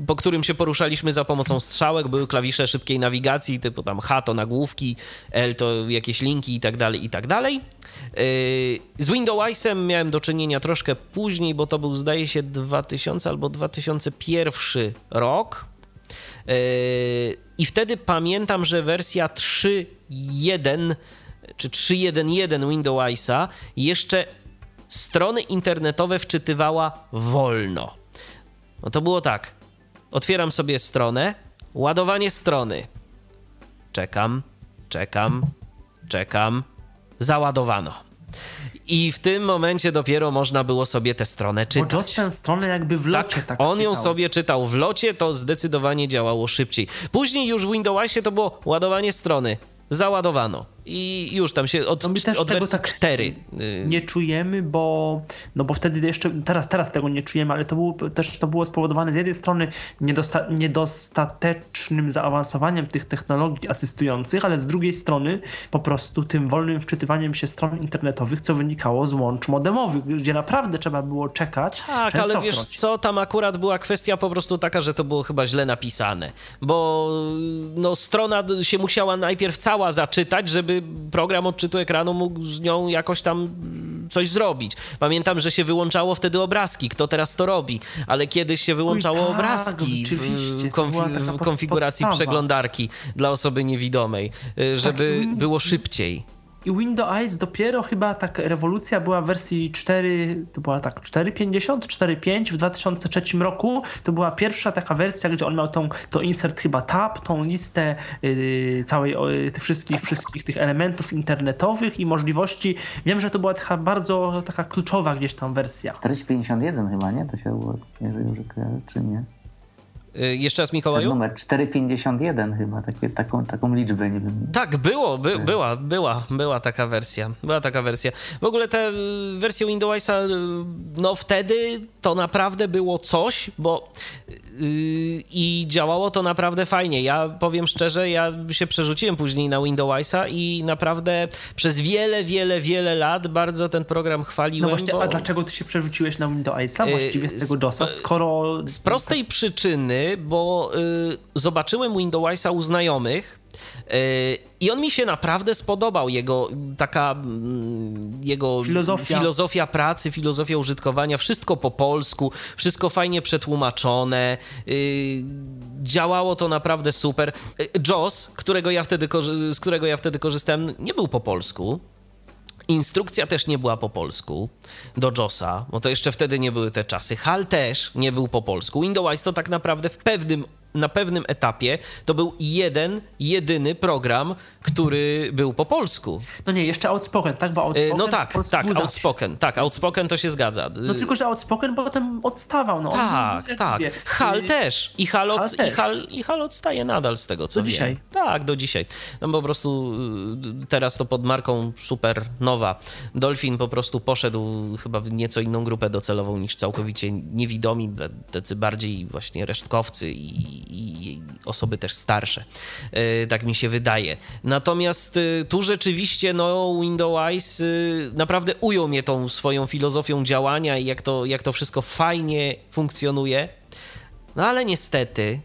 po którym się poruszaliśmy za pomocą strzałek, były klawisze szybkiej nawigacji typu tam H to nagłówki, L to jakieś linki i tak dalej, i tak dalej. Yy, z Windowsem miałem do czynienia troszkę później, bo to był zdaje się 2000 albo 2001 rok. Yy, I wtedy pamiętam, że wersja 3.1 czy 3.1.1 Windowsa jeszcze strony internetowe wczytywała wolno. No to było tak. Otwieram sobie stronę, ładowanie strony. Czekam, czekam, czekam załadowano. I w tym momencie dopiero można było sobie tę stronę czytać. Bo Joss tę stronę jakby w locie tak, tak on czytał. ją sobie czytał w locie, to zdecydowanie działało szybciej. Później już w Windowsie to było ładowanie strony. Załadowano i już tam się od, no my też od tego tak 4. y, Nie czujemy, bo, no bo wtedy jeszcze, teraz, teraz tego nie czujemy, ale to było, też to było spowodowane z jednej strony niedosta, niedostatecznym zaawansowaniem tych technologii asystujących, ale z drugiej strony po prostu tym wolnym wczytywaniem się stron internetowych, co wynikało z łącz modemowych, gdzie naprawdę trzeba było czekać. Tak, ale wiesz co, tam akurat była kwestia po prostu taka, że to było chyba źle napisane, bo no, strona się musiała najpierw cała zaczytać, żeby program odczytu ekranu mógł z nią jakoś tam coś zrobić. Pamiętam, że się wyłączało wtedy obrazki. Kto teraz to robi? Ale kiedyś się wyłączało tak, obrazki w, konfi- w konfiguracji podstawa. przeglądarki dla osoby niewidomej, y, żeby tak. było szybciej. I Windows Eyes dopiero chyba tak rewolucja była w wersji 4, to była tak 4.50, 4.5 w 2003 roku. To była pierwsza taka wersja, gdzie on miał tą, to insert chyba tab, tą listę yy, całej yy, tych wszystkich, wszystkich tych elementów internetowych i możliwości. Wiem, że to była taka bardzo taka kluczowa gdzieś tam wersja. 451 chyba, nie? To się było, jeżeli czy nie? Y, jeszcze raz Mikołaju? Ten numer 451 chyba, takie, taką, taką liczbę, nie wiem. Tak, było, by, była, była, była taka wersja. Była taka wersja. W ogóle te y, wersje Windowsa, y, no wtedy to naprawdę było coś, bo yy, i działało to naprawdę fajnie. Ja powiem szczerze, ja się przerzuciłem później na Windowsa i naprawdę przez wiele, wiele, wiele lat bardzo ten program chwaliłem. No właśnie, bo... a dlaczego ty się przerzuciłeś na Windowsa właściwie z tego JOSa, skoro... Z prostej przyczyny, bo y, zobaczyłem Windowsa u znajomych y, i on mi się naprawdę spodobał. Jego taka mm, jego filozofia. filozofia pracy, filozofia użytkowania, wszystko po polsku, wszystko fajnie przetłumaczone. Y, działało to naprawdę super. Y, JOS, którego ja wtedy, z którego ja wtedy korzystałem, nie był po polsku. Instrukcja też nie była po polsku do JOSa, bo to jeszcze wtedy nie były te czasy. HAL też nie był po polsku. Windows to tak naprawdę w pewnym na pewnym etapie to był jeden, jedyny program, który był po polsku. No nie, jeszcze Outspoken, tak? Bo Outspoken no tak, tak, Outspoken, tak, Outspoken to się zgadza. No tylko, że Outspoken potem odstawał. No, tak, tak. Wie. Hal też. I Hal, od, Hal i, Hal, I Hal odstaje nadal z tego, co do wiem. dzisiaj. Tak, do dzisiaj. No po prostu y, teraz to pod marką super nowa. Dolphin po prostu poszedł chyba w nieco inną grupę docelową niż całkowicie niewidomi, tacy bardziej właśnie resztkowcy i i osoby też starsze. E, tak mi się wydaje. Natomiast e, tu rzeczywiście no, Windows e, naprawdę ujął mnie tą swoją filozofią działania i jak to, jak to wszystko fajnie funkcjonuje. No ale niestety,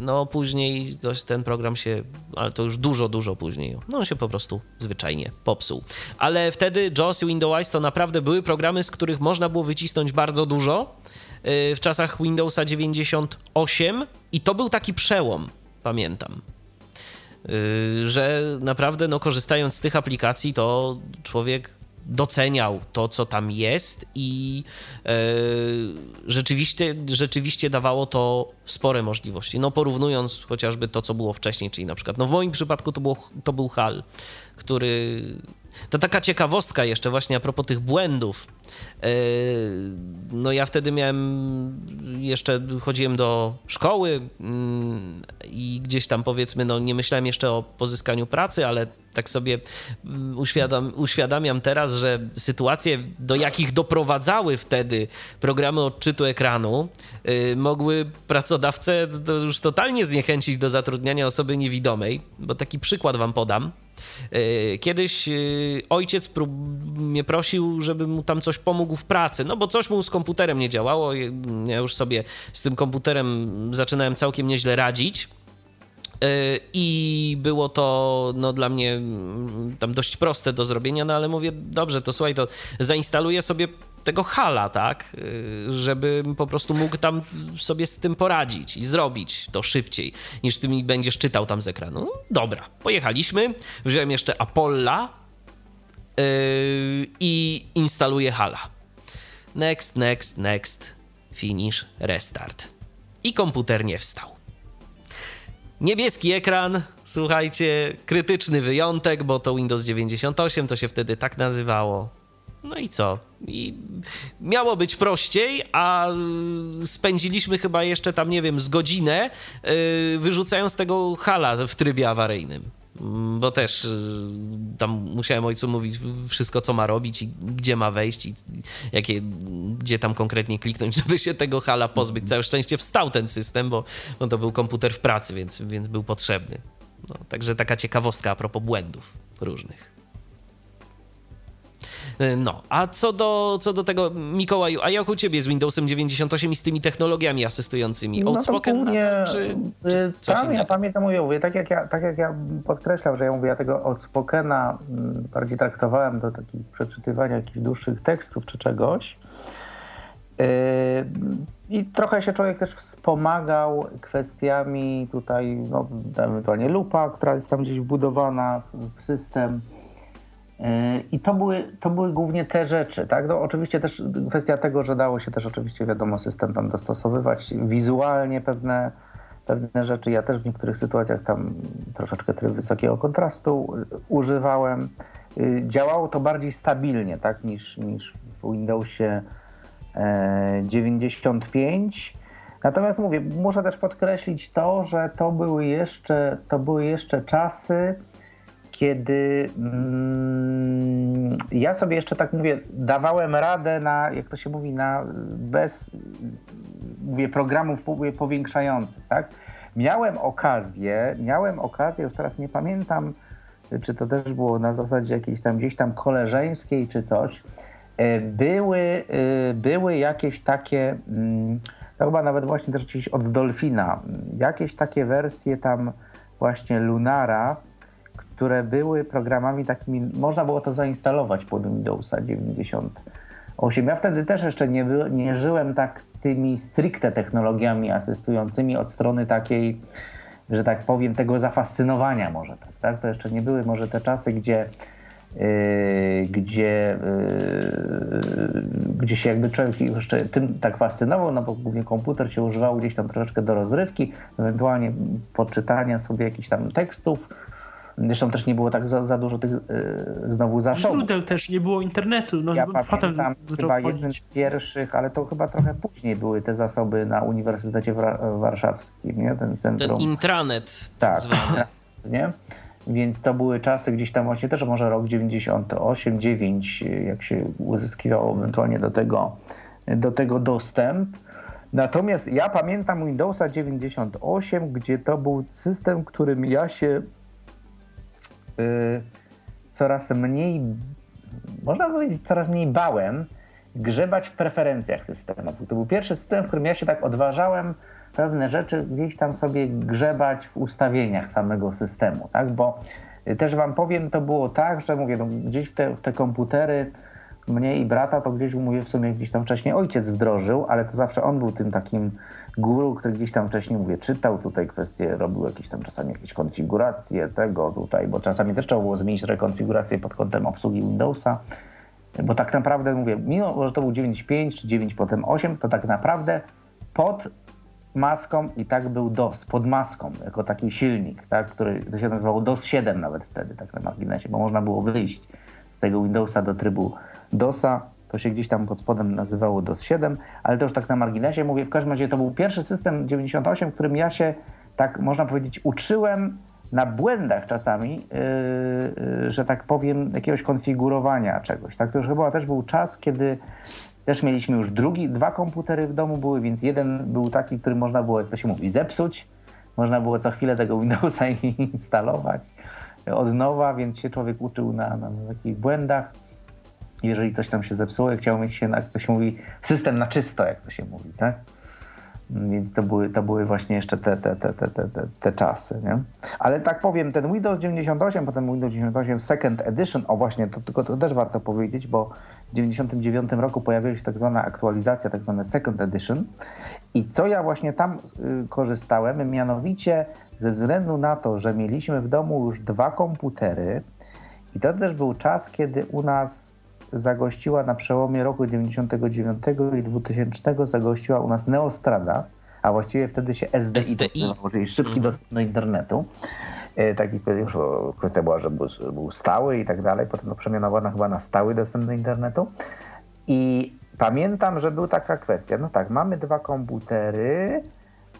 no później ten program się, ale to już dużo, dużo później, no on się po prostu zwyczajnie popsuł. Ale wtedy JAWS i Windows to naprawdę były programy, z których można było wycisnąć bardzo dużo w czasach Windowsa 98 i to był taki przełom, pamiętam. Y, że naprawdę, no, korzystając z tych aplikacji, to człowiek doceniał to, co tam jest, i yy, rzeczywiście, rzeczywiście dawało to spore możliwości. No, porównując chociażby to, co było wcześniej, czyli na przykład, no, w moim przypadku to, było, to był HAL, który to taka ciekawostka jeszcze właśnie a propos tych błędów. E, no ja wtedy miałem, jeszcze chodziłem do szkoły mm, i gdzieś tam powiedzmy, no nie myślałem jeszcze o pozyskaniu pracy, ale tak sobie mm, uświadam, uświadamiam teraz, że sytuacje, do jakich doprowadzały wtedy programy odczytu ekranu, yy, mogły pracodawcę już totalnie zniechęcić do zatrudniania osoby niewidomej, bo taki przykład wam podam. E, kiedyś e, ojciec mnie prosił, żebym mu tam coś pomógł w pracy, no bo coś mu z komputerem nie działało. Ja już sobie z tym komputerem zaczynałem całkiem nieźle radzić. E, I było to no, dla mnie mm, tam dość proste do zrobienia, no ale mówię, dobrze, to słuchaj, to zainstaluję sobie tego hala, tak, y, żeby po prostu mógł tam sobie z tym poradzić i zrobić to szybciej, niż ty mi będziesz czytał tam z ekranu. No, dobra, pojechaliśmy, wziąłem jeszcze Apolla yy, i instaluję hala. Next, next, next, finish, restart. I komputer nie wstał. Niebieski ekran, słuchajcie, krytyczny wyjątek, bo to Windows 98, to się wtedy tak nazywało No i co? I miało być prościej, a spędziliśmy chyba jeszcze tam, nie wiem, z godzinę yy, wyrzucając tego hala w trybie awaryjnym. Mm, bo też y, tam musiałem ojcu mówić wszystko, co ma robić i gdzie ma wejść i jakie, gdzie tam konkretnie kliknąć, żeby się tego hala pozbyć. Całe szczęście wstał ten system, bo, bo to był komputer w pracy, więc, więc był potrzebny. No, także taka ciekawostka a propos błędów różnych. E, no, a co do, co do tego, Mikołaju, a jak u ciebie z Windowsem 98 i z tymi technologiami asystującymi? Outspoken no głównie, czy, czy Tam ja pamiętam, mówię, tak jak, ja, tak jak ja podkreślam, że ja mówię, ja tego Outspokena mm, bardziej traktowałem do takich przeczytywania jakichś dłuższych tekstów czy czegoś. Yy, I trochę się człowiek też wspomagał kwestiami tutaj, no, ewentualnie lupa, która jest tam gdzieś wbudowana w system. I to były, to były głównie te rzeczy, tak? No, oczywiście też kwestia tego, że dało się też oczywiście, wiadomo, system tam dostosowywać, wizualnie pewne, pewne rzeczy. Ja też w niektórych sytuacjach tam troszeczkę tryb wysokiego kontrastu używałem. Y, działało to bardziej stabilnie, tak, niż, niż w Windowsie 95. E, Natomiast mówię, muszę też podkreślić to, że to były jeszcze, to były jeszcze czasy, kiedy mm, ja sobie jeszcze tak mówię, dawałem radę na, jak to się mówi, na bez mówię, programów powiększających, tak? Miałem okazję, miałem okazję, już teraz nie pamiętam, czy to też było na zasadzie jakiejś tam gdzieś tam koleżeńskiej czy coś, e, były, e, były jakieś takie, mm, to chyba nawet właśnie też gdzieś od Dolfina, jakieś takie wersje tam właśnie Lunara, które były programami takimi, można było to zainstalować pod Windowsa 98. Ja wtedy też jeszcze nie, nie żyłem tak tymi stricte technologiami asystującymi od strony takiej, że tak powiem, tego zafascynowania może. Tak? To jeszcze nie były może te czasy, gdzie Yy, gdzie, yy, gdzie się jakby człowiek jeszcze tym tak fascynował, no bo głównie komputer się używał gdzieś tam troszeczkę do rozrywki, ewentualnie podczytania sobie jakichś tam tekstów, Zresztą też nie było tak za, za dużo tych yy, znowu zasobów. Źródeł też, nie było internetu. No, ja pamiętam chyba jeden z pierwszych, ale to chyba trochę później były te zasoby na Uniwersytecie Warszawskim, nie? Ten centrum. Ten intranet tak, zwany. Nie? Więc to były czasy gdzieś tam właśnie też może rok 98, 9, jak się uzyskiwało ewentualnie do tego, do tego dostęp. Natomiast ja pamiętam Windowsa 98, gdzie to był system, którym ja się Y, coraz mniej, można powiedzieć, coraz mniej bałem grzebać w preferencjach systemu. To był pierwszy system, w którym ja się tak odważałem pewne rzeczy gdzieś tam sobie grzebać w ustawieniach samego systemu, tak? Bo też wam powiem, to było tak, że mówię, no, gdzieś w te, w te komputery mnie i brata to gdzieś, mówię, w sumie gdzieś tam wcześniej ojciec wdrożył, ale to zawsze on był tym takim guru, który gdzieś tam wcześniej, mówię, czytał tutaj kwestie, robił jakieś tam czasami jakieś konfiguracje tego tutaj, bo czasami też trzeba było zmienić rekonfigurację pod kątem obsługi Windowsa, bo tak naprawdę, mówię, mimo, że to był 9.5 czy 9 potem 8, to tak naprawdę pod maską i tak był DOS, pod maską, jako taki silnik, tak, który to się nazywało DOS 7 nawet wtedy, tak na marginesie, bo można było wyjść z tego Windowsa do trybu DOSa, to się gdzieś tam pod spodem nazywało DOS 7, ale to już tak na marginesie mówię. W każdym razie to był pierwszy system 98, którym ja się, tak można powiedzieć, uczyłem na błędach czasami, yy, yy, że tak powiem, jakiegoś konfigurowania czegoś. Tak, to już chyba też był czas, kiedy też mieliśmy już drugi, dwa komputery w domu były, więc jeden był taki, który można było, jak to się mówi, zepsuć. Można było co chwilę tego Windowsa instalować od nowa, więc się człowiek uczył na, na takich błędach jeżeli coś tam się zepsuło, ja chciał mieć się, jak to się mówi, system na czysto, jak to się mówi, tak? Więc to były, to były właśnie jeszcze te, te, te, te, te, te czasy, nie? Ale tak powiem, ten Windows 98, potem Windows 98 Second Edition, o właśnie, to, tylko to też warto powiedzieć, bo w 99 roku pojawiła się tak zwana aktualizacja, tak zwane Second Edition i co ja właśnie tam y, korzystałem, mianowicie ze względu na to, że mieliśmy w domu już dwa komputery i to też był czas, kiedy u nas zagościła na przełomie roku 99 i 2000 zagościła u nas Neostrada, a właściwie wtedy się SDI, SDI. czyli szybki mhm. dostęp do internetu. Taki już kwestia była, że był, był stały i tak dalej. Potem to przemianowano chyba na stały dostęp do internetu. I pamiętam, że była taka kwestia. No tak, mamy dwa komputery,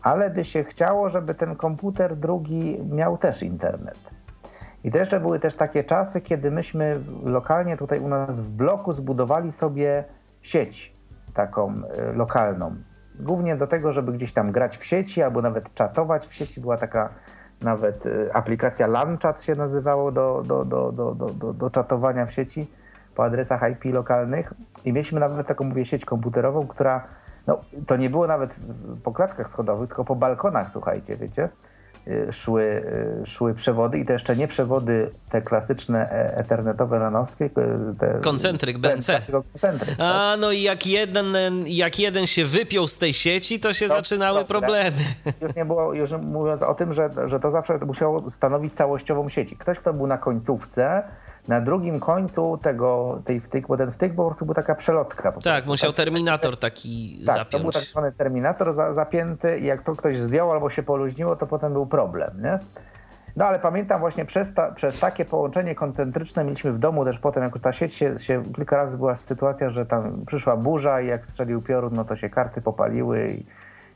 ale by się chciało, żeby ten komputer drugi miał też internet. I jeszcze były też takie czasy, kiedy myśmy lokalnie tutaj u nas w bloku zbudowali sobie sieć taką e, lokalną. Głównie do tego, żeby gdzieś tam grać w sieci albo nawet czatować w sieci. Była taka nawet e, aplikacja LANchat się nazywało do, do, do, do, do, do, do czatowania w sieci po adresach IP lokalnych. I mieliśmy nawet taką, mówię, sieć komputerową, która, no to nie było nawet po klatkach schodowych, tylko po balkonach, słuchajcie, wiecie szły, y, szły przewody i to jeszcze nie przewody te klasyczne e, ethernetowe lanowskie. Te, koncentryk BNC. Koncentryk, tak? A no i jak jeden, jak jeden się wypiął z tej sieci, to się to, zaczynały to, problemy. Już nie było, już mówiąc o tym, że, że to zawsze musiało stanowić całościową sieć. Ktoś, kto był na końcówce, na drugim końcu tego, tej wtyk, bo ten wtyk po prostu był taka przelotka. Tak, musiał terminator taki tak, zapiąć. to był tak zwany terminator za, zapięty i jak to ktoś zdjął albo się poluźniło, to potem był problem, nie? No ale pamiętam właśnie przez, ta, przez takie połączenie koncentryczne mieliśmy w domu też potem, jak ta sieć się, się, kilka razy była sytuacja, że tam przyszła burza i jak strzelił piorun, no to się karty popaliły i,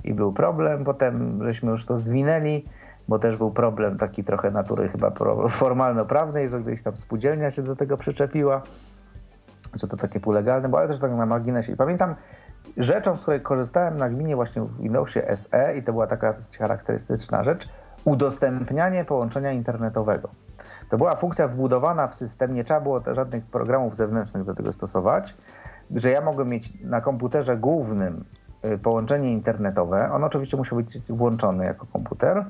i był problem. Potem żeśmy już to zwinęli bo też był problem taki trochę natury chyba formalno-prawnej, że gdzieś tam spółdzielnia się do tego przyczepiła, że to takie półlegalne, bo ale też tak na marginesie. I pamiętam rzeczą, z której korzystałem na gminie właśnie w Windowsie SE i to była taka dosyć charakterystyczna rzecz, udostępnianie połączenia internetowego. To była funkcja wbudowana w system, nie trzeba było żadnych programów zewnętrznych do tego stosować, że ja mogłem mieć na komputerze głównym y, połączenie internetowe. On oczywiście musiał być włączony jako komputer,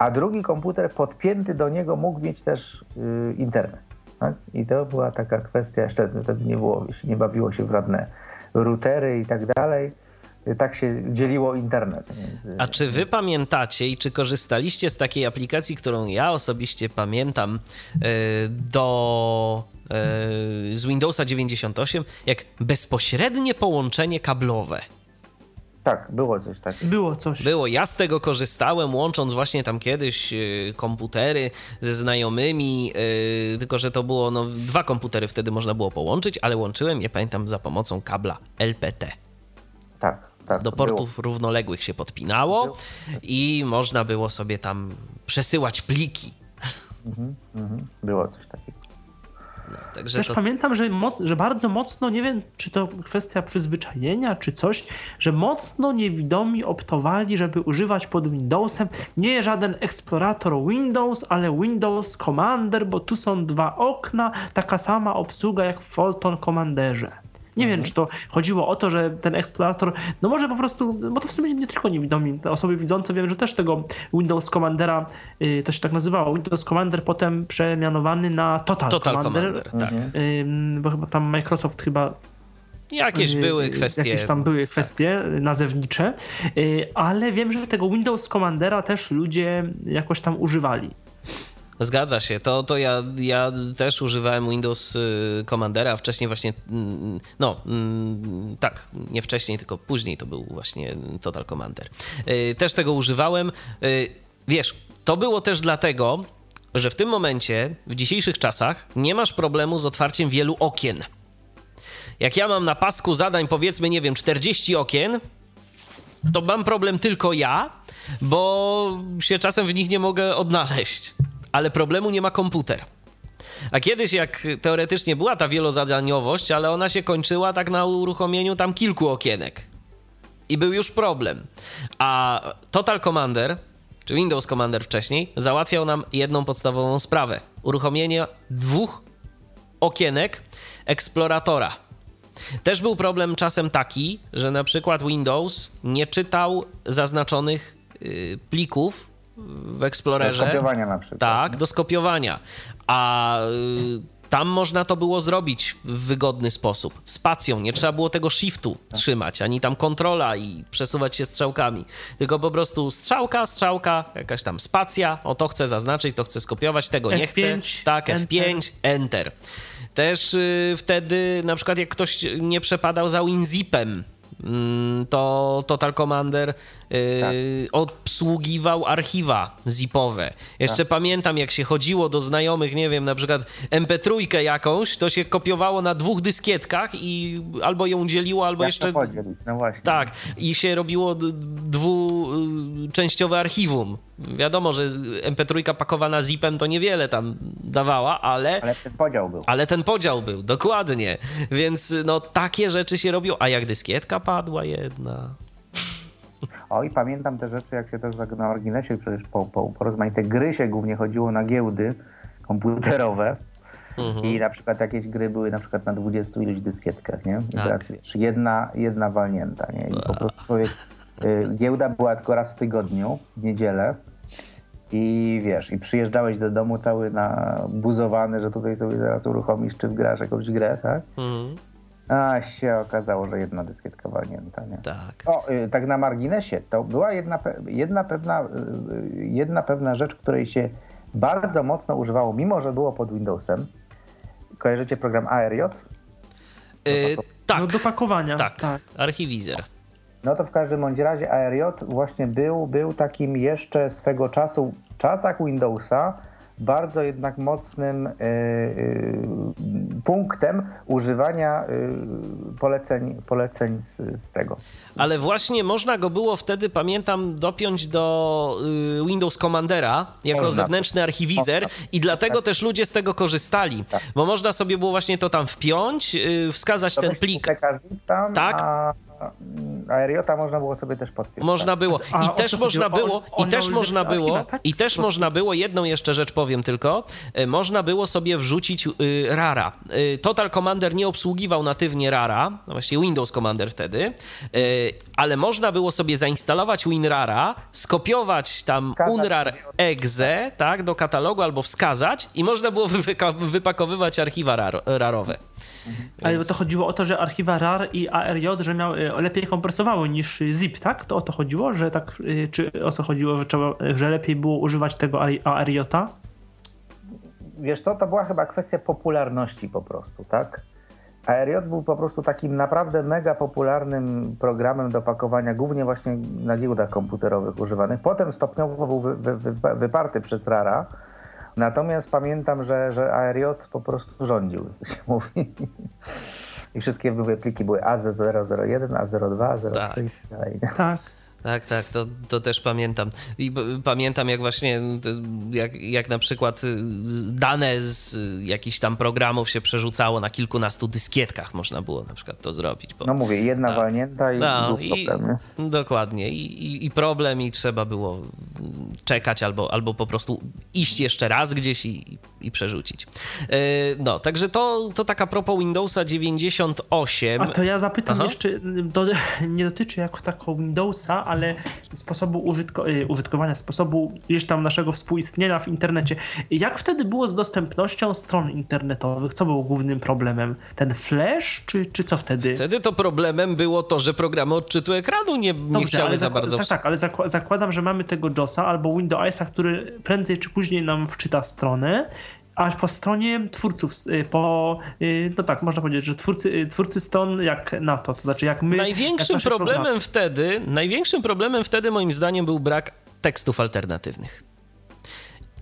a drugi komputer podpięty do niego mógł mieć też y, internet. Tak? I to była taka kwestia, jeszcze wtedy nie było, nie bawiło się w żadne routery i tak dalej. Tak się dzieliło internet. Między... A czy wy pamiętacie i czy korzystaliście z takiej aplikacji, którą ja osobiście pamiętam y, do y, z Windowsa 98, jak bezpośrednie połączenie kablowe? Tak, było coś tak. Było coś. Było. Ja z tego korzystałem, łącząc właśnie tam kiedyś y, komputery ze znajomymi, y, tylko że to było, no, dwa komputery wtedy można było połączyć, ale łączyłem je, pamiętam, za pomocą kabla LPT. Tak. Tak, Do portów było. równoległych się podpinało było. i można było sobie tam przesyłać pliki. Mhm, mhm. Było coś takiego. Także Też to... pamiętam, że, że bardzo mocno, nie wiem, czy to kwestia przyzwyczajenia, czy coś, że mocno niewidomi optowali, żeby używać pod Windowsem nie żaden eksplorator Windows, ale Windows Commander, bo tu są dwa okna, taka sama obsługa jak w Fulton Commanderze. Nie mhm. wiem, czy to chodziło o to, że ten eksplorator, no może po prostu, bo to w sumie nie tylko niewidomi, te osoby widzące wiem, że też tego Windows Commandera, yy, to się tak nazywało, Windows Commander potem przemianowany na Total, Total Commander. Commander tak. Yy, bo chyba tam Microsoft chyba Jakieś y, były kwestie. Jakieś tam były kwestie tak. nazewnicze, y, ale wiem, że tego Windows Commandera też ludzie jakoś tam używali. Zgadza się. To, to ja, ja też używałem Windows y, Commandera, wcześniej właśnie, mm, no mm, tak, nie wcześniej, tylko później to był właśnie Total Commander. Y, też tego używałem. Y, wiesz, to było też dlatego, że w tym momencie, w dzisiejszych czasach, nie masz problemu z otwarciem wielu okien. Jak ja mam na pasku zadań, powiedzmy, nie wiem, 40 okien, to mam problem tylko ja, bo się czasem w nich nie mogę odnaleźć ale problemu nie ma komputer. A kiedyś, jak teoretycznie była ta wielozadaniowość, ale ona się kończyła tak na uruchomieniu tam kilku okienek. I był już problem. A Total Commander, czy Windows Commander wcześniej, załatwiał nam jedną podstawową sprawę: uruchomienie dwóch okienek eksploratora. Też był problem czasem taki, że na przykład Windows nie czytał zaznaczonych yy, plików w Explorerze. Do skopiowania na przykład. Tak, do skopiowania. A y, tam można to było zrobić w wygodny sposób. Spacją, nie trzeba było tego shiftu trzymać, ani tam kontrola i przesuwać się strzałkami. Tylko po prostu strzałka, strzałka, jakaś tam spacja, o to chcę zaznaczyć, to chcę skopiować, tego nie chcę. Tak, F5, enter. Też y, wtedy na przykład jak ktoś nie przepadał za WinZipem, mm, to Total Commander tak. obsługiwał archiwa zipowe. Jeszcze tak. pamiętam, jak się chodziło do znajomych, nie wiem, na przykład MP3 jakąś, to się kopiowało na dwóch dyskietkach i albo ją dzieliło, albo jak jeszcze... podzielić, no właśnie. Tak, i się robiło dwuczęściowe archiwum. Wiadomo, że MP3 pakowana zipem to niewiele tam dawała, ale... Ale ten podział był. Ale ten podział był, dokładnie. Więc no takie rzeczy się robią. A jak dyskietka padła jedna... O i pamiętam te rzeczy, jak się też tak na marginesie przecież po, po, po rozmaite gry się głównie chodziło na giełdy komputerowe. Mhm. I na przykład jakieś gry były na przykład na 20 iluś dyskietkach, nie? I tak. teraz wiesz, jedna, jedna walnięta, nie? I po prostu człowiek, y, giełda była tylko raz w tygodniu, w niedzielę, i wiesz, i przyjeżdżałeś do domu cały nabuzowany, że tutaj sobie zaraz uruchomisz, czy wgrasz jakąś grę, tak? Mhm. A się okazało, że jedna dyskietka walnięta, nie? Tak. O, y, tak na marginesie, to była jedna, jedna, pewna, y, jedna pewna rzecz, której się bardzo mocno używało, mimo że było pod Windowsem. Kojarzycie program ARJ? Yy, tak. No do pakowania. Tak, tak. archiwizer. No to w każdym bądź razie ARJ właśnie był, był takim jeszcze swego czasu, w czasach Windowsa, bardzo jednak mocnym y, y, punktem używania y, poleceń, poleceń z, z, tego. Ale właśnie można go było wtedy, pamiętam, dopiąć do Windows Commandera jako można zewnętrzny archiwizer można. i dlatego tak. też ludzie z tego korzystali, tak. bo można sobie było właśnie to tam wpiąć, wskazać to ten plik. Tam, tak. A Aeriota można było sobie też podpisać. Można było. I też można było, i też można było, i też można było, jedną jeszcze rzecz powiem tylko, e, można było sobie wrzucić y, rara. Y, Total Commander nie obsługiwał natywnie rara, no właściwie Windows Commander wtedy, y, ale można było sobie zainstalować WinRara, skopiować tam unrar exe, tak, do katalogu albo wskazać i można było wypakowywać archiwa rar rarowe. Mhm. Ale Więc... to chodziło o to, że archiwa RAR i ARJ, że miał, y, lepiej kompresowały niż ZIP, tak? To o to chodziło, że tak, y, czy o co chodziło, że, trzeba, że lepiej było używać tego ARJ? -a? Wiesz co, to była chyba kwestia popularności po prostu, tak? ARJ był po prostu takim naprawdę mega popularnym programem do pakowania, głównie właśnie na giełdach komputerowych używanych. Potem stopniowo był wy, wy, wy, wyparty przez RARA, Natomiast pamiętam, że, że ARJ po prostu rządził, się mówi. I wszystkie pliki były AZ001, A02, A03 tak. i tak dalej. Tak. Tak, tak, to, to też pamiętam. I pamiętam, jak właśnie, jak, jak na przykład y, dane z jakichś tam programów się przerzucało na kilkunastu dyskietkach, można było na przykład to zrobić. Bo, no mówię, jedna tak. walnięta i, no, i problem. Dokładnie. I, i, I, problem, i trzeba było czekać albo, albo po prostu iść jeszcze raz gdzieś i, i przerzucić. E, no, także to, to taka propos Windowsa 98. A to ja zapytam Aha. jeszcze, do, nie dotyczy jako tako Windowsa, ale sposobu użytko, y, użytkowania, sposobu gdzieś tam naszego współistnienia w internecie. Jak wtedy było z dostępnością stron internetowych? Co było głównym problemem? Ten flash, czy, czy co wtedy? Wtedy to problemem było to, że programy odczytu ekranu nie, nie Dobrze, chciały za bardzo... Tak, tak, ale zakładam, że mamy tego JOSa albo Windowsa, który prędzej czy później nam wczyta stronę aż po stronie twórców, y, po, y, no tak, można powiedzieć, że twórcy, y, twórcy stron jak NATO, to znaczy jak my. Największym jak problemem programy. wtedy, największym problemem wtedy moim zdaniem był brak tekstów alternatywnych.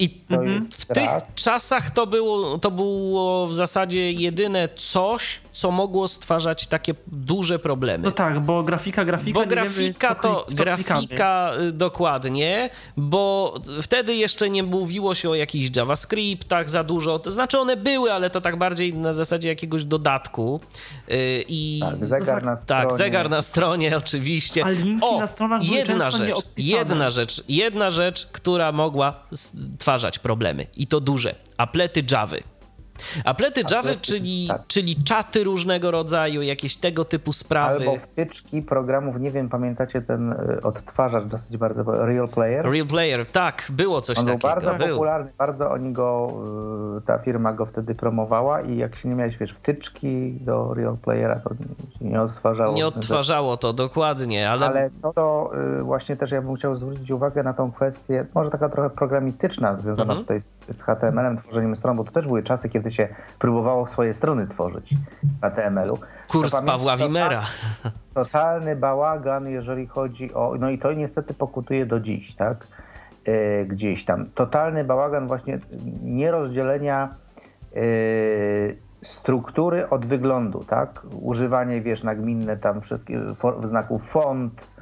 I w tych czasach to było, to było w zasadzie jedyne coś, co mogło stwarzać takie duże problemy. No tak, bo grafika, grafika. Bo grafika wiemy, to grafika y, dokładnie, bo wtedy jeszcze nie mówiło się o jakichś JavaScriptach za dużo. To znaczy one były, ale to tak bardziej na zasadzie jakiegoś dodatku. Y, I tak, zegar no tak, na stronie. Tak, zegar na stronie oczywiście. Ale linki o, na stronach jedna rzecz, jedna rzecz, jedna rzecz, która mogła stwarzać problemy i to duże. Aplety Javy. Aplety Java, czyli, tak. czyli czaty różnego rodzaju, jakieś tego typu sprawy. Albo wtyczki programów, nie wiem, pamiętacie ten e, odtwarzacz dosyć bardzo, Real Player? Real Player, tak, było coś On takiego. był bardzo był. popularny, bardzo oni go, e, ta firma go wtedy promowała i jak się nie miałeś, wiesz, wtyczki do Real Playera, to nie odtwarzało. Nie odtwarzało to, dokładnie, ale... Ale to, to e, właśnie też ja bym chciał zwrócić uwagę na tą kwestię, może taka trochę programistyczna, związana mhm. tutaj z, z HTML-em, tworzeniem stron, bo to też były czasy, kiedy kiedy się próbowało swoje strony tworzyć w HTML-u. Kurs Pawła Wimera. Totalny bałagan, jeżeli chodzi o... No i to niestety pokutuje do dziś, tak? Yy, gdzieś tam. Totalny bałagan właśnie nierozdzielenia yy, struktury od wyglądu, tak? Używanie, wiesz, nagminne tam wszystkich znaków font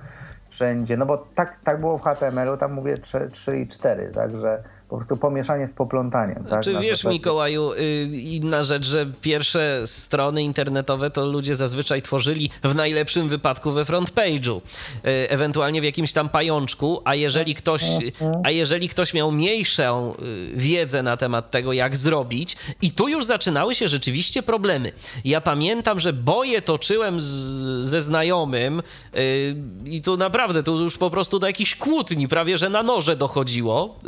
wszędzie, no bo tak, tak było w HTML-u, tam mówię 3, 3 i 4, także po prostu pomieszanie z poplątaniem. Tak? Czy wiesz, zasadzie... Mikołaju, y, inna rzecz, że pierwsze strony internetowe to ludzie zazwyczaj tworzyli w najlepszym wypadku we frontpage'u, y, ewentualnie w jakimś tam pajączku, a jeżeli ktoś, a jeżeli ktoś miał mniejszą y, wiedzę na temat tego, jak zrobić, i tu już zaczynały się rzeczywiście problemy. Ja pamiętam, że boje toczyłem z, ze znajomym i tu naprawdę, tu już po prostu do jakichś kłótni, prawie że na noże dochodziło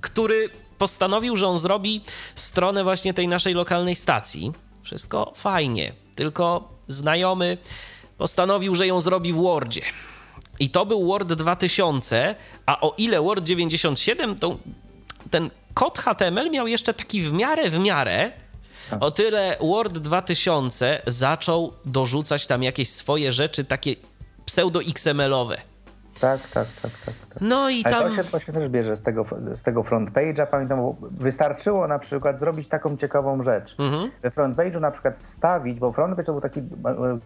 który postanowił, że on zrobi stronę właśnie tej naszej lokalnej stacji. Wszystko fajnie, tylko znajomy postanowił, że ją zrobi w Wordzie. I to był Word 2000, a o ile Word 97, to ten kod HTML miał jeszcze taki w miarę, w miarę, o tyle Word 2000 zaczął dorzucać tam jakieś swoje rzeczy, takie pseudo-XML-owe. Tak, tak, tak, tak. tak. No i tam... to się, to się też bierze z tego, z tego front page'a. Pamiętam, wystarczyło na przykład zrobić taką ciekawą rzecz. Mhm. We front page'u na przykład wstawić, bo front page to był taki e,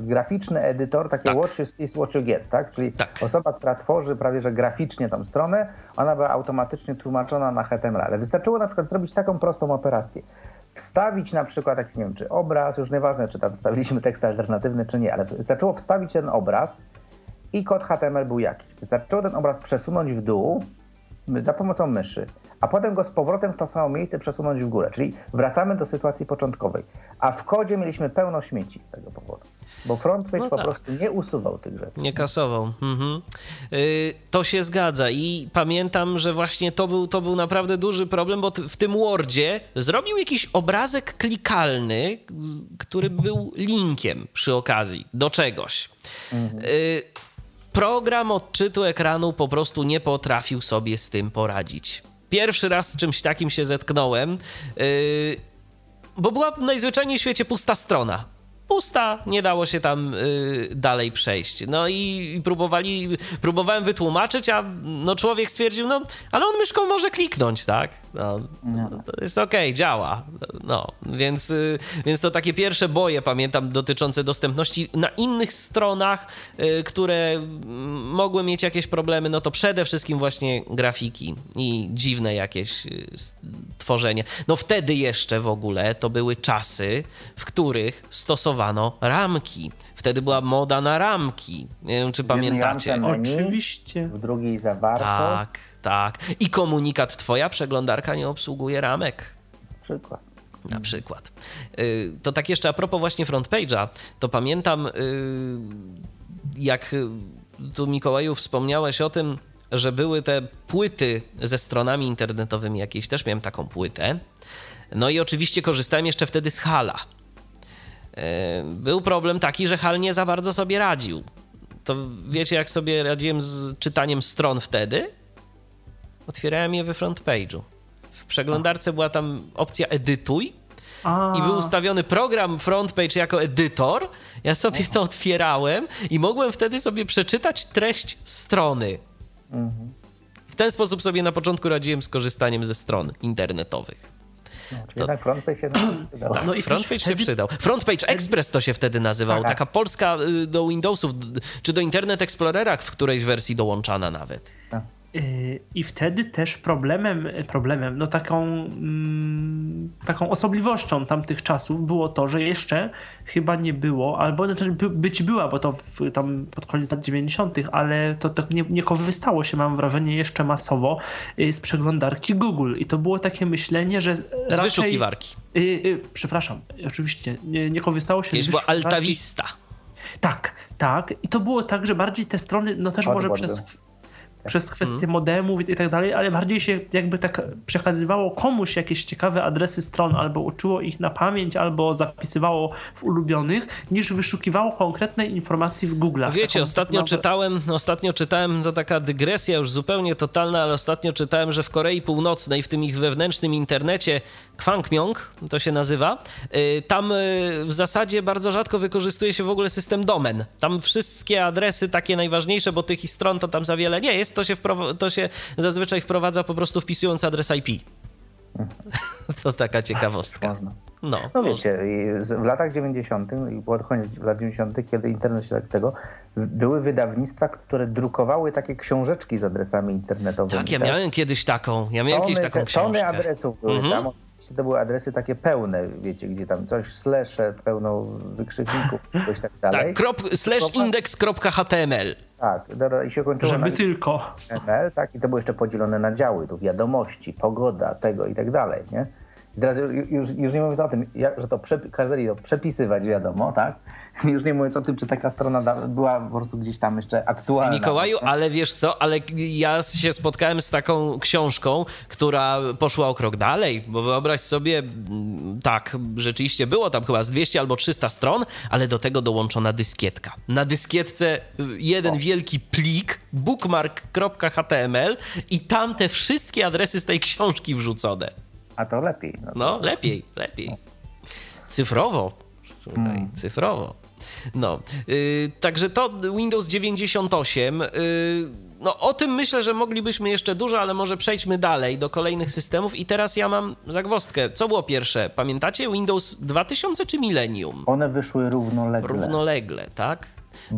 graficzny edytor, takie tak. watch is what you get, tak? Czyli tak. osoba, która tworzy prawie że graficznie tą stronę, ona była automatycznie tłumaczona na HTML. Ale wystarczyło na przykład zrobić taką prostą operację wstawić na przykład, jak nie wiem, czy obraz, już nieważne, czy tam wstawiliśmy tekst alternatywny, czy nie, ale wystarczyło wstawić ten obraz, i kod HTML był jakiś. Wystarczyło ten obraz przesunąć w dół za pomocą myszy, a potem go z powrotem w to samo miejsce przesunąć w górę, czyli wracamy do sytuacji początkowej. A w kodzie mieliśmy pełno śmieci z tego powodu, bo FrontPage no po tak. prostu nie usuwał tych rzeczy. Nie kasował. Mhm. Yy, to się zgadza i pamiętam, że właśnie to był, to był naprawdę duży problem, bo w tym Wordzie zrobił jakiś obrazek klikalny, który był linkiem przy okazji do czegoś. Mhm. Yy, program odczytu ekranu po prostu nie potrafił sobie z tym poradzić. Pierwszy raz z czymś takim się zetknąłem, yy, bo była najzwyczajniej w świecie pusta strona pusta, nie dało się tam y, dalej przejść. No i, i, próbowali, próbowałem wytłumaczyć, a no człowiek stwierdził, no ale on myszką może kliknąć, tak? No. To jest okej, okay, działa. No, więc, y, więc to takie pierwsze boje, pamiętam, dotyczące dostępności na innych stronach, y, które mogły mieć jakieś problemy, no to przede wszystkim właśnie grafiki i dziwne jakieś y, tworzenie. No wtedy jeszcze w ogóle to były czasy, w których stosowano ramki. Wtedy była moda na ramki. Nie wiem, czy pamiętacie. Oczywiście. W drugiej zawartość. Tak, tak. I komunikat twoja przeglądarka nie obsługuje ramek. Na przykład. Na przykład. Y, to tak jeszcze a propos właśnie frontpage'a, to pamiętam y, jak tu Mikołaju wspomniałeś o tym, że były te płyty ze stronami internetowymi jakieś, też miałem taką płytę. No i oczywiście korzystałem jeszcze wtedy z Hala. E, był problem taki, że HAL nie za bardzo sobie radził. To wiecie, jak sobie radziłem z czytaniem stron wtedy? Otwierałem je we front page'u. W przeglądarce była tam opcja edytuj i był ustawiony program FrontPage jako edytor. Ja sobie to otwierałem i mogłem wtedy sobie przeczytać treść strony. Mhm. W ten sposób sobie na początku radziłem z korzystaniem ze stron internetowych. No, to... Jednak FrontPage się przydał. Tak, no i FrontPage wtedy... się przydał. FrontPage Express to się wtedy nazywał. Tak, Taka polska y, do Windowsów, czy do Internet Explorera w którejś wersji dołączana nawet. Tak. I wtedy też problemem, problemem no taką, mm, taką osobliwością tamtych czasów było to, że jeszcze chyba nie było, albo ona też by, być była, bo to w, tam pod koniec lat 90., ale to, to nie, nie, korzystało się, mam wrażenie, jeszcze masowo y, z przeglądarki Google. I to było takie myślenie, że. Z raczej, wyszukiwarki. Y, y, przepraszam, oczywiście, nie, nie korzystało się Jest z wyszukiwarki. była Altavista. Tak, tak. I to było tak, że bardziej te strony, no też może przez przez kwestie mhm. modemów i tak dalej, ale bardziej się jakby tak przekazywało komuś jakieś ciekawe adresy stron, albo uczyło ich na pamięć, albo zapisywało w ulubionych, niż wyszukiwało konkretnej informacji w Google. Wiecie, ostatnio czytałem, ostatnio czytałem, to taka dygresja już zupełnie totalna, ale ostatnio czytałem, że w Korei Północnej, w tym ich wewnętrznym internecie, Kwangmyong to się nazywa, y, tam y, w zasadzie bardzo rzadko wykorzystuje się w ogóle system domen. Tam wszystkie adresy takie najważniejsze, bo tych stron to tam za wiele nie jest, to się, to się zazwyczaj wprowadza po prostu wpisując adres IP. To taka ciekawostka. No, no wiecie, w latach 90. i pod koniec lat 90., kiedy internet się tak tego, były wydawnictwa, które drukowały takie książeczki z adresami internetowymi. Tak, ja tak? miałem kiedyś taką, ja miałem tony, kiedyś taką książkę. Tony adresów były mhm. tam, to były adresy takie pełne, wiecie, gdzie tam coś slashe, pełno wykrzykników, coś tak dalej. Tak, krop, slash index.html. Tak, i się kończyło Żeby na tylko. HTML, tak, i to było jeszcze podzielone na działy, tu wiadomości, pogoda, tego i tak dalej, nie? I teraz już, już nie mówiąc o tym, jak, że to kazali to przepisywać, wiadomo, tak? Już nie mówiąc o tym, czy taka strona była po prostu gdzieś tam jeszcze aktualna. Mikołaju, ale wiesz co, ale ja się spotkałem z taką książką, która poszła o krok dalej, bo wyobraź sobie, mm, tak, rzeczywiście było tam chyba z 200 albo 300 stron, ale do tego dołączona dyskietka. Na dyskietce y, jeden o. wielki plik, bookmark.html i tam te wszystkie adresy z tej książki wrzucone. A to lepiej. No, to... no lepiej, lepiej. Cyfrowo. Słuchaj, hmm. cyfrowo. No, yy, także to Windows 98. Yy, no, o tym myślę, że moglibyśmy jeszcze dużo, ale może przejdźmy dalej do kolejnych systemów. I teraz ja mam zagwostkę. Co było pierwsze? Pamiętacie Windows 2000 czy Millennium? One wyszły równolegle. Równolegle, tak?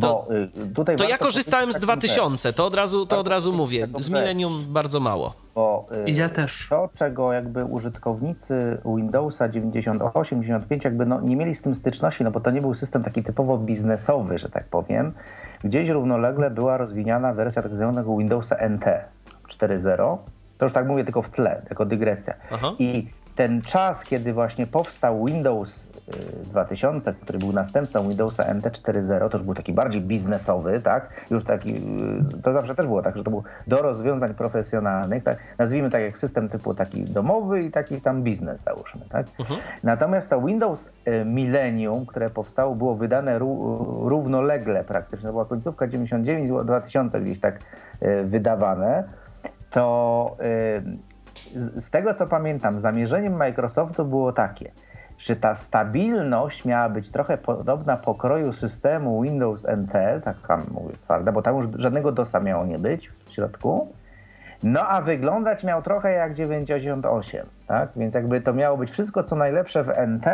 To, y, tutaj to ja korzystałem z 2000, to od razu, to od razu mówię. Z Millennium bardzo mało. Bo y, ja też. To, czego jakby użytkownicy Windowsa 98, 95 jakby no, nie mieli z tym styczności, no bo to nie był system taki typowo biznesowy, że tak powiem. Gdzieś równolegle była rozwijana wersja tak zwanego Windowsa NT 4.0. To już tak mówię tylko w tle, jako dygresja. Aha. I ten czas, kiedy właśnie powstał Windows 2000, który był następcą Windowsa NT 4.0, to już był taki bardziej biznesowy, tak? Już taki, y, to zawsze też było tak, że to był do rozwiązań profesjonalnych, tak? Nazwijmy tak jak system typu taki domowy i taki tam biznes załóżmy, tak? Mhm. Natomiast to Windows y, Millennium, które powstało, było wydane równolegle praktycznie, to była końcówka 99, 2000 gdzieś tak y, wydawane, to z tego co pamiętam, zamierzeniem Microsoftu było takie – że ta stabilność miała być trochę podobna pokroju systemu Windows NT, taka mówię twarda, bo tam już żadnego DOSa miało nie być w środku. No a wyglądać miał trochę jak 98, tak? Więc jakby to miało być wszystko co najlepsze w NT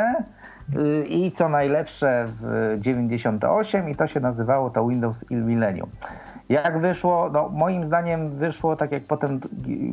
yy, i co najlepsze w 98 i to się nazywało to Windows Millennium. Jak wyszło? No moim zdaniem wyszło tak jak potem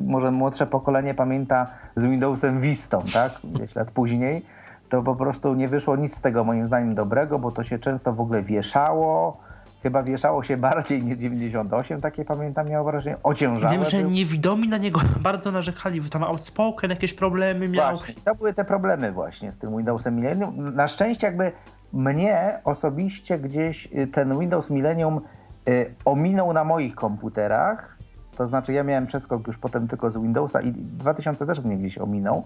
może młodsze pokolenie pamięta z Windowsem Vistą, tak? Gdzieś lat później to po prostu nie wyszło nic z tego moim zdaniem dobrego, bo to się często w ogóle wieszało. Chyba wieszało się bardziej niż 98, takie pamiętam, miało wrażenie, ociężałe. Wiem, że niewidomi na niego bardzo narzekali, że tam outspoken jakieś problemy miał. Właśnie, to były te problemy właśnie z tym Windowsem Millennium. Na szczęście jakby mnie osobiście gdzieś y, ten Windows Millennium y, ominął na moich komputerach. To znaczy ja miałem przeskok już potem tylko z Windowsa i 2000 też mnie gdzieś ominął.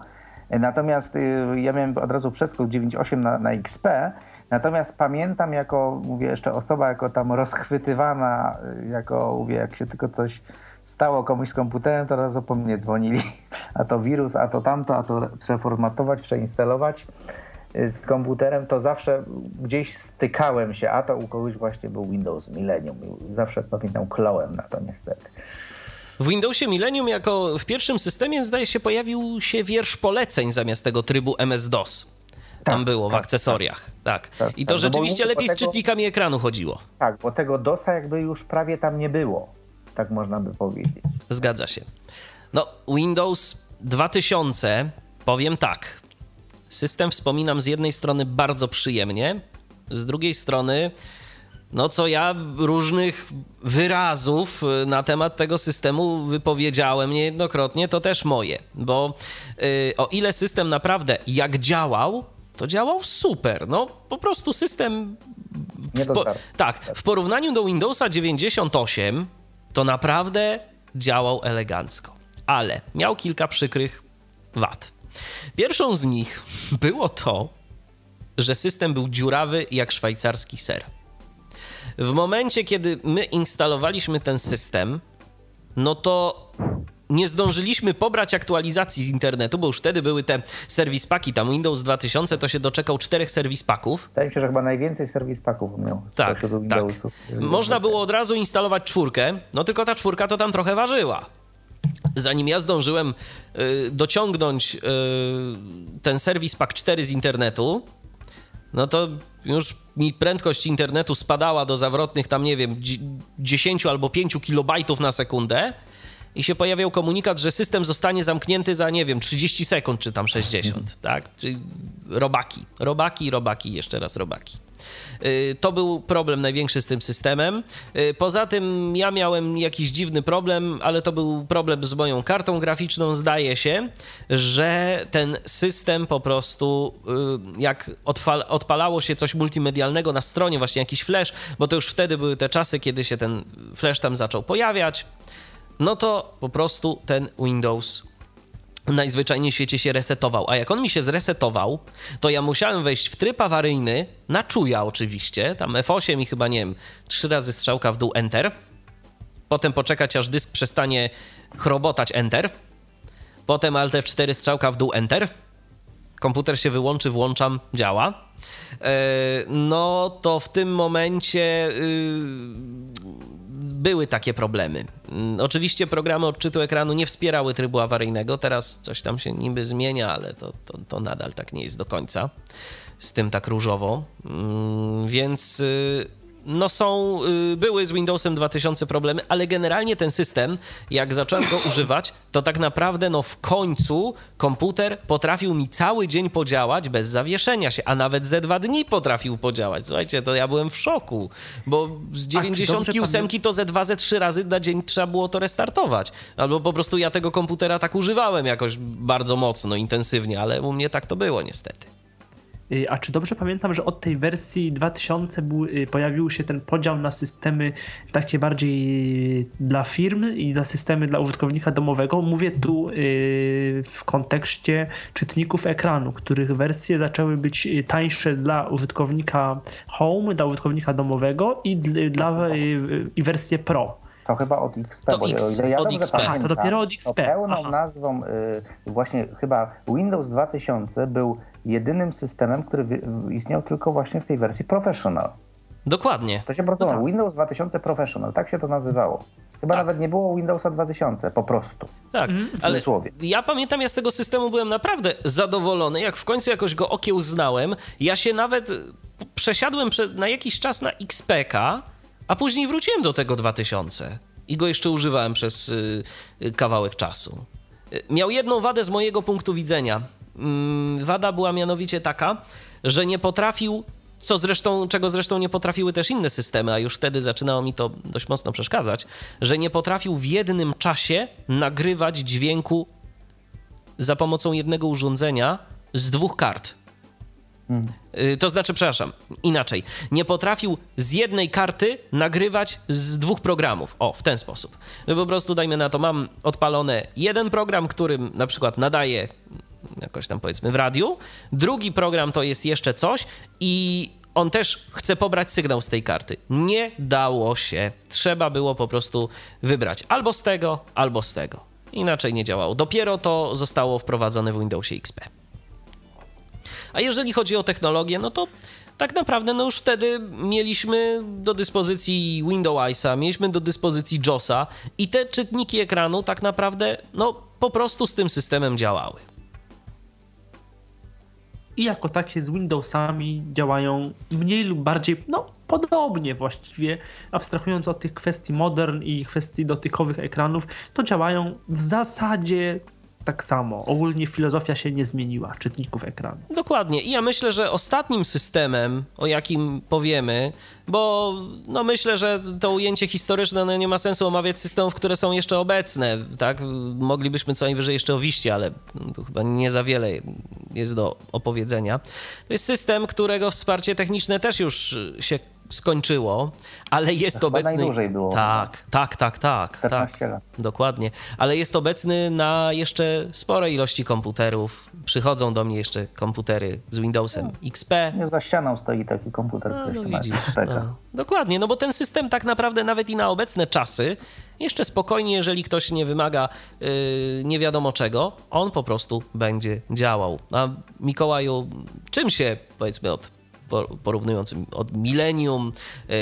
Natomiast y, ja miałem od razu przeskok 9.8 na, na XP, Natomiast pamiętam jako, mówię jeszcze osoba jako tam rozchwytywana, y, jako mówię, jak się tylko coś stało komuś z komputerem, to razu po mnie dzwonili. A to wirus, a to tamto, a to przeformatować, przeinstalować y, z komputerem, to zawsze gdzieś stykałem się, a to u kogoś właśnie był Windows Millennium. Zawsze pamiętam, klołem na to niestety. W Windowsie Millennium jako w pierwszym systemie zdaje się pojawił się wiersz poleceń zamiast tego trybu MS-DOS. Tam tak, było tak, w akcesoriach. Tak. tak. tak I to tak, rzeczywiście no lepiej tego, z czytnikami ekranu chodziło. Tak, bo tego DOSa jakby już prawie tam nie było. Tak można by powiedzieć. Zgadza się. No, Windows 2000, powiem tak. System wspominam z jednej strony bardzo przyjemnie, z drugiej strony no co ja różnych wyrazów y, na temat tego systemu wypowiedziałem niejednokrotnie, to też moje, bo yy, o ile system naprawdę jak działał, to działał super. No po prostu system. W po, tak, w porównaniu do Windowsa 98 to naprawdę działał elegancko, ale miał kilka przykrych wad. Pierwszą z nich było to, że system był dziurawy jak szwajcarski ser. W momencie, kiedy my instalowaliśmy ten system, no to nie zdążyliśmy pobrać aktualizacji z internetu, bo już wtedy były te serwis paki, tam Windows 2000 to się doczekał czterech serwis paków. Wydaje mi się, że chyba najwięcej serwis paków miał. Tak, tak. Można było od razu instalować czwórkę, no tylko ta czwórka to tam trochę ważyła. Zanim ja zdążyłem y, dociągnąć y, ten serwis pak 4 z internetu, no to już mi prędkość internetu spadała do zawrotnych tam, nie wiem, 10 albo 5 kilobajtów na sekundę i się pojawiał komunikat, że system zostanie zamknięty za, nie wiem, 30 sekund czy tam 60, tak? Czyli robaki, robaki, robaki, jeszcze raz robaki. Y, to był problem największy z tym systemem. Y, poza tym ja miałem jakiś dziwny problem, ale to był problem z moją kartą graficzną. Zdaje się, że ten system po prostu, y, jak odpalało się coś multimedialnego na stronie, właśnie jakiś flash, bo to już wtedy były te czasy, kiedy się ten flash tam zaczął pojawiać, no to po prostu ten Windows najzwyczajniej w świecie się resetował. A jak on mi się zresetował, to ja musiałem wejść w tryb awaryjny, na czuja oczywiście, tam F8 i chyba, nie wiem, trzy razy strzałka w dół Enter, potem poczekać aż dysk przestanie chrobotać Enter, potem Alt F4 strzałka w dół Enter, komputer się wyłączy, włączam, działa. E, no to w tym momencie y, były takie problemy. Mm, oczywiście programy odczytu ekranu nie wspierały trybu awaryjnego, teraz coś tam się niby zmienia, ale to, to, to nadal tak nie jest do końca. Z tym tak różowo. Mm, więc y, no są, y, były z Windowsem 2000 problemy, ale generalnie ten system, jak zacząłem go używać, to tak naprawdę no w końcu komputer potrafił mi cały dzień podziałać bez zawieszenia się, a nawet ze dwa dni potrafił podziałać. Słuchajcie, to ja byłem w szoku, bo z 98 to ze dwa, ze trzy razy na dzień trzeba było to restartować. Albo po prostu ja tego komputera tak używałem jakoś bardzo mocno, intensywnie, ale u mnie tak to było niestety. Y, a czy dobrze pamiętam, że od tej wersji 2000 był, y, pojawił się ten podział na systemy takie bardziej dla firm i dla systemy dla użytkownika domowego? Mówię tu y, w kontekście czytników ekranu, których wersje zaczęły być tańsze dla użytkownika home, dla użytkownika domowego i dla i wersje pro. To chyba od XP, to bo X, ja od XP. Pamiętam, to dopiero od XP. pełną Aha. nazwą y, właśnie chyba Windows 2000 był jedynym systemem, który istniał tylko właśnie w tej wersji Professional. Dokładnie. To się prostu no tak. Windows 2000 Professional, tak się to nazywało. Chyba tak. nawet nie było Windowsa 2000, po prostu. Tak, ale ja pamiętam, ja z tego systemu byłem naprawdę zadowolony, jak w końcu jakoś go okiełznałem. Ja się nawet przesiadłem na jakiś czas na XPK, a później wróciłem do tego 2000 i go jeszcze używałem przez y, kawałek czasu. Y, miał jedną wadę z mojego punktu widzenia. Mm, wada była mianowicie taka, że nie potrafił, co zresztą, czego zresztą nie potrafiły też inne systemy, a już wtedy zaczynało mi to dość mocno przeszkadzać, że nie potrafił w jednym czasie nagrywać dźwięku za pomocą jednego urządzenia z dwóch kart. Hmm. To znaczy, przepraszam, inaczej. Nie potrafił z jednej karty nagrywać z dwóch programów. O, w ten sposób. Że po prostu, dajmy na to, mam odpalone jeden program, którym na przykład nadaje jakoś tam powiedzmy w radiu. Drugi program to jest jeszcze coś i on też chce pobrać sygnał z tej karty. Nie dało się. Trzeba było po prostu wybrać albo z tego, albo z tego. Inaczej nie działało. Dopiero to zostało wprowadzone w Windowsie XP. A jeżeli chodzi o technologię, no to tak naprawdę no już wtedy mieliśmy do dyspozycji Windowsa, mieliśmy do dyspozycji JOSa i te czytniki ekranu tak naprawdę no po prostu z tym systemem działały. I jako takie z Windowsami działają mniej lub bardziej, no podobnie właściwie, abstrahując od tych kwestii modern i kwestii dotykowych ekranów, to działają w zasadzie tak samo. Ogólnie filozofia się nie zmieniła czytników ekranu. Dokładnie. I ja myślę, że ostatnim systemem, o jakim powiemy, bo no myślę, że to ujęcie historyczne no nie ma sensu omawiać systemów, które są jeszcze obecne, tak? Moglibyśmy co najwyżej jeszcze o wiście, ale tu chyba nie za wiele jest do opowiedzenia. To jest system, którego wsparcie techniczne też już się skończyło, ale jest to obecny. Najdłużej było. Tak, tak, tak, tak. 14 tak, lat. Dokładnie. Ale jest obecny na jeszcze sporej ilości komputerów. Przychodzą do mnie jeszcze komputery z Windowsem XP. Nie za ścianą stoi taki komputer, A, który no widzisz, no. Dokładnie, no bo ten system tak naprawdę nawet i na obecne czasy, jeszcze spokojnie, jeżeli ktoś nie wymaga yy, nie wiadomo czego, on po prostu będzie działał. A Mikołaju, czym się powiedzmy od porównując od Millennium yy,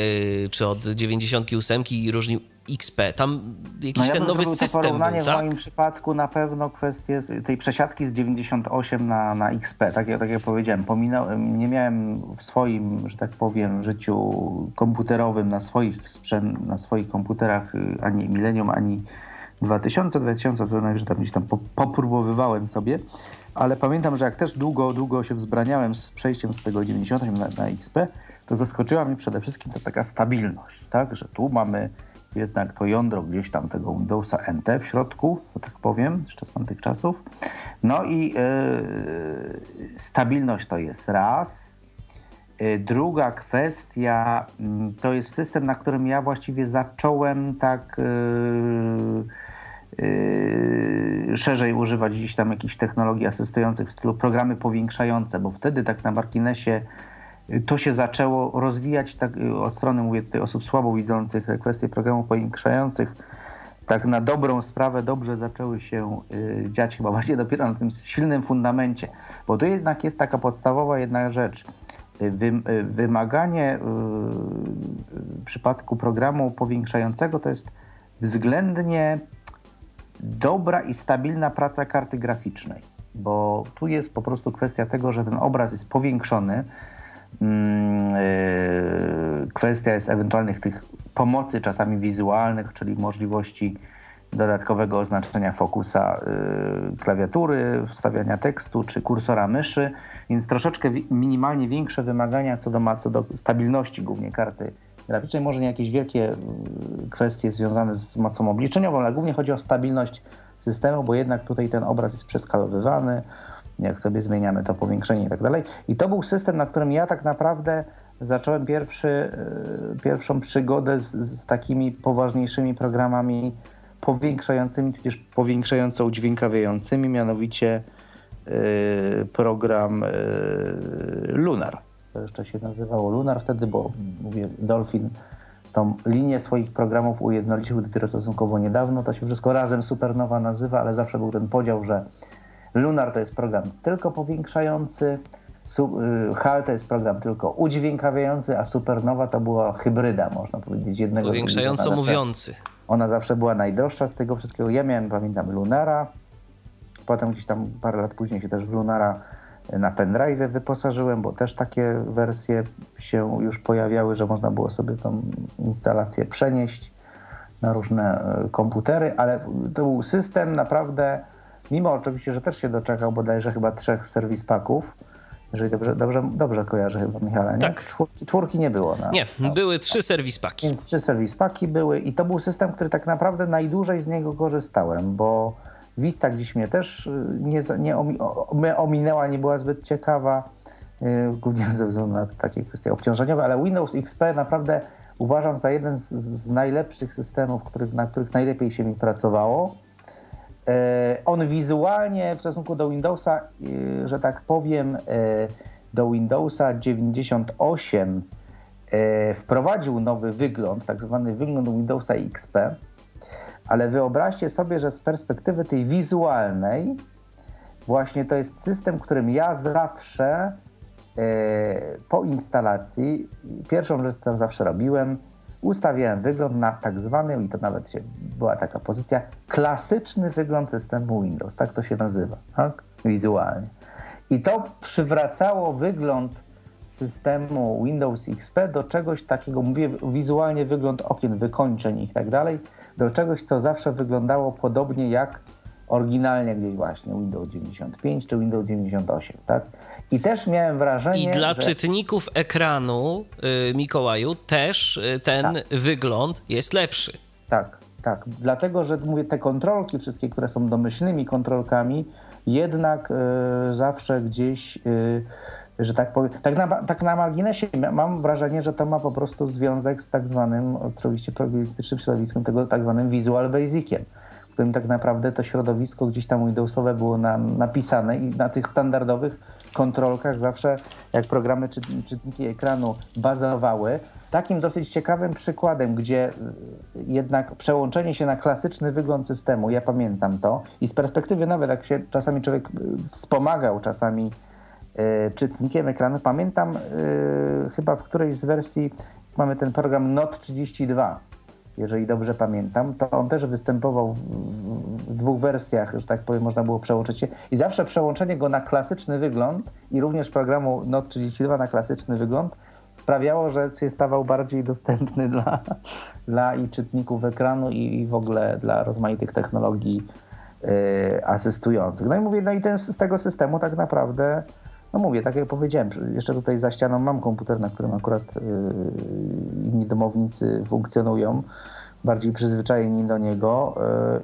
czy od 98 różnił XP? Tam jakiś No ja ten nowy zrobił to system porównanie był, w tak? moim przypadku na pewno kwestię tej przesiadki z 98 na, na XP. Tak, jak- tak jak powiedziałem, pominąłem, nie miałem w swoim, że tak powiem, życiu komputerowym na swoich, sprzęt, na swoich komputerach y, ani Millennium, ani 2000, 2000 to najwyżej tam gdzieś tam po- popróbowywałem sobie, ale pamiętam, że jak też długo, długo się wzbraniałem z przejściem z tego 98 na, na XP, to zaskoczyła mnie przede wszystkim ta taka stabilność, tak, że tu mamy jednak to jądro gdzieś tam tego Windowsa NT w środku, że tak powiem, jeszcze z tamtych czasów. No i yy, stabilność to jest raz. Yy, Druga kwestia mm, to jest system, na którym ja właściwie zacząłem tak yy, yy, szerzej używać gdzieś tam jakichś technologii asystujących w stylu programy powiększające, bo wtedy tak na marginesie y, to się zaczęło rozwijać tak, y, od strony mówię tutaj osób słabo widzących te kwestie programów powiększających tak na dobrą sprawę dobrze zaczęły się dziać chyba właśnie dopiero na tym silnym fundamencie, bo to jednak jest taka podstawowa jedna rzecz. Wy, wymaganie w przypadku programu powiększającego to jest względnie dobra i stabilna praca karty graficznej, bo tu jest po prostu kwestia tego, że ten obraz jest powiększony. Mm, yy, Kwestia jest ewentualnych tych pomocy, czasami wizualnych, czyli możliwości dodatkowego oznaczenia fokusa yy, klawiatury, wstawiania tekstu czy kursora myszy, więc troszeczkę minimalnie większe wymagania co do, co do stabilności głównie karty graficznej. Może nie jakieś wielkie yy, kwestie związane z mocą obliczeniową, ale głównie chodzi o stabilność systemu, bo jednak tutaj ten obraz jest przeskalowywany, jak sobie zmieniamy to powiększenie i tak dalej. I to był system, na którym ja tak naprawdę zacząłem pierwszy, yy, pierwszą przygodę z, z takimi poważniejszymi programami powiększającymi, tudzież powiększająco udźwiękawiającymi, mianowicie yy, program yy, Lunar. To jeszcze się nazywało Lunar wtedy, bo mówię, Dolphin tą linię swoich programów ujednolicił dopiero stosunkowo niedawno. To się wszystko razem Supernowa nazywa, ale zawsze był ten podział, że Lunar to jest program tylko powiększający, y, HAL to jest program tylko udźwiękawiający, a Supernowa to była hybryda, można powiedzieć, jednego Powiększająco. Ona zawsze- mówiący. Ona zawsze była najdroższa z tego wszystkiego. Ja miałem, pamiętam, Lunara, potem gdzieś tam parę lat później się też w Lunara na pendrive wyposażyłem, bo też takie wersje się już pojawiały, że można było sobie tą instalację przenieść na różne e, komputery, ale to był system naprawdę, mimo oczywiście, że też się doczekał bodajże chyba trzech serwis paków, jeżeli dobrze, dobrze, dobrze kojarzę chyba Michale, nie? Tak. Czwórki, czwórki nie było. Na, Nie, na, były trzy serwis paki. więc trzy serwis paki były i to był system, który tak naprawdę najdłużej z niego korzystałem, bo Vista gdzieś mnie też y, nie, nie ominęła, nie była zbyt ciekawa, y, głównie ze względu na takie kwestie obciążeniowe, ale Windows XP naprawdę uważam za jeden z, z najlepszych systemów, których, na których najlepiej się mi pracowało. E, On wizualnie w stosunku do Windowsa, y, że tak powiem, e, do Windowsa 98 e, wprowadził nowy wygląd, tak zwany wygląd Windowsa XP, ale wyobraźcie sobie, że z perspektywy tej wizualnej, właśnie to jest system, którym ja zawsze e, po instalacji, pierwszą rzecz, co zawsze robiłem, ustawiałem wygląd na tak zwany, i to nawet się, była taka pozycja, klasyczny wygląd systemu Windows, tak to się nazywa, tak? Wizualnie. I to przywracało wygląd systemu Windows XP do czegoś takiego, mówię wizualnie wygląd okien, wykończeń i tak dalej, do czegoś, co zawsze wyglądało podobnie jak oryginalnie gdzieś właśnie Windows 95 czy Windows 98, tak? I też miałem wrażenie, I dla że... czytników ekranu, y, Mikołaju, też y, ten Tak. wygląd jest lepszy. Tak, tak. Dlatego, że mówię, te kontrolki wszystkie, które są domyślnymi kontrolkami, jednak e, zawsze gdzieś e, że tak powiem. Tak na, tak na marginesie mam wrażenie, że to ma po prostu związek z tak zwanym, oczywiście programistycznym środowiskiem, tego tak zwanym Visual Basiciem, w którym tak naprawdę to środowisko gdzieś tam Windowsowe było nam napisane i na tych standardowych kontrolkach zawsze, jak programy czy, czytniki ekranu bazowały, takim dosyć ciekawym przykładem, gdzie y, jednak przełączenie się na klasyczny wygląd systemu, ja pamiętam to i z perspektywy nawet jak się czasami człowiek y, wspomagał czasami czytnikiem ekranu, pamiętam chyba w którejś z wersji mamy ten program Note 32, jeżeli dobrze pamiętam, to on też występował w dwóch wersjach, że tak powiem, można było przełączyć się. I zawsze przełączenie go na klasyczny wygląd i również programu Note 32 na klasyczny wygląd sprawiało, że się stawał bardziej dostępny dla, dla i czytników ekranu i, i w ogóle dla rozmaitych technologii y, asystujących. No i mówię, no i ten, z tego systemu tak naprawdę, no mówię, tak jak powiedziałem, jeszcze tutaj za ścianą mam komputer, na którym akurat y, inni domownicy funkcjonują, bardziej przyzwyczajeni do niego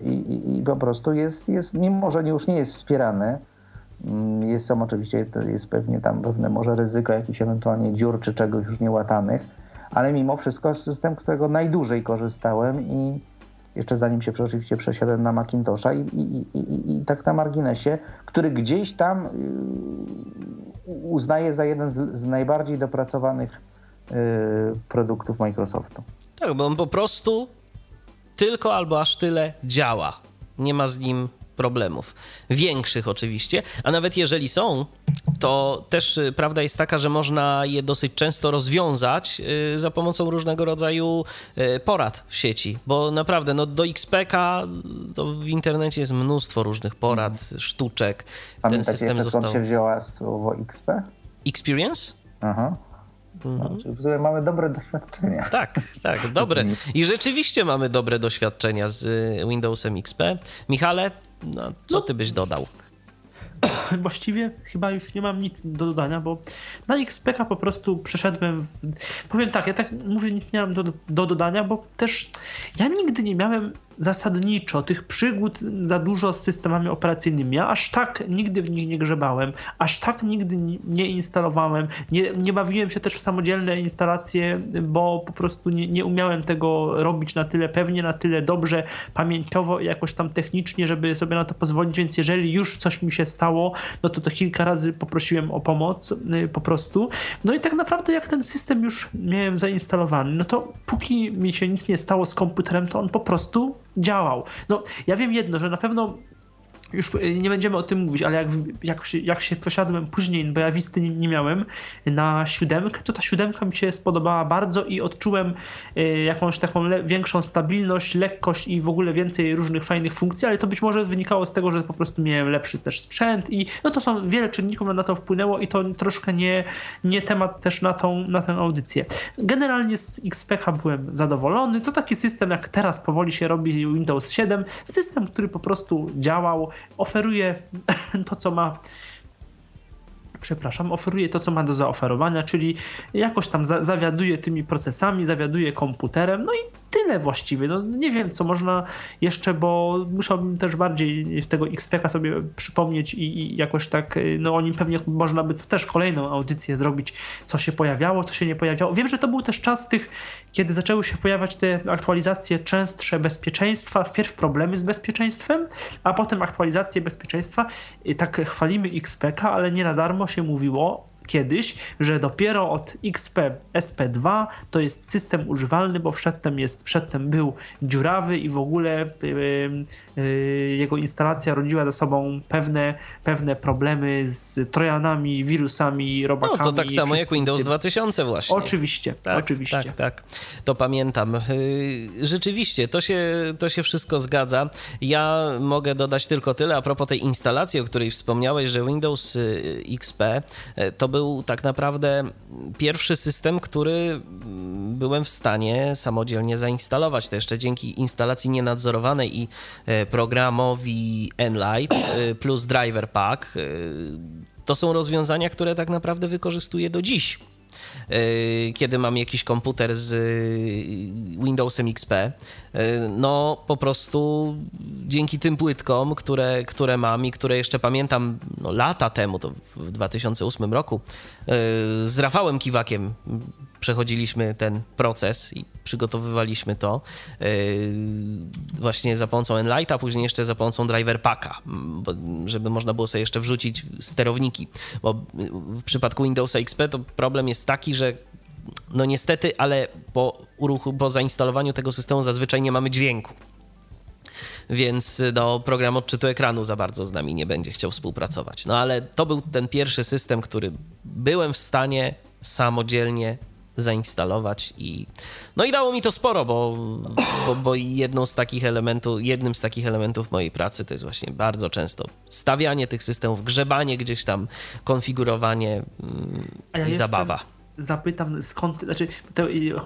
y, i, i po prostu jest, jest, mimo że już nie jest wspierany, Mm, jest, są oczywiście, jest pewnie tam pewne może ryzyko jakichś ewentualnie dziur czy czegoś już niełatanych, ale mimo wszystko system, którego najdłużej korzystałem i jeszcze zanim się oczywiście przesiadłem na Macintosha i, i, i, i tak na marginesie, który gdzieś tam y, uznaję za jeden z, najbardziej dopracowanych y, produktów Microsoftu. Tak, bo on po prostu tylko albo aż tyle działa. Nie ma z nim problemów. Większych oczywiście, a nawet jeżeli są, to też y, prawda jest taka, że można je dosyć często rozwiązać y, za pomocą różnego rodzaju y, porad w sieci, bo naprawdę no, do XPK to w internecie jest mnóstwo różnych porad, mhm. sztuczek. Pamiętacie Ten system jeszcze, został... skąd się wzięła słowo XP? Experience? Aha. Mhm. No, mamy dobre doświadczenia. Tak, tak, dobre. I rzeczywiście mamy dobre doświadczenia z Windowsem XP. Michale, no, co no. ty byś dodał? Właściwie chyba już nie mam nic do dodania, bo na XPK po prostu przeszedłem w... Powiem tak, ja tak mówię, nic nie mam do, do dodania, bo też ja nigdy nie miałem zasadniczo tych przygód za dużo z systemami operacyjnymi. Ja aż tak nigdy w nich nie grzebałem, aż tak nigdy nie instalowałem, nie, nie bawiłem się też w samodzielne instalacje, bo po prostu nie, nie umiałem tego robić na tyle pewnie, na tyle dobrze, pamięciowo jakoś tam technicznie, żeby sobie na to pozwolić, więc jeżeli już coś mi się stało, no to to kilka razy poprosiłem o pomoc y, po prostu. No i tak naprawdę jak ten system już miałem zainstalowany, no to póki mi się nic nie stało z komputerem, to on po prostu działał. No, ja wiem jedno, że na pewno już y, nie będziemy o tym mówić, ale jak, jak, jak się przesiadłem później, bo ja wisty nie, nie, miałem, na siódemkę, to ta siódemka mi się spodobała bardzo i odczułem y, jakąś taką większą stabilność, lekkość i w ogóle więcej różnych fajnych funkcji, ale to być może wynikało z tego, że po prostu miałem lepszy też sprzęt i no to są wiele czynników na to wpłynęło i to troszkę nie, nie temat też na tą, na tę audycję. Generalnie z XPK byłem zadowolony. To taki system, jak teraz powoli się robi Windows 7, system, który po prostu działał, oferuje to, co ma przepraszam, oferuje to, co ma do zaoferowania, czyli jakoś tam za zawiaduje tymi procesami, zawiaduje komputerem, no i tyle właściwie. No, nie wiem, co można jeszcze, bo musiałbym też bardziej tego XPK sobie przypomnieć i, i, jakoś tak, no o nim pewnie można by też kolejną audycję zrobić, co się pojawiało, co się nie pojawiało. Wiem, że to był też czas tych, kiedy zaczęły się pojawiać te aktualizacje częstsze bezpieczeństwa, wpierw problemy z bezpieczeństwem, a potem aktualizacje bezpieczeństwa. I tak chwalimy XPK, ale nie na darmo się mówiło kiedyś, że dopiero od XP SP2 to jest system używalny, bo przedtem, jest, przedtem był dziurawy i w ogóle yy, yy, jego instalacja rodziła ze sobą pewne, pewne problemy z trojanami, wirusami, robakami. No to tak samo jak Windows 2000 właśnie. Oczywiście, tak, oczywiście. Tak, tak, to pamiętam. Yy, rzeczywiście, to się, to się wszystko zgadza. Ja mogę dodać tylko tyle a propos tej instalacji, o której wspomniałeś, że Windows y, XP y, to był był tak naprawdę pierwszy system, który byłem w stanie samodzielnie zainstalować. To jeszcze dzięki instalacji nienadzorowanej i e, programowi Enlight e, plus Driver Pack. E, to są rozwiązania, które tak naprawdę wykorzystuję do dziś kiedy mam jakiś komputer z Windowsem XP, no po prostu dzięki tym płytkom, które, które mam i które jeszcze pamiętam no, lata temu, to w 2008 roku, z Rafałem Kiwakiem przechodziliśmy ten proces i przygotowywaliśmy to właśnie za pomocą Enlighta, później jeszcze za pomocą Driver Packa, żeby można było sobie jeszcze wrzucić sterowniki, bo w przypadku Windowsa XP to problem jest taki, że no niestety, ale po uruchu, po zainstalowaniu tego systemu zazwyczaj nie mamy dźwięku. Więc no, program odczytu ekranu za bardzo z nami nie będzie chciał współpracować. No ale to był ten pierwszy system, który byłem w stanie samodzielnie zainstalować i no i dało mi to sporo, bo, bo, bo jedną z takich elementów, jednym z takich elementów mojej pracy to jest właśnie bardzo często stawianie tych systemów, grzebanie gdzieś tam, konfigurowanie ja i zabawa zapytam skąd, znaczy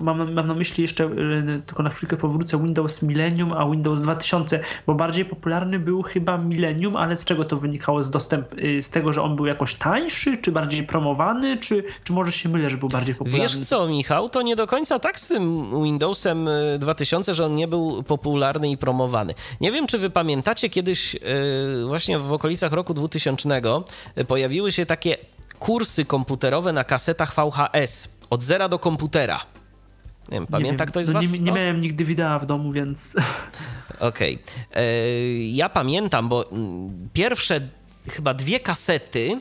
mam, mam na myśli jeszcze, y, tylko na chwilkę powrócę, Windows Millennium, a Windows 2000, bo bardziej popularny był chyba Millennium, ale z czego to wynikało? Z dostęp, y, z tego, że on był jakoś tańszy, czy bardziej promowany, czy, czy może się mylę, że był bardziej popularny? Wiesz co, Michał, to nie do końca tak z tym Windowsem 2000, y, że on nie był popularny i promowany. Nie wiem, czy wy pamiętacie, kiedyś właśnie w okolicach roku 2000 pojawiły się takie kursy komputerowe na kasetach VHS od zera do komputera. Nie wiem, pamięta ktoś z no, was? Nie, nie miałem nigdy wideo w domu, więc... Okej. Okay. E, ja pamiętam, bo mm, pierwsze chyba dwie kasety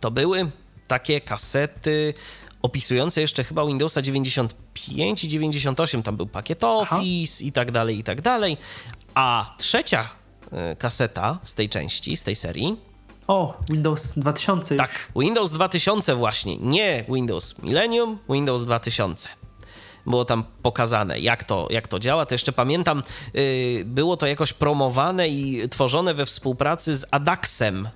to były takie kasety opisujące jeszcze chyba Windowsa 95 i 98. Tam był pakiet Office Aha. i tak dalej, i tak dalej. A trzecia e, kaseta z tej części, z tej serii o, Windows 2000 już. Tak, Windows 2000 właśnie, nie Windows Millennium, Windows 2000 było tam pokazane, jak to, jak to działa. To jeszcze pamiętam, yy, było to jakoś promowane i tworzone we współpracy z Adaxem,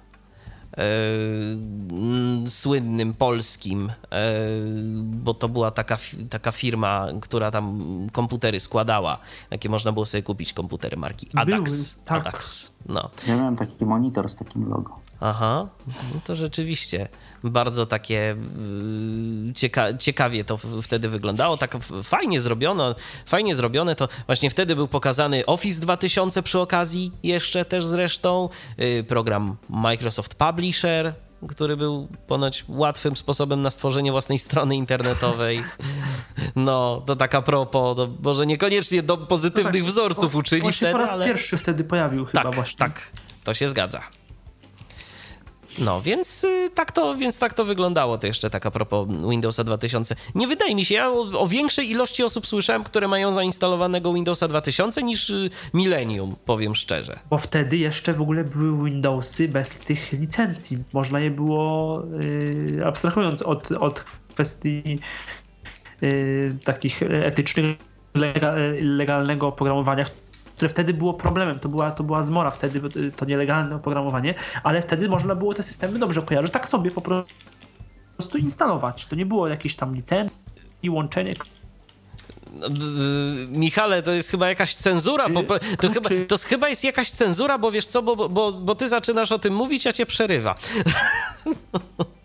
yy, słynnym polskim, yy, bo to była taka, taka firma, która tam komputery składała. Jakie można było sobie kupić komputery marki Adax. Były, tak. Adax. No. Ja miałem taki monitor z takim logo. Aha, no to rzeczywiście. Bardzo takie y, cieka ciekawie to wtedy wyglądało, tak fajnie zrobiono, fajnie zrobione to. Właśnie wtedy był pokazany Office 2000 przy okazji jeszcze też zresztą, y, program Microsoft Publisher, który był ponoć łatwym sposobem na stworzenie własnej strony internetowej. No, to taka propos, to może niekoniecznie do pozytywnych no tak, wzorców uczyli on się wtedy, po raz ale... pierwszy wtedy pojawił chyba tak, właśnie. Tak, to się zgadza. No, więc y, tak, to, więc tak to wyglądało. To jeszcze tak a propos Windowsa 2000. Nie wydaje mi się, ja o, o większej ilości osób słyszałem, które mają zainstalowanego Windowsa 2000 niż y, Millennium, powiem szczerze. Bo wtedy jeszcze w ogóle były Windowsy bez tych licencji. Można je było, yy, abstrahując od, od kwestii yy, takich etycznych, legalnego oprogramowania, które wtedy było problemem. To była, to była zmora wtedy, to nielegalne oprogramowanie, ale wtedy można było te systemy dobrze kojarzyć, tak sobie po prostu instalować. To nie było jakieś tam licencji i łączenie Michale, to jest chyba jakaś cenzura. Czy, to, chyba, to chyba jest jakaś cenzura, bo wiesz co, bo, bo, bo ty zaczynasz o tym mówić, a cię przerywa.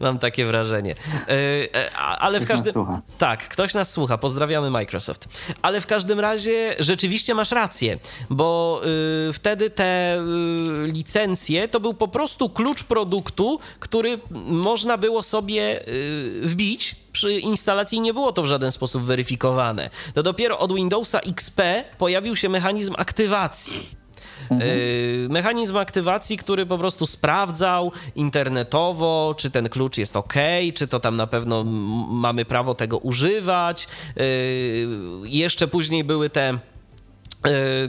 Mam takie wrażenie. E, e, ale w każdym. Tak, ktoś nas słucha. Pozdrawiamy Microsoft. Ale w każdym razie rzeczywiście masz rację, bo y, wtedy te y, licencje to był po prostu klucz produktu, który można było sobie y, wbić przy instalacji nie było to w żaden sposób weryfikowane. To dopiero od Windowsa XP pojawił się mechanizm aktywacji. Mhm. Y, mechanizm aktywacji, który po prostu sprawdzał internetowo, czy ten klucz jest ok, czy to tam na pewno mamy prawo tego używać. Y, jeszcze później były te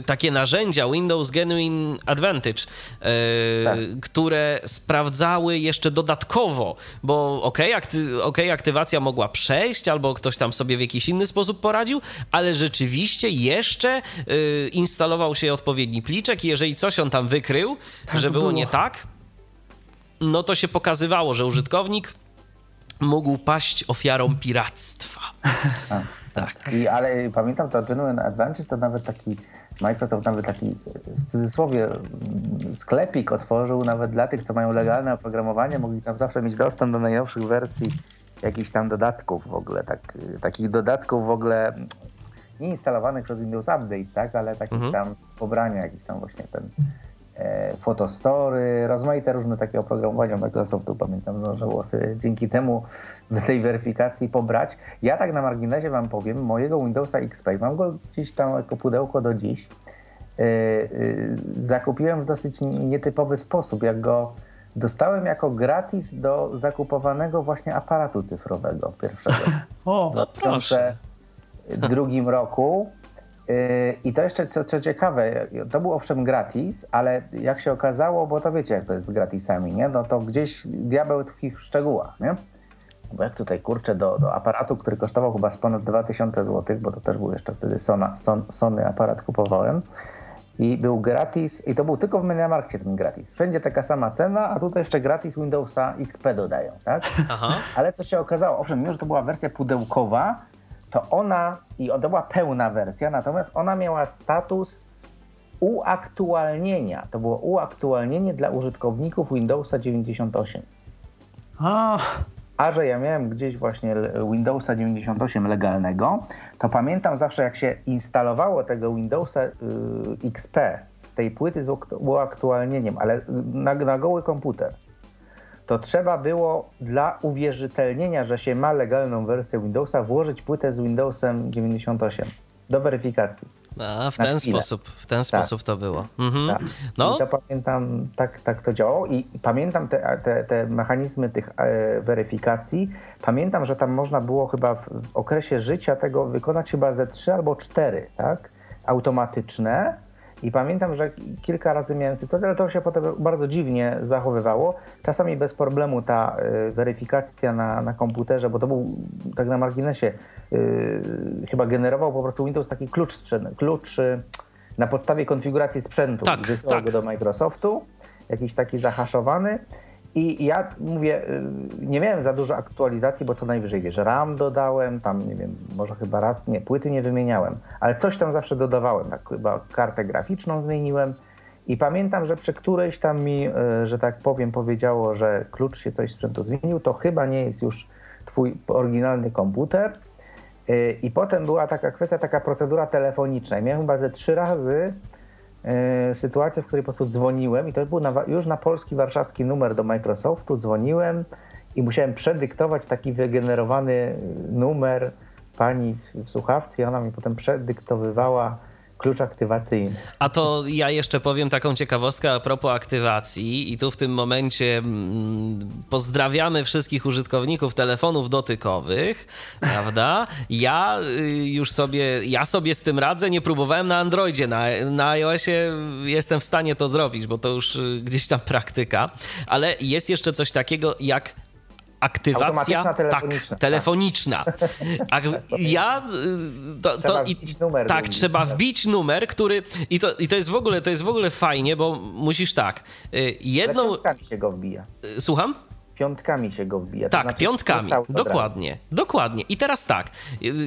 takie narzędzia Windows Genuine Advantage, e, tak. które sprawdzały jeszcze dodatkowo, bo ok, akty okay, aktywacja mogła przejść, albo ktoś tam sobie w jakiś inny sposób poradził, ale rzeczywiście jeszcze e, instalował się odpowiedni pliczek i jeżeli coś on tam wykrył, tak że było, było nie tak, no to się pokazywało, że użytkownik mógł paść ofiarą piractwa. Tak. I, ale pamiętam to Genuine Advantage to nawet taki Microsoft nawet taki w cudzysłowie sklepik otworzył nawet dla tych, co mają legalne oprogramowanie, mogli tam zawsze mieć dostęp do najnowszych wersji jakichś tam dodatków w ogóle, tak, takich dodatków w ogóle nie instalowanych przez Windows Update, tak, ale takich Mhm. tam pobrania, jakiś tam właśnie ten e, Photostory, rozmaite różne takie oprogramowania Microsoftu, pamiętam, można było sobie dzięki temu w tej weryfikacji pobrać. Ja tak na marginesie wam powiem, mojego Windowsa XP, mam go gdzieś tam jako pudełko do dziś, e, e, zakupiłem w dosyć nietypowy sposób, jak go dostałem jako gratis do zakupowanego właśnie aparatu cyfrowego pierwszego. O, No proszę. 2002 roku. I to jeszcze co, co ciekawe, to był owszem gratis, ale jak się okazało, bo to wiecie jak to jest z gratisami, nie? No to gdzieś diabeł tkwi w szczegółach, nie? Bo jak tutaj kurczę do, do aparatu, który kosztował chyba z ponad 2000 zł, bo to też był jeszcze wtedy Sona, Son, Sony aparat kupowałem i był gratis i to był tylko w Mediamarkcie ten gratis. Wszędzie taka sama cena, a tutaj jeszcze gratis Windowsa XP dodają, tak? Aha. Ale co się okazało, owszem, mimo że to była wersja pudełkowa, to ona, i to była pełna wersja, natomiast ona miała status uaktualnienia. To było uaktualnienie dla użytkowników Windowsa 98. a, A że ja miałem gdzieś właśnie Windowsa 98 legalnego, to pamiętam zawsze jak się instalowało tego Windowsa y, XP z tej płyty z uakt- uaktualnieniem, ale na, na goły komputer, to trzeba było dla uwierzytelnienia, że się ma legalną wersję Windowsa, włożyć płytę z Windowsem 98 do weryfikacji. A, w ten sposób, w ten sposób to było. Mhm. Tak. No, I to pamiętam, tak, tak to działało i pamiętam te, te, te mechanizmy tych e, weryfikacji. Pamiętam, że tam można było chyba w, w okresie życia tego wykonać chyba ze trzy albo cztery, tak? Automatyczne. I pamiętam, że kilka razy miałem sytuację, ale to się potem bardzo dziwnie zachowywało. Czasami bez problemu ta e, weryfikacja na, na komputerze, bo to był tak na marginesie, e, chyba generował po prostu Windows taki klucz sprzętny, klucz e, na podstawie konfiguracji sprzętu. Tak, wysyłał tak. go do Microsoftu, jakiś taki zahaszowany. I ja mówię, y, nie miałem za dużo aktualizacji, bo co najwyżej, wiesz, RAM dodałem, tam nie wiem, może chyba raz, nie, płyty nie wymieniałem, ale coś tam zawsze dodawałem, tak chyba kartę graficzną zmieniłem i pamiętam, że przy którejś tam mi, y, że tak powiem, powiedziało, że klucz się coś sprzętu zmienił, to chyba nie jest już twój oryginalny komputer. Y, I potem była taka kwestia, taka procedura telefoniczna. I miałem chyba ze trzy razy e, sytuację, w której po prostu dzwoniłem i to był na, już na polski warszawski numer do Microsoftu, dzwoniłem i musiałem przedyktować taki wygenerowany numer pani w słuchawce i ona mi potem przedyktowywała klucz aktywacyjny. A to ja jeszcze powiem taką ciekawostkę a propos aktywacji i tu w tym momencie mm, pozdrawiamy wszystkich użytkowników telefonów dotykowych, prawda? Ja y, już sobie, ja sobie z tym radzę, nie próbowałem na Androidzie, na, na iOSie jestem w stanie to zrobić, bo to już y, gdzieś tam praktyka, ale jest jeszcze coś takiego jak aktywacja telefoniczna, tak, telefoniczna. A ja y, to, Trzeba to i, wbić numer tak, drugi. trzeba wbić numer, który i to, i to jest w ogóle to jest w ogóle fajnie, bo musisz tak. y, Jedną piątkami się go wbija. y, słucham? Piątkami się go wbija. to Tak, znaczy piątkami. Dokładnie, dokładnie. I teraz tak.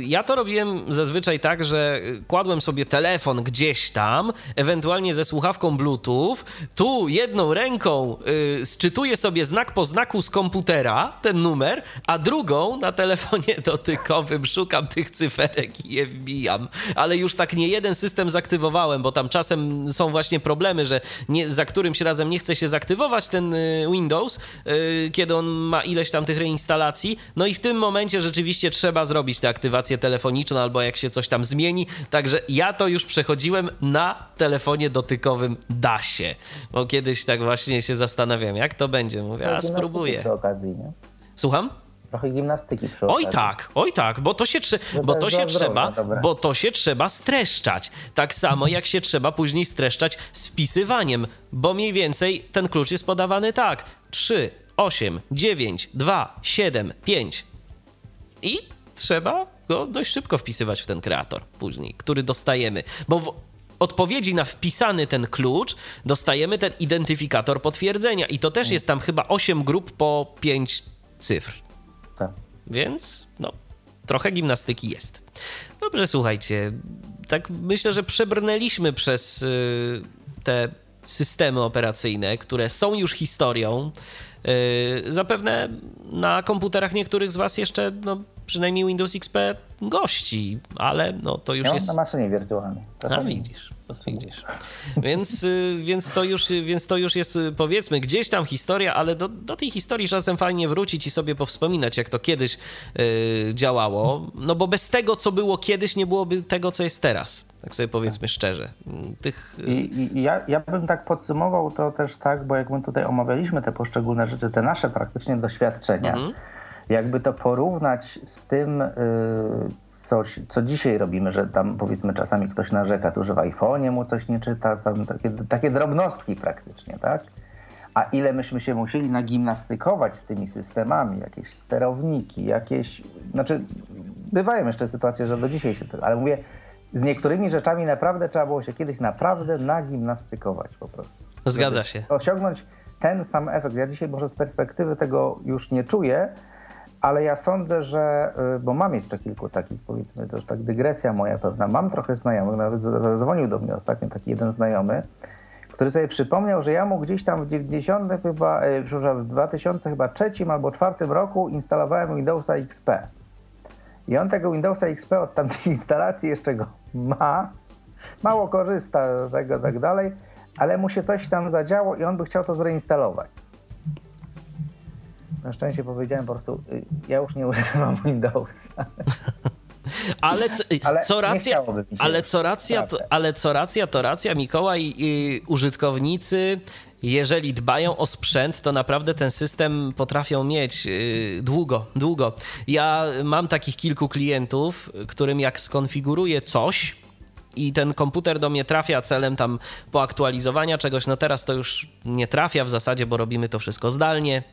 Ja to robiłem zazwyczaj tak, że kładłem sobie telefon gdzieś tam, ewentualnie ze słuchawką Bluetooth. Tu jedną ręką y, sczytuję sobie znak po znaku z komputera, ten numer, a drugą na telefonie dotykowym szukam tych cyferek i je wbijam. Ale już tak nie jeden system zaktywowałem, bo tam czasem są właśnie problemy, że nie, za którymś razem nie chce się zaktywować ten y, Windows, y, kiedy on ma ileś tam tych reinstalacji. No i w tym momencie rzeczywiście trzeba zrobić tę aktywację telefoniczną albo jak się coś tam zmieni. Także ja to już przechodziłem na telefonie dotykowym da się. Bo kiedyś tak właśnie się zastanawiam, jak to będzie. Mówię, a spróbuję. Przy okazji, nie? Słucham? Trochę gimnastyki przy Oj okazji. tak, oj tak, bo to się, trze- No bo to się zdrowia trzeba, dobre. bo to się trzeba streszczać. Tak samo jak się trzeba później streszczać z wpisywaniem, bo mniej więcej ten klucz jest podawany tak: 3, 8, 9, 2, 7, 5. I trzeba go dość szybko wpisywać w ten kreator później, który dostajemy, bo w odpowiedzi na wpisany ten klucz dostajemy ten identyfikator potwierdzenia i to też jest tam chyba 8 grup po 5 cyfr. Tak. Więc no, trochę gimnastyki jest. Dobrze, słuchajcie, tak myślę, że przebrnęliśmy przez y, te systemy operacyjne, które są już historią. Yy, zapewne na komputerach niektórych z Was jeszcze no, przynajmniej Windows XP gości, ale no, to już ja jest. na maszynie wirtualnej. A widzisz, widzisz. Więc, y, więc, to już, więc to już jest y, powiedzmy gdzieś tam historia, ale do, do tej historii czasem fajnie wrócić i sobie powspominać, jak to kiedyś yy, działało. No bo bez tego, co było kiedyś, nie byłoby tego, co jest teraz. Tak sobie powiedzmy szczerze. Tych... I, i ja, ja bym tak podsumował to też tak, bo jak my tutaj omawialiśmy te poszczególne rzeczy, te nasze praktycznie doświadczenia, mhm. Jakby to porównać z tym, y, coś, co dzisiaj robimy, że tam powiedzmy czasami ktoś narzeka tu, że w iPhone'ie mu coś nie czyta, tam takie, takie drobnostki praktycznie, tak? A ile myśmy się musieli nagimnastykować z tymi systemami, jakieś sterowniki, jakieś... Znaczy, bywają jeszcze sytuacje, że do dzisiaj się... Ale mówię, z niektórymi rzeczami naprawdę trzeba było się kiedyś naprawdę nagimnastykować po prostu. Zgadza się. Osiągnąć ten sam efekt. Ja dzisiaj może z perspektywy tego już nie czuję, ale ja sądzę, że, y, bo mam jeszcze kilku takich, powiedzmy, to już tak dygresja moja pewna, mam trochę znajomych, nawet zadzwonił do mnie ostatnio taki jeden znajomy, który sobie przypomniał, że ja mu gdzieś tam w 90 chyba, e, przepraszam, w 2003 albo 2004 roku instalowałem Windowsa XP. I on tego Windowsa XP od tamtej instalacji jeszcze go ma, mało korzysta z tego tak dalej, ale mu się coś tam zadziało i on by chciał to zreinstalować. Na szczęście powiedziałem po prostu, y, ja już nie używam Windowsa. Ale, co, ale co racja, ale co racja, to, ale co racja, to racja, Mikołaj, i użytkownicy, jeżeli dbają o sprzęt, to naprawdę ten system potrafią mieć yy, długo, długo. Ja mam takich kilku klientów, którym jak skonfiguruję coś, i ten komputer do mnie trafia celem tam poaktualizowania czegoś. No teraz to już nie trafia w zasadzie, bo robimy to wszystko zdalnie,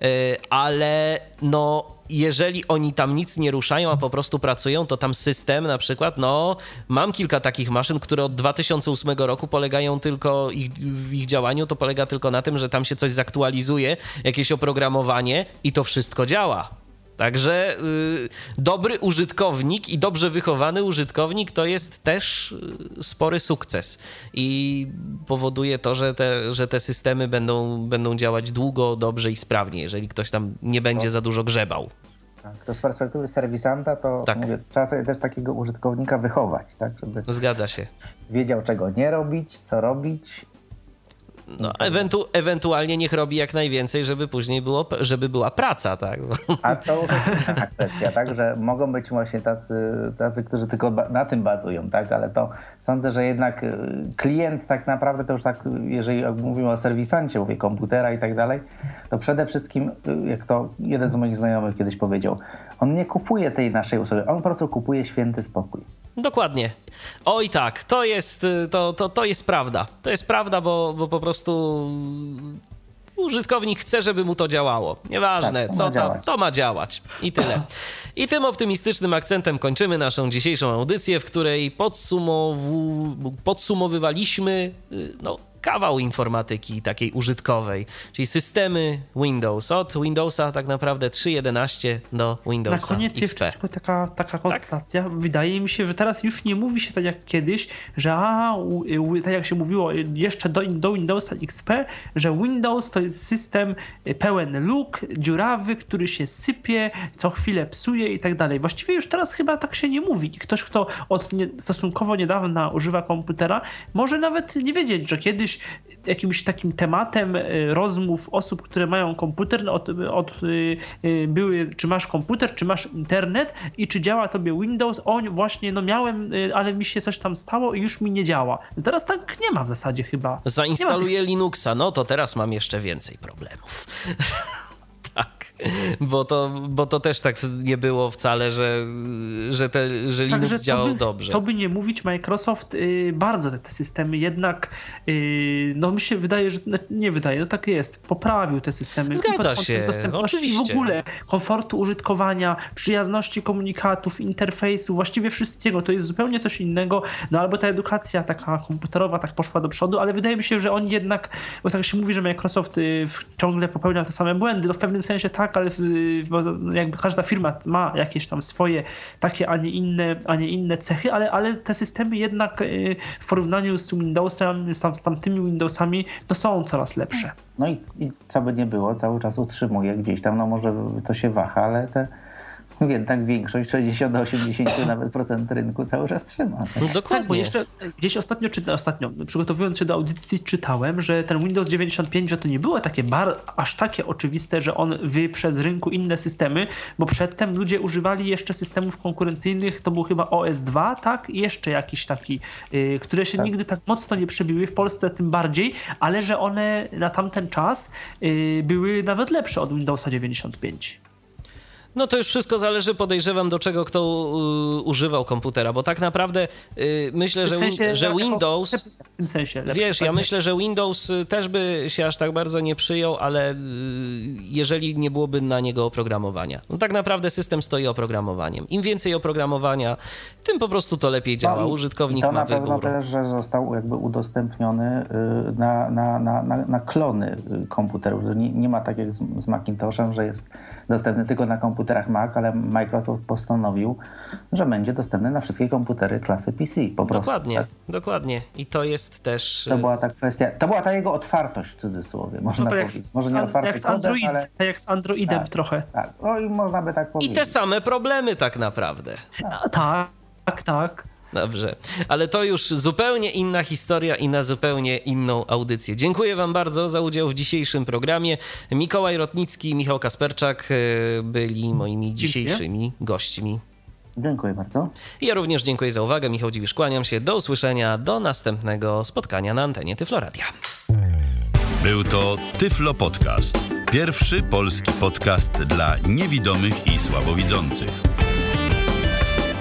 yy, ale no jeżeli oni tam nic nie ruszają, a po prostu pracują, to tam system na przykład, no mam kilka takich maszyn, które od 2008 roku polegają tylko, ich, w ich działaniu to polega tylko na tym, że tam się coś zaktualizuje, jakieś oprogramowanie i to wszystko działa. Także yy, dobry użytkownik i dobrze wychowany użytkownik to jest też y, spory sukces i powoduje to, że te, że te systemy będą, będą działać długo, dobrze i sprawnie, jeżeli ktoś tam nie będzie za dużo grzebał. Tak, to z perspektywy serwisanta to tak. mówię, trzeba sobie też takiego użytkownika wychować, tak, żeby Zgadza się. wiedział czego nie robić, co robić, no, ewentu ewentualnie niech robi jak najwięcej, żeby później było, żeby była praca, tak? A to już jest kwestia, tak? Że mogą być właśnie tacy, tacy, którzy tylko na tym bazują, tak? Ale to sądzę, że jednak y, klient tak naprawdę to już tak, jeżeli mówimy o serwisancie, mówię komputera i tak dalej, to przede wszystkim, y, jak to jeden z moich znajomych kiedyś powiedział, on nie kupuje tej naszej usługi, on po prostu kupuje święty spokój. Dokładnie. Oj tak, to jest, y, to, to, to jest prawda. To jest prawda, bo, bo po prostu użytkownik chce, żeby mu to działało. Nieważne, tak, to co tam, to ma działać. I tyle. I tym optymistycznym akcentem kończymy naszą dzisiejszą audycję, w której podsumow... podsumowywaliśmy y, no, kawał informatyki takiej użytkowej, czyli systemy Windows. Od Windowsa tak naprawdę 3.11 do Windowsa Na koniec XP. jeszcze tylko taka, taka konstatacja. Tak? Wydaje mi się, że teraz już nie mówi się tak jak kiedyś, że a, tak jak się mówiło jeszcze do, do Windowsa XP, że Windows to jest system pełen luk, dziurawy, który się sypie, co chwilę psuje i tak dalej. Właściwie już teraz chyba tak się nie mówi. Ktoś, kto od nie, stosunkowo niedawna używa komputera, może nawet nie wiedzieć, że kiedyś jakimś takim tematem y, rozmów osób, które mają komputer, no, od, od, y, y, były, czy masz komputer, czy masz internet i czy działa tobie Windows. O, właśnie, no miałem, ale mi się coś tam stało i już mi nie działa. Teraz tak nie ma w zasadzie chyba. Zainstaluję Linuxa, no to teraz mam jeszcze więcej problemów. bo to, bo to też tak nie było wcale, że, że, te, że Linux Także działał by, dobrze. Co by nie mówić, Microsoft y, bardzo te, te, systemy jednak, y, no mi się wydaje, że nie wydaje, no tak jest, poprawił te systemy. Zgadza się, oczywiście. w ogóle komfortu użytkowania, przyjazności komunikatów, interfejsu, właściwie wszystkiego. To jest zupełnie coś innego, no albo ta edukacja taka komputerowa tak poszła do przodu, ale wydaje mi się, że oni jednak, bo tak się mówi, że Microsoft y, ciągle popełnia te same błędy, no w pewnym sensie tak, tak, ale jakby każda firma ma jakieś tam swoje takie, a nie inne, a nie inne cechy, ale, ale te systemy jednak w porównaniu z Windowsem, z, tam, z tamtymi Windowsami, to są coraz lepsze. No i, i co by nie było, cały czas utrzymuje gdzieś tam, no może to się waha, ale te jednak większość, 60 do 80 nawet procent rynku cały czas trzyma. No dokładnie. Tak, bo jeszcze gdzieś ostatnio, czy, ostatnio, przygotowując się do audycji, czytałem, że ten Windows 95, że to nie było takie bar, aż takie oczywiste, że on wyprze z rynku inne systemy, bo przedtem ludzie używali jeszcze systemów konkurencyjnych, to był chyba OS2, tak? I jeszcze jakiś taki, yy, które się tak. nigdy tak mocno nie przebiły, w Polsce tym bardziej, ale że one na tamten czas yy, były nawet lepsze od Windowsa 95. No to już wszystko zależy, podejrzewam, do czego kto y, używał komputera, bo tak naprawdę y, myślę, że, sensie, że Windows. W tym sensie. Lepszy, wiesz, ja myślę, że Windows y, też by się aż tak bardzo nie przyjął, ale y, jeżeli nie byłoby na niego oprogramowania. No tak naprawdę system stoi oprogramowaniem. Im więcej oprogramowania, tym po prostu to lepiej działa. No Użytkownik to ma wybór. To na pewno też, że został jakby udostępniony y, na, na, na, na, klony komputerów. Nie, nie ma tak jak z, z Macintoshem, że jest dostępny tylko na komputerach Mac, ale Microsoft postanowił, że będzie dostępny na wszystkie komputery klasy PC. Po prostu, dokładnie, tak? dokładnie. I to jest też. To była ta kwestia, to była ta jego otwartość w cudzysłowie, można no to powiedzieć. Może nie otwarty jak z, Android, kodem, ale... jak z Androidem tak, trochę. Tak, no i można by tak powiedzieć. I te same problemy tak naprawdę. tak, tak. tak. Dobrze, ale to już zupełnie inna historia i na zupełnie inną audycję. Dziękuję Wam bardzo za udział w dzisiejszym programie. Mikołaj Rotnicki i Michał Kasperczak e, byli moimi dzisiejszymi dziękuję. gośćmi. Dziękuję bardzo. Ja również dziękuję za uwagę. Michał Dziwisz, kłaniam się. Do usłyszenia, do następnego spotkania na antenie Tyfloradia. Był to Tyflo Podcast. Pierwszy polski podcast dla niewidomych i słabowidzących.